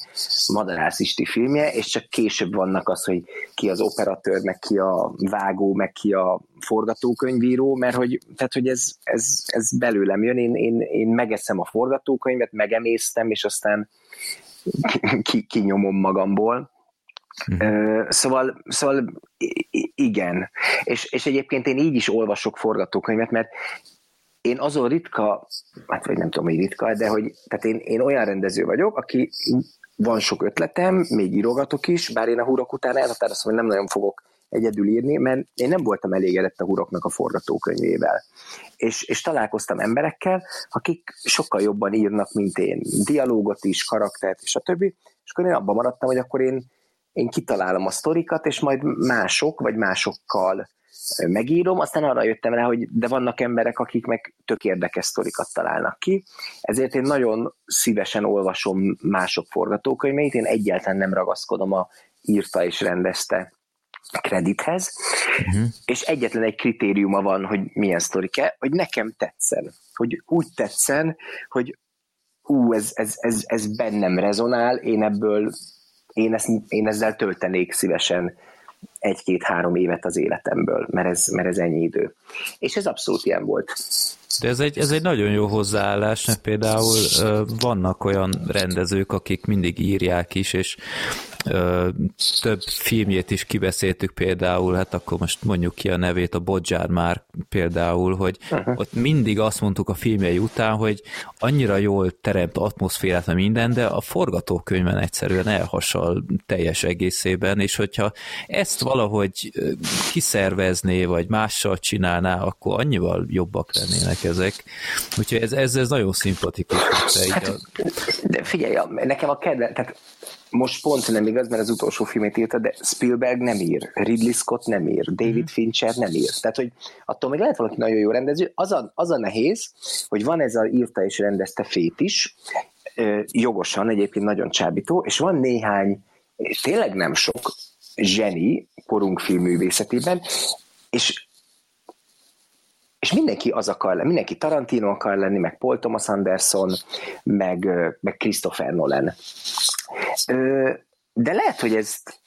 Madarász Isti filmje, és csak később vannak az, hogy ki az operatőr, meg ki a vágó, meg ki a forgatókönyvíró, mert hogy, tehát, hogy ez, ez, ez belőlem jön, én, én, én megeszem a forgatókönyvet, megemésztem, és aztán ki, kinyomom magamból. Uh, szóval, szóval igen. És, és egyébként én így is olvasok forgatókönyvet, mert én azon ritka, hát vagy nem tudom, hogy ritka, de hogy tehát én, én olyan rendező vagyok, aki van sok ötletem, még írogatok is, bár én a hurok után elhatároztam, hogy nem nagyon fogok egyedül írni, mert én nem voltam elégedett a huroknak a forgatókönyvével. És, és találkoztam emberekkel, akik sokkal jobban írnak, mint én. Dialógot is, karaktert, és a többi. És akkor én abban maradtam, hogy akkor én, én kitalálom a sztorikat, és majd mások, vagy másokkal megírom, aztán arra jöttem rá, hogy de vannak emberek, akik meg tök érdekes sztorikat találnak ki, ezért én nagyon szívesen olvasom mások forgatókönyveit, én egyáltalán nem ragaszkodom a írta és rendezte kredithez, uh-huh. és egyetlen egy kritériuma van, hogy milyen sztorike, hogy nekem tetszen. Hogy úgy tetszen, hogy ú, ez, ez, ez, ez bennem rezonál, én ebből, én, ezt, én ezzel töltenék szívesen egy-két-három évet az életemből, mert ez, mert ez ennyi idő. És ez abszolút ilyen volt. De ez egy, ez egy nagyon jó hozzáállás, mert például vannak olyan rendezők, akik mindig írják is, és ö, több filmjét is kibeszéltük például, hát akkor most mondjuk ki a nevét, a Bodzsár már például, hogy uh-huh. ott mindig azt mondtuk a filmjei után, hogy annyira jól teremt atmoszférát a minden, de a forgatókönyvben egyszerűen elhasal teljes egészében, és hogyha ezt valahogy kiszervezné, vagy mással csinálná, akkor annyival jobbak lennének ezek. Úgyhogy ez, ez, ez nagyon szimpatikus. Hát. De figyelj, nekem a kedvenc, tehát most pont nem igaz, mert az utolsó filmét írta, de Spielberg nem ír, Ridley Scott nem ír, David mm. Fincher nem ír. Tehát, hogy attól még lehet valaki nagyon jó rendező. Az a, az a nehéz, hogy van ez a írta és rendezte fét is, jogosan egyébként nagyon csábító, és van néhány, tényleg nem sok zseni korunk filmművészetében, és és mindenki az akar lenni, mindenki Tarantino akar lenni, meg Paul Thomas Anderson, meg, meg Christopher Nolan. De lehet, hogy ezt,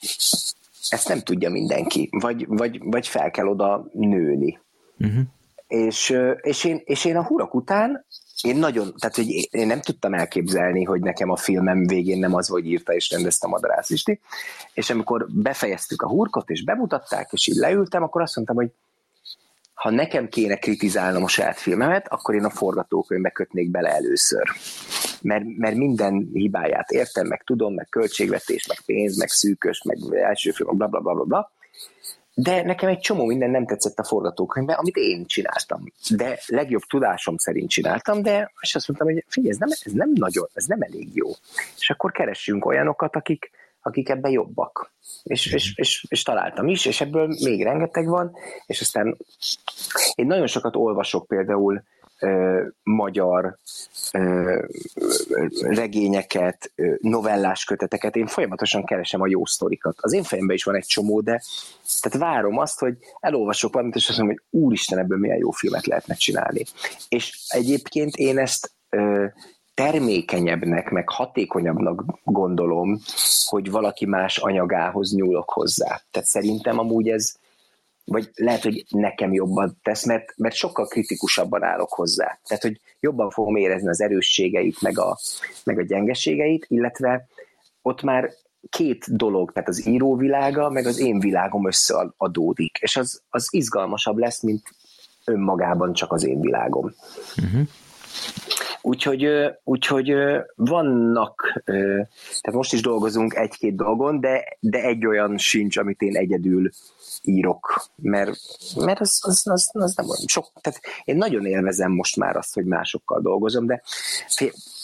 ezt nem tudja mindenki, vagy, vagy, vagy fel kell oda nőni. Uh-huh. És, és, én, és én a hurak után én nagyon, tehát hogy én nem tudtam elképzelni, hogy nekem a filmem végén nem az, hogy írta és rendezte Madarász Isti, és amikor befejeztük a hurkot, és bemutatták, és így leültem, akkor azt mondtam, hogy ha nekem kéne kritizálnom a saját filmemet, akkor én a forgatókönyvbe kötnék bele először. Mert, mert minden hibáját értem, meg tudom, meg költségvetés, meg pénz, meg szűkös, meg első film, bla bla bla bla bla. De nekem egy csomó minden nem tetszett a forgatókönyvben, amit én csináltam. De legjobb tudásom szerint csináltam, de és azt mondtam, hogy figyelj, ez nem, ez nem nagyon, ez nem elég jó. És akkor keressünk olyanokat, akik, akik ebben jobbak. És, és, és, és találtam is, és ebből még rengeteg van, és aztán én nagyon sokat olvasok például ö, magyar ö, regényeket, ö, novellás köteteket, én folyamatosan keresem a jó sztorikat. Az én fejemben is van egy csomó, de tehát várom azt, hogy elolvasok valamit, és azt mondom, hogy úristen, ebből milyen jó filmet lehetne csinálni. És egyébként én ezt ö, termékenyebbnek, meg hatékonyabbnak gondolom, hogy valaki más anyagához nyúlok hozzá. Tehát szerintem amúgy ez, vagy lehet, hogy nekem jobban tesz, mert, mert sokkal kritikusabban állok hozzá. Tehát, hogy jobban fogom érezni az erősségeit, meg a, meg a gyengeségeit, illetve ott már két dolog, tehát az íróvilága, meg az én világom összeadódik, és az, az izgalmasabb lesz, mint önmagában csak az én világom. Uh-huh. Úgyhogy, úgyhogy vannak, tehát most is dolgozunk egy-két dolgon, de, de egy olyan sincs, amit én egyedül írok, mert, mert az, az, az, az nem sok, tehát én nagyon élvezem most már azt, hogy másokkal dolgozom, de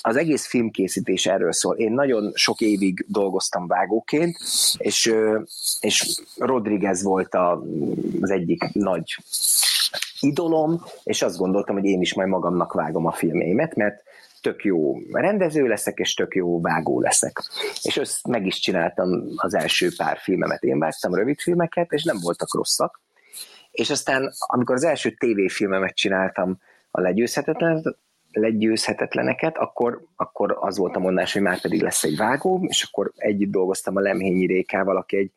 az egész filmkészítés erről szól. Én nagyon sok évig dolgoztam vágóként, és, és Rodriguez volt a, az egyik nagy idolom, és azt gondoltam, hogy én is majd magamnak vágom a filmémet, mert tök jó rendező leszek, és tök jó vágó leszek. És ezt meg is csináltam az első pár filmemet. Én vágtam rövid filmeket, és nem voltak rosszak. És aztán, amikor az első tévéfilmemet csináltam, a legyőzhetetlen, legyőzhetetleneket, akkor, akkor az volt a mondás, hogy már pedig lesz egy vágó, és akkor együtt dolgoztam a Lemhényi Rékával, aki egy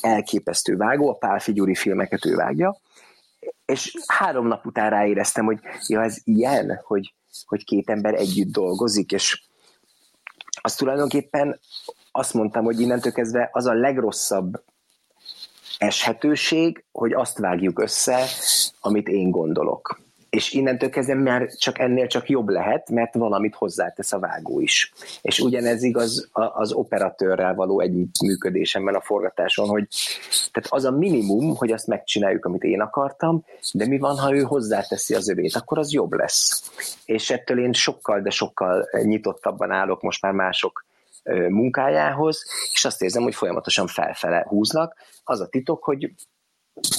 elképesztő vágó, a Pál Figyuri filmeket ő vágja, és három nap után ráéreztem, hogy ja, ez ilyen, hogy, hogy két ember együtt dolgozik, és az tulajdonképpen azt mondtam, hogy innentől kezdve az a legrosszabb eshetőség, hogy azt vágjuk össze, amit én gondolok és innentől kezdve már csak ennél csak jobb lehet, mert valamit hozzátesz a vágó is. És ugyanez igaz az operatőrrel való együttműködésemben a forgatáson, hogy tehát az a minimum, hogy azt megcsináljuk, amit én akartam, de mi van, ha ő hozzáteszi az övét, akkor az jobb lesz. És ettől én sokkal, de sokkal nyitottabban állok most már mások munkájához, és azt érzem, hogy folyamatosan felfele húznak. Az a titok, hogy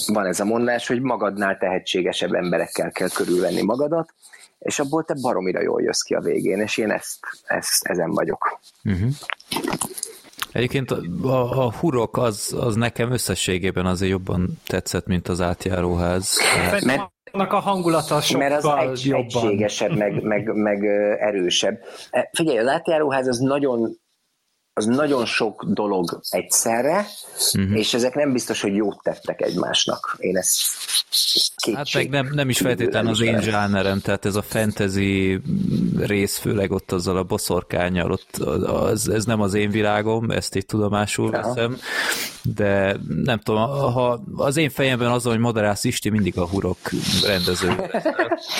van ez a mondás, hogy magadnál tehetségesebb emberekkel kell körülvenni magadat, és abból te baromira jól jössz ki a végén, és én ezt, ezt ezen vagyok. Uh-huh. Egyébként a, a hurok az, az nekem összességében azért jobban tetszett, mint az átjáróház. Mert annak a hangulata sokkal Mert az egy, jobban. egységesebb, meg, meg, meg erősebb. E, figyelj, az átjáróház az nagyon az nagyon sok dolog egyszerre, uh-huh. és ezek nem biztos, hogy jót tettek egymásnak. Én ezt kétség. Hát meg nem, nem is feltétlenül az én zsánerem, tehát ez a fantasy rész, főleg ott azzal a boszorkányal, ott az, ez nem az én világom, ezt itt tudomásul veszem, de nem tudom, ha az én fejemben az, hogy Madarász Isti mindig a hurok rendező.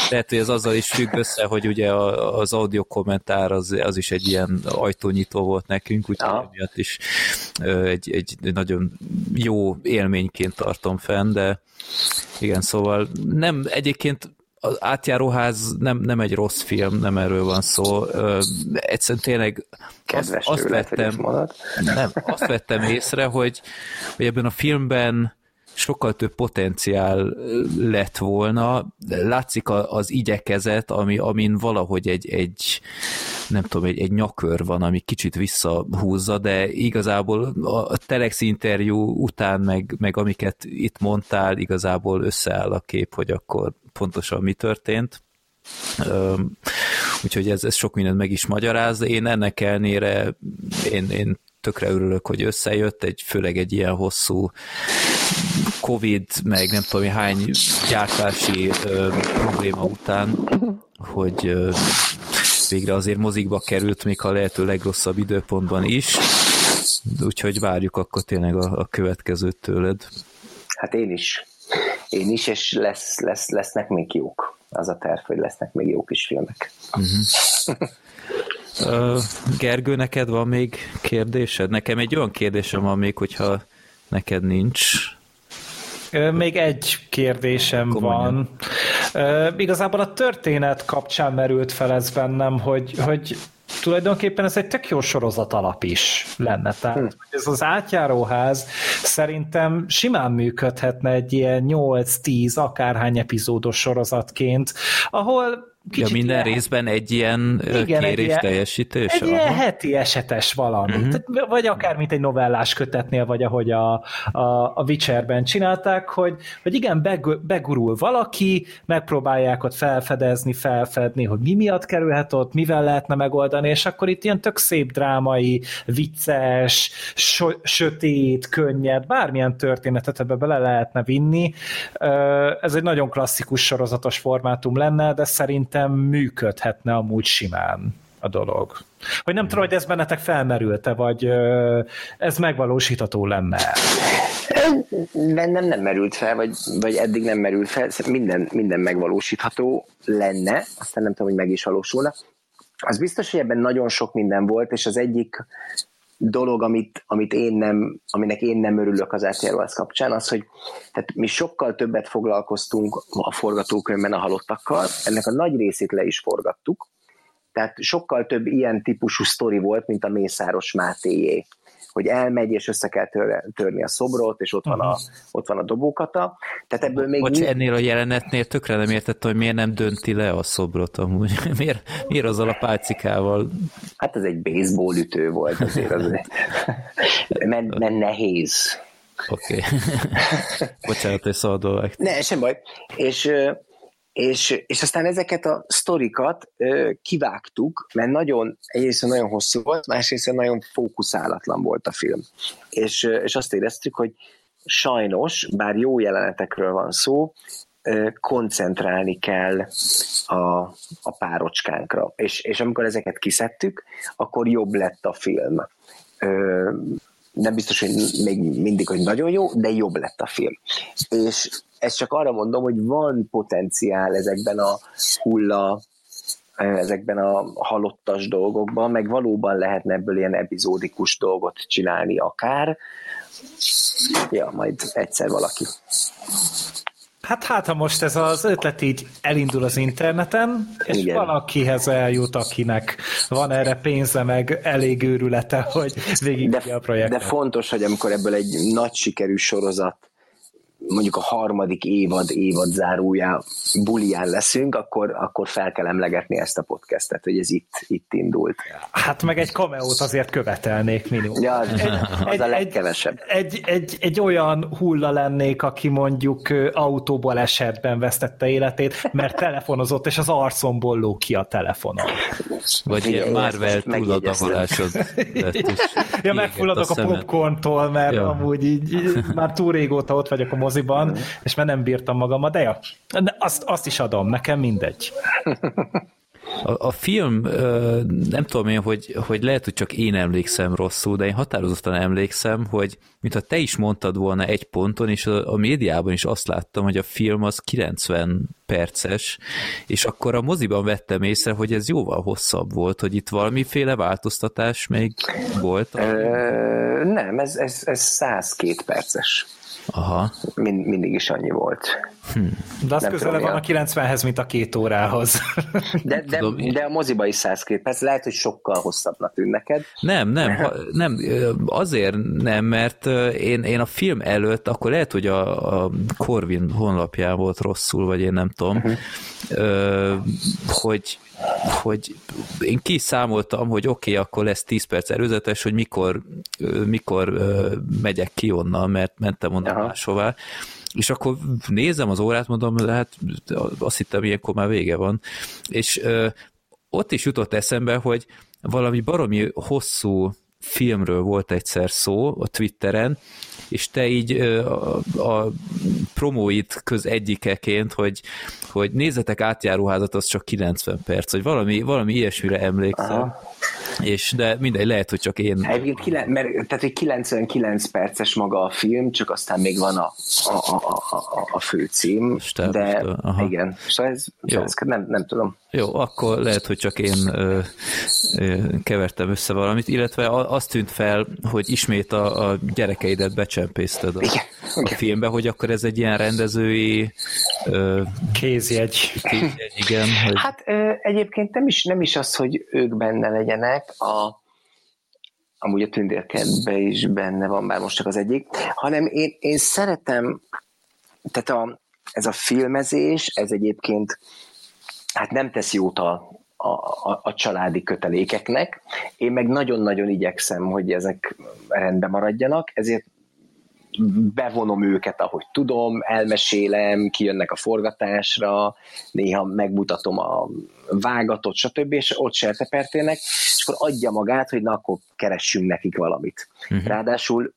Tehát, hogy ez azzal is függ össze, hogy ugye az audio kommentár az, az is egy ilyen ajtónyitó volt nekünk, úgyhogy emiatt is egy, egy nagyon jó élményként tartom fenn, de igen, szóval nem, egyébként az átjáróház nem, nem egy rossz film, nem erről van szó. Ö, egyszerűen tényleg Kedves azt, azt vettem, nem, azt vettem észre, hogy, hogy ebben a filmben sokkal több potenciál lett volna. Látszik az igyekezet, ami, amin valahogy egy, egy nem tudom, egy, egy nyakör van, ami kicsit visszahúzza, de igazából a Telex interjú után, meg, meg amiket itt mondtál, igazából összeáll a kép, hogy akkor pontosan mi történt. Úgyhogy ez, ez sok mindent meg is magyaráz, de én ennek ellenére én, én tökre örülök, hogy összejött, egy, főleg egy ilyen hosszú Covid, meg nem tudom hány gyártási ö, probléma után, hogy ö, végre azért mozikba került, még a lehető legrosszabb időpontban is, úgyhogy várjuk akkor tényleg a, a következőt tőled. Hát én is. Én is, és lesz, lesz, lesznek még jók. Az a terv, hogy lesznek még jó kis filmek. Uh-huh. uh, Gergő, neked van még kérdésed? Nekem egy olyan kérdésem van még, hogyha neked nincs. Még egy kérdésem Akkor van. Igazából a történet kapcsán merült fel ez bennem, hogy, hogy tulajdonképpen ez egy tök jó sorozat alap is lenne. Tehát hm. ez az átjáróház szerintem simán működhetne egy ilyen 8-10 akárhány epizódos sorozatként, ahol Kicsit ja, minden ilyen, részben egy ilyen igen, kérés egy ilyen, teljesítés? Egy ilyen heti esetes valami. Uh-huh. Tehát, vagy akár mint egy novellás kötetnél, vagy ahogy a, a, a Witcherben csinálták, hogy, hogy igen, beg, begurul valaki, megpróbálják ott felfedezni, felfedni, hogy mi miatt kerülhet ott, mivel lehetne megoldani, és akkor itt ilyen tök szép drámai, vicces, so, sötét, könnyed, bármilyen történetet ebbe bele lehetne vinni. Ez egy nagyon klasszikus sorozatos formátum lenne, de szerint szerintem működhetne amúgy simán a dolog. Hogy nem tudom, hogy ez bennetek felmerült-e, vagy ez megvalósítható lenne? Bennem nem merült fel, vagy, vagy eddig nem merült fel, minden, minden megvalósítható lenne, aztán nem tudom, hogy meg is valósulna. Az biztos, hogy ebben nagyon sok minden volt, és az egyik dolog, amit, amit én nem, aminek én nem örülök az RTL kapcsán, az, hogy tehát mi sokkal többet foglalkoztunk a forgatókönyvben a halottakkal, ennek a nagy részét le is forgattuk, tehát sokkal több ilyen típusú sztori volt, mint a Mészáros Mátéjé hogy elmegy, és össze kell tör, törni a szobrot, és ott van a, ott van a dobókata. Tehát ebből még... Bocs, mi... ennél a jelenetnél tökre nem értettem, hogy miért nem dönti le a szobrot amúgy. miért, miért azzal a pálcikával? Hát ez egy baseball ütő volt azért. azért. mert, mert nehéz. Oké. Okay. Bocsánat, hogy szabadul Ne, sem baj. És és, és aztán ezeket a sztorikat ö, kivágtuk, mert nagyon, egyrészt nagyon hosszú volt, másrészt nagyon fókuszálatlan volt a film. És, és azt éreztük, hogy sajnos, bár jó jelenetekről van szó, ö, koncentrálni kell a, a párocskánkra. És, és amikor ezeket kiszedtük, akkor jobb lett a film. Ö, nem biztos, hogy még mindig, hogy nagyon jó, de jobb lett a film. És ezt csak arra mondom, hogy van potenciál ezekben a hulla, ezekben a halottas dolgokban, meg valóban lehetne ebből ilyen epizódikus dolgot csinálni akár. Ja, majd egyszer valaki. Hát hát, ha most ez az ötlet így elindul az interneten, és Igen. valakihez eljut, akinek van erre pénze, meg elég őrülete, hogy végig de, a projektet. De fontos, hogy amikor ebből egy nagy sikerű sorozat mondjuk a harmadik évad, évad zárójá bulián leszünk, akkor, akkor fel kell emlegetni ezt a podcastet, hogy ez itt, itt indult. Hát meg egy kameót azért követelnék minimum. Ja, az, egy, az egy, a legkevesebb. Egy, egy, egy olyan hulla lennék, aki mondjuk autóból esetben vesztette életét, mert telefonozott, és az arcomból ló ki a telefonon. Vagy ilyen Marvel túladagolásod Ja, megfulladok a, a popcorntól, mert ja. amúgy így, így már túl régóta ott vagyok a moziban, és már nem bírtam magamat, de ja, azt, azt is adom, nekem mindegy. A, a film, nem tudom én, hogy, hogy lehet, hogy csak én emlékszem rosszul, de én határozottan emlékszem, hogy mintha te is mondtad volna egy ponton, és a, a médiában is azt láttam, hogy a film az 90 perces, és akkor a moziban vettem észre, hogy ez jóval hosszabb volt, hogy itt valamiféle változtatás még volt? Ö, nem, ez, ez, ez 102 perces. Aha. Mind, mindig is annyi volt. Hm. De az nem közelebb van a 90-hez, mint a két órához. De, de, de a moziba is 102 perc, lehet, hogy sokkal hosszabbnak tűn neked. Nem, nem, ha, nem, azért nem, mert én, én a film előtt, akkor lehet, hogy a, a Corvin honlapján volt rosszul, vagy én nem tudom, uh-huh. hogy hogy én kiszámoltam, hogy oké, okay, akkor lesz 10 perc előzetes, hogy mikor, mikor megyek ki onnan, mert mentem onnan Aha. máshová, és akkor nézem az órát, mondom, hát azt hittem, ilyenkor már vége van, és ö, ott is jutott eszembe, hogy valami baromi hosszú filmről volt egyszer szó a Twitteren, és te így a, a promóit köz egyikeként, hogy, hogy nézzetek átjáróházat, az csak 90 perc, vagy valami, valami ilyesmire emlékszem. Aha. És de mindegy, lehet, hogy csak én... Egyébként, mert, tehát, hogy 99 perces maga a film, csak aztán még van a, a, a, a, a főcím, Stáb, de aha. igen, szóval ez, Jó. ez nem, nem tudom. Jó, akkor lehet, hogy csak én ö, ö, kevertem össze valamit, illetve az tűnt fel, hogy ismét a, a gyerekeidet becsempészted a, igen, a igen. filmbe, hogy akkor ez egy ilyen rendezői ö, kézjegy. kézjegy igen, hogy... Hát ö, egyébként nem is, nem is az, hogy ők benne legyenek, a, amúgy a tündérkedben is benne van, bár most csak az egyik, hanem én, én szeretem, tehát a, ez a filmezés, ez egyébként hát nem tesz jót a, a, a, a családi kötelékeknek. Én meg nagyon-nagyon igyekszem, hogy ezek rendben maradjanak, ezért bevonom őket, ahogy tudom, elmesélem, kijönnek a forgatásra, néha megmutatom a vágatot, stb., és ott sertepertének, és akkor adja magát, hogy na, akkor keressünk nekik valamit. Uh-huh. Ráadásul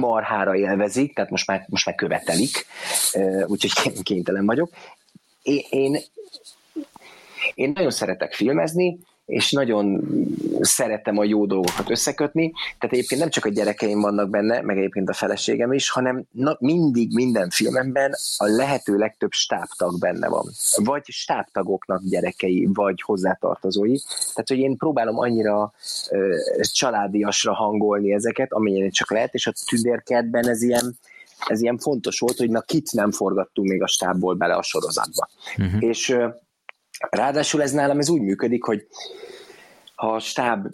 marhára élvezik, tehát most már, most már követelik, úgyhogy kénytelen vagyok. Én, én, én nagyon szeretek filmezni, és nagyon szeretem a jó dolgokat összekötni, tehát egyébként nem csak a gyerekeim vannak benne, meg egyébként a feleségem is, hanem na, mindig minden filmemben a lehető legtöbb stábtag benne van. Vagy stábtagoknak gyerekei, vagy hozzátartozói. Tehát, hogy én próbálom annyira ö, családiasra hangolni ezeket, amennyire csak lehet, és a tündérkertben ez ilyen, ez ilyen fontos volt, hogy na kit nem forgattunk még a stábból bele a sorozatba. Uh-huh. És Ráadásul ez nálam ez úgy működik, hogy ha a stáb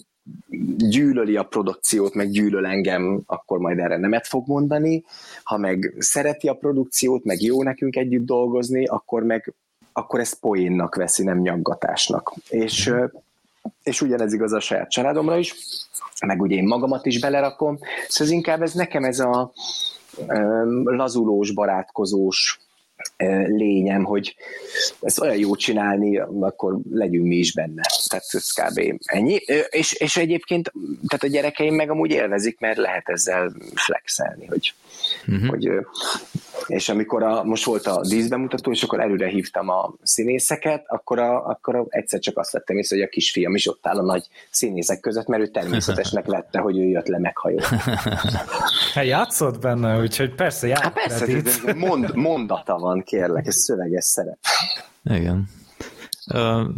gyűlöli a produkciót, meg gyűlöl engem, akkor majd erre nemet fog mondani. Ha meg szereti a produkciót, meg jó nekünk együtt dolgozni, akkor meg akkor ezt poénnak veszi, nem nyaggatásnak. És, és ugyanez igaz a saját családomra is, meg ugye én magamat is belerakom. Szóval inkább ez nekem ez a lazulós, barátkozós lényem, hogy ezt olyan jó csinálni, akkor legyünk mi is benne. Tehát ez kb. ennyi. És, és egyébként tehát a gyerekeim meg amúgy élvezik, mert lehet ezzel flexelni, hogy, uh-huh. hogy és amikor a, most volt a díszbemutató, és akkor előre hívtam a színészeket, akkor, a, akkor a, egyszer csak azt vettem észre, hogy a kisfiam is ott áll a nagy színészek között, mert ő természetesnek lette, hogy ő jött le meghajó. Hát játszott benne, úgyhogy persze játszott. Hát persze, mond, mondata van, kérlek, ez szöveges szerep. Igen. Uh,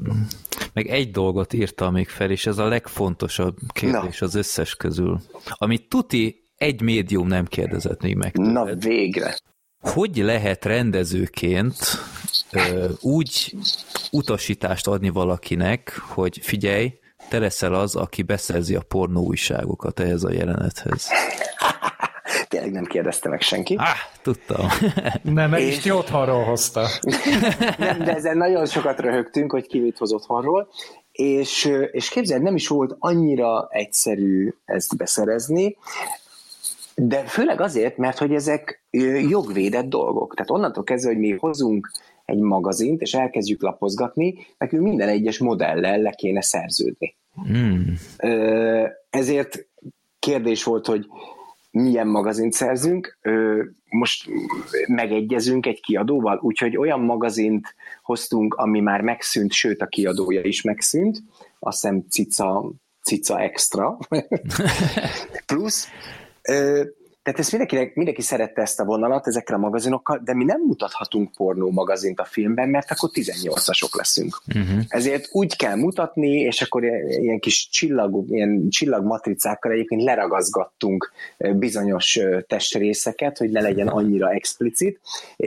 meg egy dolgot írtam még fel, és ez a legfontosabb kérdés Na. az összes közül. Amit tuti egy médium nem kérdezett még meg. Tőled. Na végre hogy lehet rendezőként ö, úgy utasítást adni valakinek, hogy figyelj, te leszel az, aki beszerzi a pornó újságokat ehhez a jelenethez. Tényleg nem kérdezte meg senki. Ah, tudtam. nem, mert és... is otthonról hozta. nem, de ezen nagyon sokat röhögtünk, hogy ki mit hoz otthonról, és, és képzeld, nem is volt annyira egyszerű ezt beszerezni, de főleg azért, mert hogy ezek jogvédett dolgok. Tehát onnantól kezdve, hogy mi hozunk egy magazint, és elkezdjük lapozgatni, nekünk minden egyes modellel le kéne szerződni. Mm. Ezért kérdés volt, hogy milyen magazint szerzünk. Most megegyezünk egy kiadóval, úgyhogy olyan magazint hoztunk, ami már megszűnt, sőt a kiadója is megszűnt, azt hiszem Cica, Cica Extra. Plusz tehát ezt mindenki, mindenki szerette ezt a vonalat ezekre a magazinokkal, de mi nem mutathatunk pornó magazint a filmben, mert akkor 18-asok leszünk. Uh-huh. Ezért úgy kell mutatni, és akkor ilyen kis csillag, ilyen csillagmatricákkal egyébként leragazgattunk bizonyos testrészeket, hogy ne legyen annyira explicit.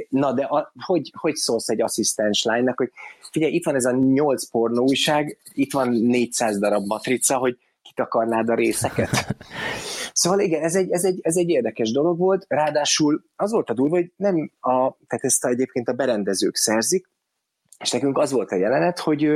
Na de a, hogy, hogy szólsz egy asszisztens lánynak, hogy figyelj, itt van ez a nyolc pornó újság, itt van 400 darab matrica, hogy kitakarnád a részeket. Szóval igen, ez egy, ez, egy, ez egy érdekes dolog volt, ráadásul az volt a durva, hogy nem a, tehát ezt egyébként a berendezők szerzik, és nekünk az volt a jelenet, hogy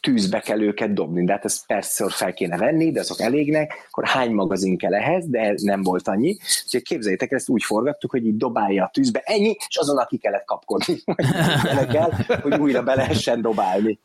tűzbe kell őket dobni, de hát ezt persze fel kéne venni, de azok elégnek, akkor hány magazin kell ehhez, de nem volt annyi. Úgyhogy képzeljétek, ezt úgy forgattuk, hogy így dobálja a tűzbe, ennyi, és azon, aki kellett kapkodni. kell, hogy újra be lehessen dobálni.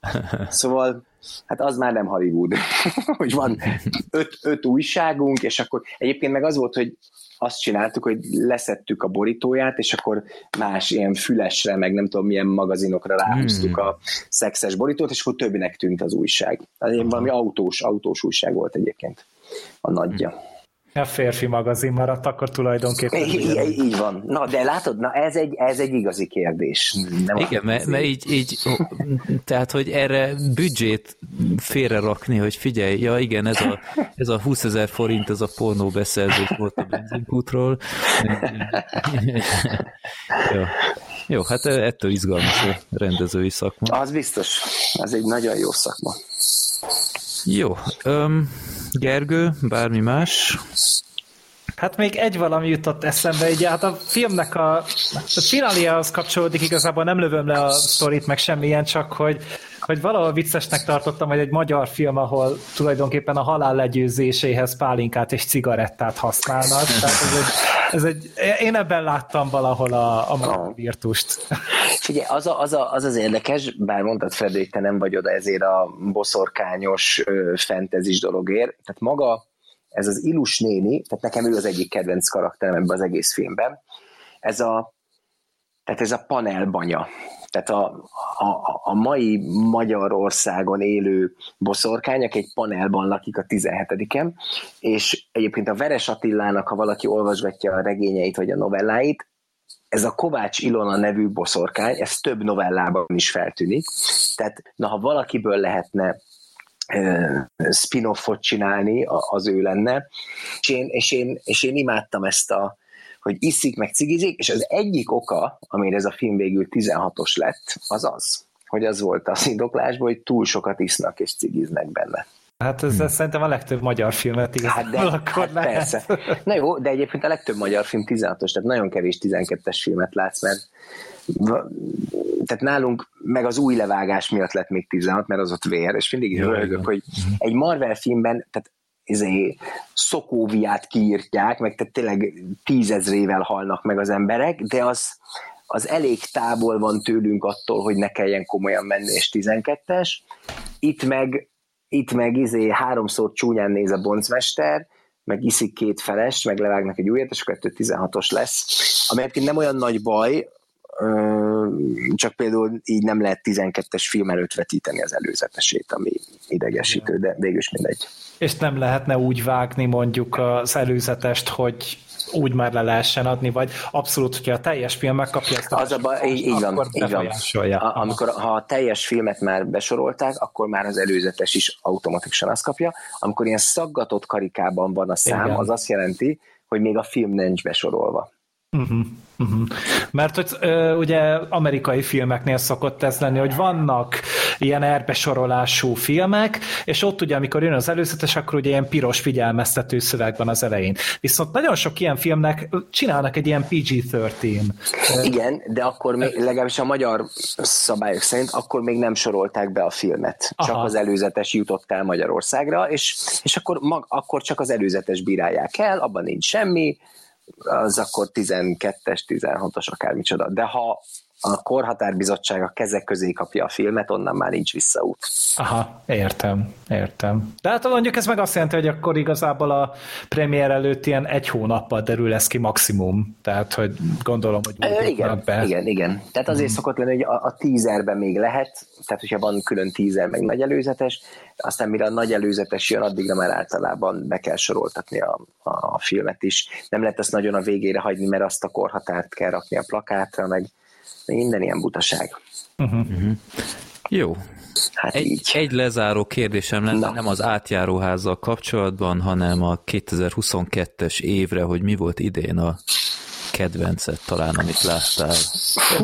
Szóval hát az már nem Hollywood, hogy van öt, öt újságunk, és akkor egyébként meg az volt, hogy azt csináltuk, hogy leszettük a borítóját, és akkor más ilyen fülesre, meg nem tudom milyen magazinokra ráhúztuk hmm. a szexes borítót, és akkor többinek tűnt az újság. Valami autós, autós újság volt egyébként a nagyja. Hmm. A férfi magazin maradt akkor tulajdonképpen. Így, így van. Na, de látod, na ez egy, ez egy igazi kérdés. Nem Igen, mert, mert így, így, tehát, hogy erre büdzsét félre rakni, hogy figyelj, ja igen, ez a, ez a 20 ezer forint, ez a pornó beszerzés volt a benzinkútról. jó. jó, hát ettől izgalmas a rendezői szakma. Az biztos, az egy nagyon jó szakma. Jó. Um, Gergő, bármi más? Hát még egy valami jutott eszembe, így hát a filmnek a, a fináliához kapcsolódik, igazából nem lövöm le a sztorit, meg semmilyen, csak hogy, hogy valahol viccesnek tartottam, hogy egy magyar film, ahol tulajdonképpen a halál legyőzéséhez pálinkát és cigarettát használnak. Tehát ez egy, ez egy, én ebben láttam valahol a, a virtust. Figyelj, az, a, az, a, az az érdekes, bár mondtad Fred, hogy te nem vagy oda ezért a boszorkányos fentezis dologért, tehát maga ez az Ilus néni, tehát nekem ő az egyik kedvenc karakterem ebben az egész filmben, ez a, tehát ez a panelbanya. Tehát a, a, a mai Magyarországon élő boszorkányok egy panelban lakik a 17-en, és egyébként a Veres Attilának, ha valaki olvasgatja a regényeit vagy a novelláit, ez a Kovács Ilona nevű boszorkány, ez több novellában is feltűnik. Tehát, na, ha valakiből lehetne spin-offot csinálni, az ő lenne. És én, és, én, és én imádtam ezt a, hogy iszik, meg cigizik, és az egyik oka, amire ez a film végül 16-os lett, az az, hogy az volt az indoklásból, hogy túl sokat isznak és cigiznek benne. Hát ez, ez szerintem a legtöbb magyar filmet igazából hát de, akkor hát lehet. Persze. Na jó, de egyébként a legtöbb magyar film 16-os, tehát nagyon kevés 12-es filmet látsz, mert tehát nálunk meg az új levágás miatt lett még 16, mert az ott vér, és mindig hölgök, hogy egy Marvel filmben, tehát izé, Szokóviát kiírtják, meg tehát tényleg tízezrével halnak meg az emberek, de az, az elég távol van tőlünk attól, hogy ne kelljen komolyan menni, és 12-es. Itt meg, itt meg izé háromszor csúnyán néz a boncmester, meg iszik két felest, meg levágnak egy újat, és akkor 16-os lesz. Ami nem olyan nagy baj, csak például így nem lehet 12-es film előtt vetíteni az előzetesét, ami idegesítő, de végül is mindegy. És nem lehetne úgy vágni mondjuk az előzetest, hogy úgy már le lehessen adni, vagy abszolút, hogyha a teljes film megkapja ezt a az a baj, így, így van, így van. A, amikor, ha a teljes filmet már besorolták, akkor már az előzetes is automatikusan azt kapja. Amikor ilyen szaggatott karikában van a szám, Igen. az azt jelenti, hogy még a film nincs besorolva. Uh-huh, uh-huh. Mert hogy ö, ugye amerikai filmeknél szokott ez lenni, hogy vannak ilyen erbesorolású filmek, és ott ugye, amikor jön az előzetes, akkor ugye ilyen piros figyelmeztető szöveg van az elején. Viszont nagyon sok ilyen filmnek csinálnak egy ilyen PG-13. Igen, de akkor még, legalábbis a magyar szabályok szerint akkor még nem sorolták be a filmet. Aha. Csak az előzetes jutott el Magyarországra, és, és akkor, mag, akkor csak az előzetes bírálják el, abban nincs semmi, az akkor 12-es, 16-os, akármicsoda. De ha a korhatárbizottság a kezek közé kapja a filmet, onnan már nincs visszaút. Aha, értem, értem. De hát mondjuk ez meg azt jelenti, hogy akkor igazából a premier előtt ilyen egy hónappal derül lesz ki maximum. Tehát, hogy gondolom, hogy Ö, igen, be. igen, igen. Tehát azért hmm. szokott lenni, hogy a, a tízerben még lehet, tehát hogyha van külön tízer, meg nagy előzetes, aztán mire a nagy előzetes jön, addigra már általában be kell soroltatni a, a filmet is. Nem lehet ezt nagyon a végére hagyni, mert azt a korhatárt kell rakni a plakátra, meg minden ilyen butaság. Uh-huh. Uh-huh. Jó. Hát egy, így. egy lezáró kérdésem lenne, Na. nem az átjáróházzal kapcsolatban, hanem a 2022-es évre, hogy mi volt idén a kedvencet talán, amit láttál?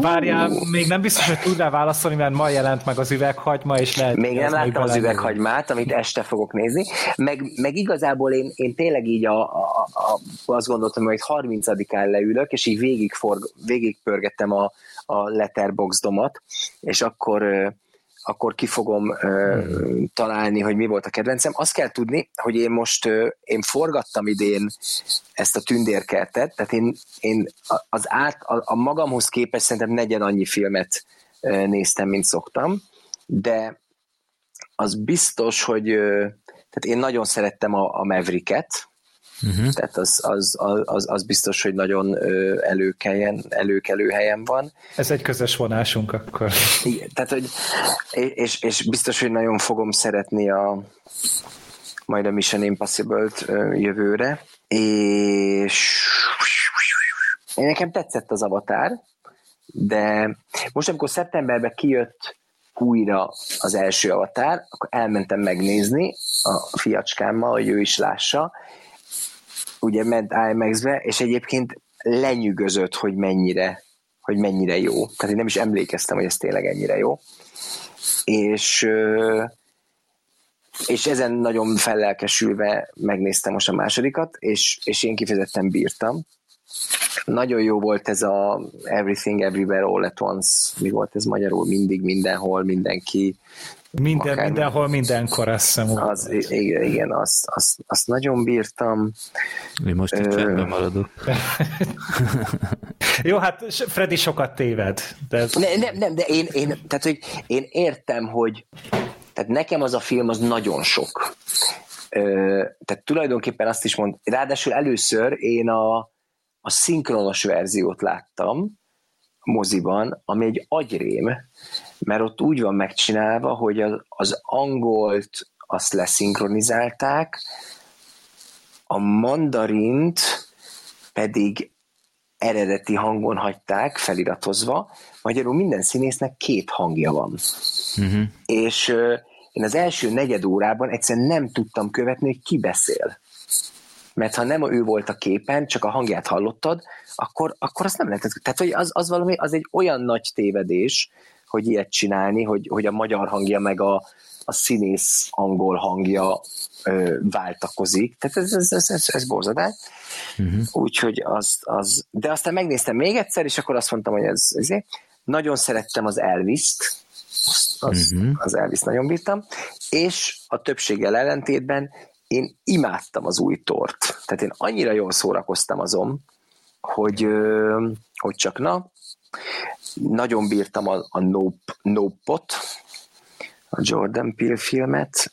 Várjál, még nem biztos, hogy tudnál válaszolni, mert ma jelent meg az üveghagyma, és lehet... Még nem láttam az üveghagymát, amit este fogok nézni, meg, meg igazából én, én tényleg így a, a, a, azt gondoltam, hogy 30-án leülök, és így végig, forg, végig pörgettem a, a letterboxdomat, és akkor akkor ki fogom találni, hogy mi volt a kedvencem. Azt kell tudni, hogy én most én forgattam idén ezt a tündérkertet, tehát én, én az át, a, a magamhoz képest szerintem negyed annyi filmet néztem, mint szoktam, de az biztos, hogy tehát én nagyon szerettem a, a Mavericket, Uh-huh. Tehát az, az, az, az biztos, hogy nagyon előkeljen, előkelő helyen van. Ez egy közös vonásunk akkor. Igen, tehát, hogy, és, és biztos, hogy nagyon fogom szeretni a majd a Mission Impossible-t jövőre, és én nekem tetszett az avatár, de most, amikor szeptemberben kijött újra az első avatár, akkor elmentem megnézni a fiacskámmal, hogy ő is lássa, ugye ment IMAX-be, és egyébként lenyűgözött, hogy mennyire, hogy mennyire jó. Tehát én nem is emlékeztem, hogy ez tényleg ennyire jó. És, és ezen nagyon fellelkesülve megnéztem most a másodikat, és, és én kifejezetten bírtam. Nagyon jó volt ez a Everything Everywhere All at Once, mi volt ez magyarul, mindig, mindenhol, mindenki, minden, akár, mindenhol, mindenkor, azt hiszem. Az, igen, igen azt, azt, azt nagyon bírtam. Mi most itt Ö... maradok. Jó, hát Freddy sokat téved. De ez... ne, nem, nem, de én, én, tehát, hogy én értem, hogy tehát nekem az a film az nagyon sok. Ö, tehát tulajdonképpen azt is mond, ráadásul először én a, a szinkronos verziót láttam moziban, ami egy agyrém, mert ott úgy van megcsinálva, hogy az, az angolt azt leszinkronizálták, a mandarint pedig eredeti hangon hagyták feliratozva, magyarul minden színésznek két hangja van. Uh-huh. És én az első negyed órában egyszerűen nem tudtam követni, hogy ki beszél. Mert ha nem ő volt a képen, csak a hangját hallottad, akkor, akkor azt nem lehetett. Tehát, hogy az, az valami, az egy olyan nagy tévedés, hogy ilyet csinálni, hogy, hogy a magyar hangja meg a, a színész angol hangja ö, váltakozik. Tehát ez, ez, ez, ez, ez borzadás. Uh-huh. Úgyhogy az, az, de aztán megnéztem még egyszer, és akkor azt mondtam, hogy ez, ez nagyon szerettem az Elvis-t, az, uh-huh. az Elvis nagyon bírtam, és a többséggel ellentétben én imádtam az új tort. Tehát én annyira jól szórakoztam azon, hogy, hogy csak na, nagyon bírtam a, a nope, Nope-ot, a Jordan Peele filmet,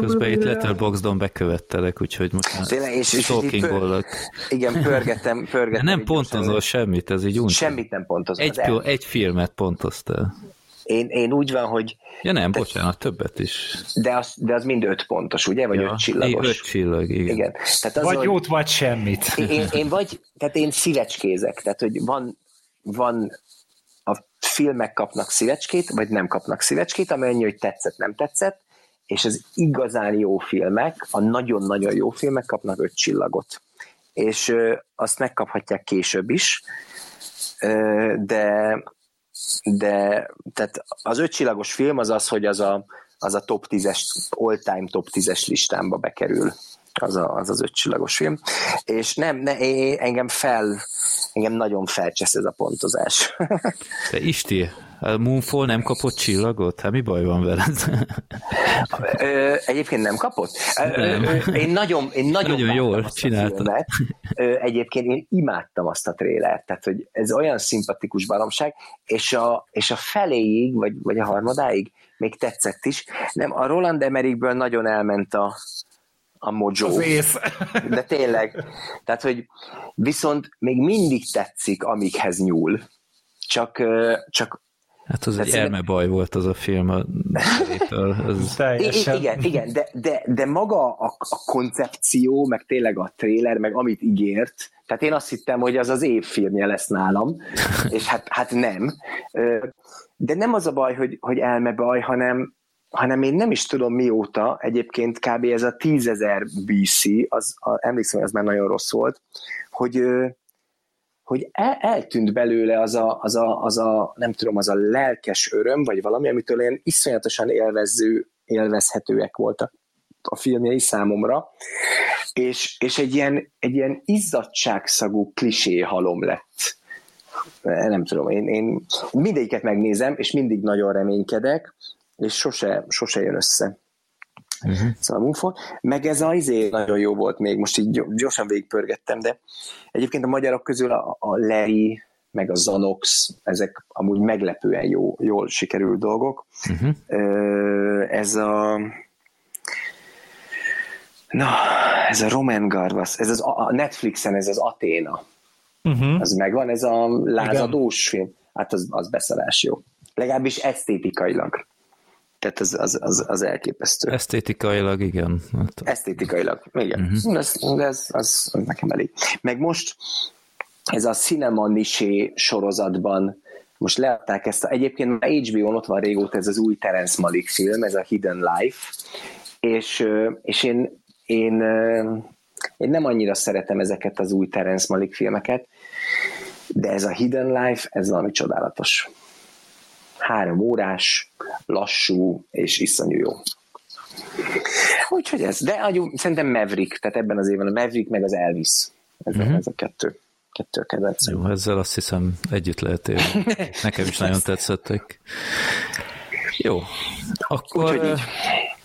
Közben itt Letterboxdon bekövettelek, úgyhogy most már Tényleg, és, és pör, Igen, pörgetem, pörgetem. De nem pontozol semmit, ez így úgy. Semmit nem pontozol. Egy, egy filmet pontoztál. Én, én úgy van, hogy... Ja nem, te, bocsánat, többet is. De az, de az mind öt pontos, ugye? Vagy ja, öt csillagos? Öt csillag, igen. igen. Tehát az, vagy jót, vagy semmit. Én, én vagy, tehát én szívecskézek, tehát hogy van, van a filmek kapnak szívecskét, vagy nem kapnak szívecskét, ami annyi, hogy tetszett, nem tetszett, és az igazán jó filmek, a nagyon-nagyon jó filmek kapnak öt csillagot. És ö, azt megkaphatják később is, ö, de de tehát az ötcsillagos film az az, hogy az a, az a top 10-es, all-time top 10-es listámba bekerül az a, az, az ötcsillagos film. És nem, ne, engem fel, engem nagyon felcsesz ez a pontozás. De Isti, a Moonfall nem kapott csillagot? Hát mi baj van veled? Ö, egyébként nem kapott? Nem. Én nagyon, én nagyon, nagyon jól csinálta. Egyébként én imádtam azt a trélert, tehát hogy ez olyan szimpatikus baromság, és a, és a feléig, vagy, vagy a harmadáig még tetszett is. Nem, a Roland Emmerichből nagyon elment a, a mojo. Az ész. De tényleg. Tehát, hogy viszont még mindig tetszik, amikhez nyúl. Csak, csak Hát az egy elmebaj volt az a film a az... Teljesen. Igen, igen, de, de, de maga a, a koncepció, meg tényleg a tréler, meg amit ígért, tehát én azt hittem, hogy az az évfilmje lesz nálam, és hát, hát nem. De nem az a baj, hogy, hogy elmebaj, hanem, hanem én nem is tudom mióta, egyébként kb. ez a tízezer BC, az, a, emlékszem, hogy ez már nagyon rossz volt, hogy, hogy el, eltűnt belőle az a, az, a, az a, nem tudom, az a lelkes öröm, vagy valami, amitől ilyen iszonyatosan élvező, élvezhetőek voltak a filmjei számomra, és, és egy, ilyen, egy ilyen izzadságszagú klisé halom lett. Nem tudom, én, én mindegyiket megnézem, és mindig nagyon reménykedek, és sose, sose jön össze. Uh-huh. Szóval a Moonfall. Meg ez az izé nagyon jó volt még, most így gyorsan végigpörgettem, de egyébként a magyarok közül a, a Larry, meg a Zanox, ezek amúgy meglepően jó, jól sikerült dolgok. Uh-huh. Ez a Na, ez a Roman Garvas, ez az, a Netflixen ez az Aténa. Uh-huh. Az megvan, ez a lázadós Igen. film. Hát az, az beszarás jó. Legalábbis esztétikailag. Tehát az, az, az, az elképesztő. Esztétikailag, igen. Hát- Esztétikailag, igen. Uh-huh. Ez, ez, az, az nekem elég. Meg most ez a Cinema Nisé sorozatban most leadták ezt, a, egyébként már HBO-n ott van régóta ez az új Terence Malik film, ez a Hidden Life, és, és én, én, én nem annyira szeretem ezeket az új Terence Malik filmeket, de ez a Hidden Life, ez valami csodálatos három órás, lassú és iszonyú jó. Úgyhogy ez. De agyú, szerintem Maverick, tehát ebben az évben a Maverick meg az Elvis. Ez, uh-huh. ez a kettő. Kettő a kedvencem. Jó, ezzel azt hiszem együtt lehet élni. Nekem is nagyon tetszettek. Jó, akkor... Úgyhogy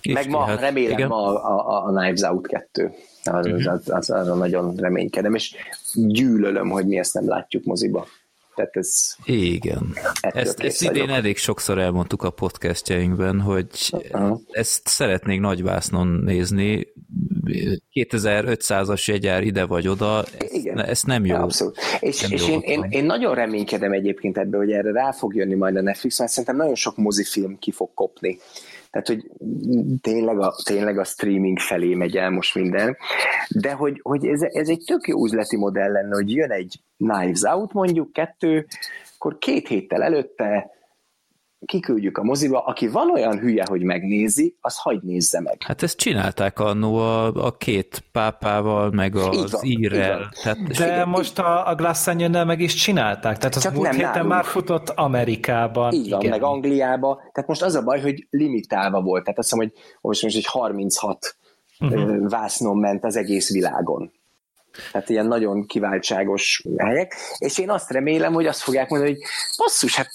így. Meg ma, hát, remélem igen. ma a, a, a Knives Out 2. Az, az, az, az, az nagyon reménykedem, és gyűlölöm, hogy mi ezt nem látjuk moziba. Tehát ez... Igen. Ezt, ezt idén elég sokszor elmondtuk a podcastjainkben, hogy uh-huh. ezt szeretnék nagyvásznon nézni, 2500-as jegyár ide vagy oda, Igen. ezt nem jó. Abszolút. És, nem és jó én, én, én nagyon reménykedem egyébként ebbe, hogy erre rá fog jönni majd a Netflix, mert szerintem nagyon sok mozifilm ki fog kopni. Tehát, hogy tényleg a, tényleg a streaming felé megy el most minden, de hogy, hogy ez, ez egy tök jó üzleti modell lenne, hogy jön egy Knives Out mondjuk, kettő, akkor két héttel előtte kiküldjük a moziba, aki van olyan hülye, hogy megnézi, az hagy nézze meg. Hát ezt csinálták annó a, a két pápával, meg az van, írrel. Tehát, De igen, most a, a Glass meg is csinálták, tehát az Csak múlt héten nálunk. már futott Amerikában. Így van, igen. meg Angliába. Tehát most az a baj, hogy limitálva volt. Tehát azt hiszem, hogy most, most egy 36 uh-huh. vásznon ment az egész világon. Tehát ilyen nagyon kiváltságos helyek, és én azt remélem, hogy azt fogják mondani, hogy basszus, hát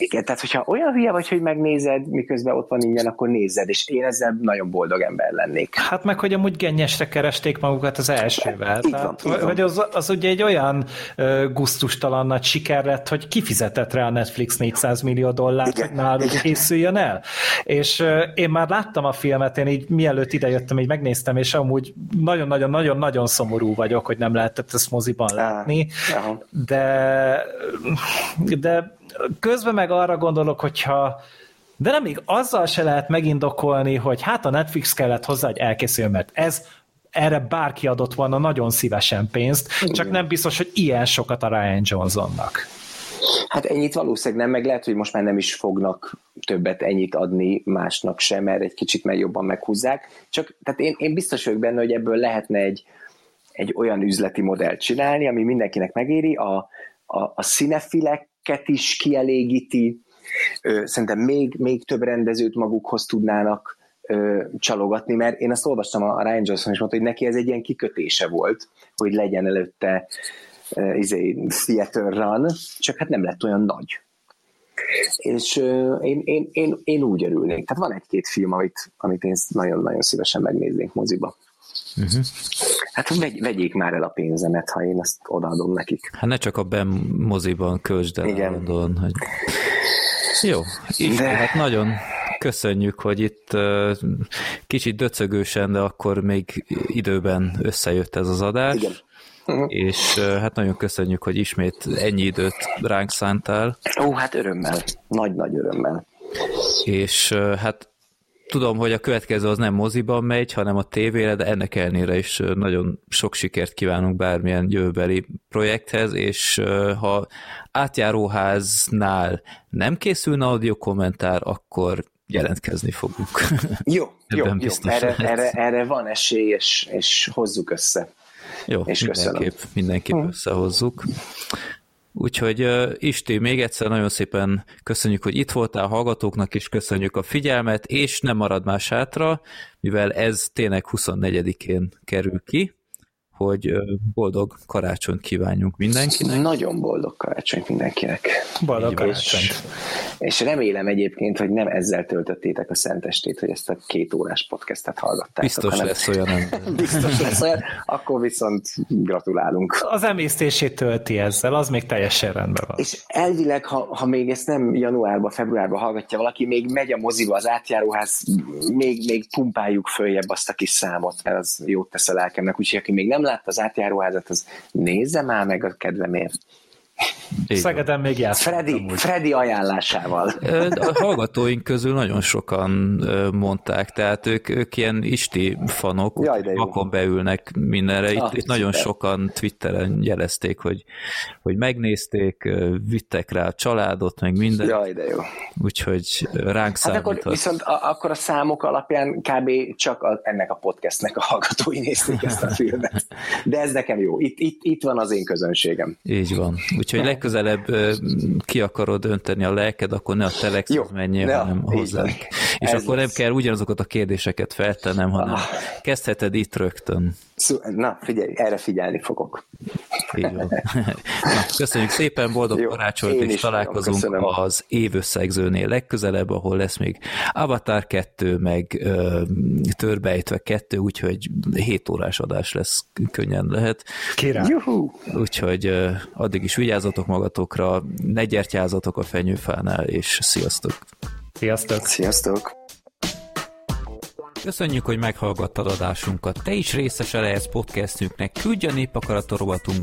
igen, tehát hogyha olyan hülye vagy, hogy megnézed, miközben ott van ingyen, akkor nézed, és én ezzel nagyon boldog ember lennék. Hát meg, hogy amúgy gennyesre keresték magukat az elsővel. Így van, tehát, Hogy az, az ugye egy olyan uh, guztustalan nagy siker lett, hogy kifizetett rá a Netflix 400 millió dollárt, Igen. hogy náluk Igen. készüljön el. És uh, én már láttam a filmet, én így mielőtt idejöttem, így megnéztem, és amúgy nagyon-nagyon-nagyon-nagyon szomorú vagyok, hogy nem lehetett ezt moziban látni, de, de közben meg arra gondolok, hogyha de nem még azzal se lehet megindokolni, hogy hát a Netflix kellett hozzá, hogy elkészüljön, mert ez erre bárki adott volna nagyon szívesen pénzt, csak nem biztos, hogy ilyen sokat a Ryan Johnsonnak. Hát ennyit valószínűleg nem, meg lehet, hogy most már nem is fognak többet ennyit adni másnak sem, mert egy kicsit meg jobban meghúzzák. Csak tehát én, én biztos vagyok benne, hogy ebből lehetne egy, egy olyan üzleti modellt csinálni, ami mindenkinek megéri, a, a, a színefileket is kielégíti, szerintem még, még több rendezőt magukhoz tudnának csalogatni, mert én azt olvastam, a Ryan Johnson is mondta, hogy neki ez egy ilyen kikötése volt, hogy legyen előtte izé, theater run, csak hát nem lett olyan nagy. És én, én, én, én úgy örülnék. Tehát van egy-két film, amit, amit én nagyon-nagyon szívesen megnéznék moziba. Uh-huh. Hát vegy, vegyék már el a pénzemet, ha én ezt odaadom nekik. Hát ne csak a BEM moziban költsd el Igen. Állandóan, hogy... Jó, így, De... hát nagyon köszönjük, hogy itt kicsit döcögősen, de akkor még időben összejött ez az adás. Igen. Uh-huh. És hát nagyon köszönjük, hogy ismét ennyi időt ránk szántál. Ó, hát örömmel. Nagy-nagy örömmel. És hát tudom, hogy a következő az nem moziban megy, hanem a tévére, de ennek ellenére is nagyon sok sikert kívánunk bármilyen jövőbeli projekthez, és ha átjáróháznál nem készülne audio kommentár, akkor jelentkezni fogunk. Jó, jó, jó. Erre, erre, erre van esély, és, és hozzuk össze. Jó, és mindenképp, mindenképp hm. összehozzuk. Úgyhogy Isti, még egyszer nagyon szépen köszönjük, hogy itt voltál, hallgatóknak is köszönjük a figyelmet, és nem marad más hátra, mivel ez tényleg 24-én kerül ki, hogy boldog karácsonyt kívánjunk mindenkinek. Nagyon boldog karácsonyt mindenkinek. Boldog karácsonyt. És, és remélem egyébként, hogy nem ezzel töltöttétek a szentestét, hogy ezt a két órás podcastet hallgattátok. Biztos hanem... lesz olyan. Biztos lesz olyan, akkor viszont gratulálunk. Az emésztését tölti ezzel, az még teljesen rendben van. És elvileg, ha, ha még ezt nem januárban, februárban hallgatja valaki, még megy a moziba az átjáróház, még, még pumpáljuk följebb azt a kis számot, mert az jót tesz a lelkemnek, úgyhogy aki még nem látta az átjáróházat, az nézze már meg a kedvemért. Szegeden még játszottam. Freddy, Freddy ajánlásával. A hallgatóink közül nagyon sokan mondták, tehát ők, ők ilyen isti fanok, Jaj, vakon beülnek mindenre. Itt, ah, itt nagyon sokan Twitteren jelezték, hogy, hogy megnézték, vittek rá a családot, meg minden. Jaj, de jó. Úgyhogy ránk hát akkor, viszont a, akkor a számok alapján kb. csak a, ennek a podcastnek a hallgatói nézték ezt a filmet. De ez nekem jó. Itt, itt, itt van az én közönségem. Így van. Úgy Úgyhogy legközelebb ki akarod önteni a lelked, akkor ne a telexhez menjél, hanem hozzánk. És Ez akkor lesz. nem kell ugyanazokat a kérdéseket feltennem, hanem ah. kezdheted itt rögtön. Na, figyelj, erre figyelni fogok. Na, köszönjük szépen, boldog Jó, karácsonyt, és találkozunk köszönöm. az évösszegzőnél legközelebb, ahol lesz még Avatar 2, meg ö, Törbejtve 2, úgyhogy 7 órás adás lesz, könnyen lehet. Király. Úgyhogy ö, addig is vigyázzatok magatokra, ne gyertyázatok a fenyőfánál, és sziasztok! Sziasztok! Sziasztok! Köszönjük, hogy meghallgattad adásunkat. Te is részese lehetsz podcastünknek. Küldj a népakarat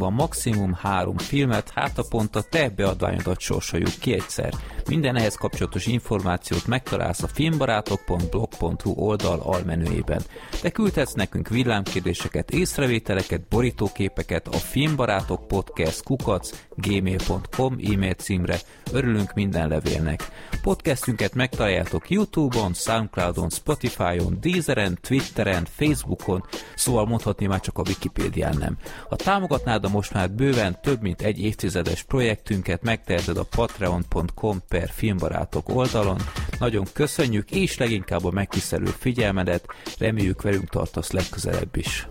maximum három filmet, hát a pont a te beadványodat sorsoljuk ki egyszer. Minden ehhez kapcsolatos információt megtalálsz a filmbarátok.blog.hu oldal almenőjében. Te küldhetsz nekünk villámkérdéseket, észrevételeket, borítóképeket a filmbarátok podcast kukac gmail.com e-mail címre. Örülünk minden levélnek. Podcastünket megtaláljátok Youtube-on, Soundcloud-on, Spotify-on, Deezeren, Twitteren, Facebookon, szóval mondhatni már csak a Wikipédián nem. Ha támogatnád a most már bőven több mint egy évtizedes projektünket, megteheted a patreon.com per filmbarátok oldalon. Nagyon köszönjük, és leginkább a megtisztelő figyelmedet, reméljük velünk tartasz legközelebb is.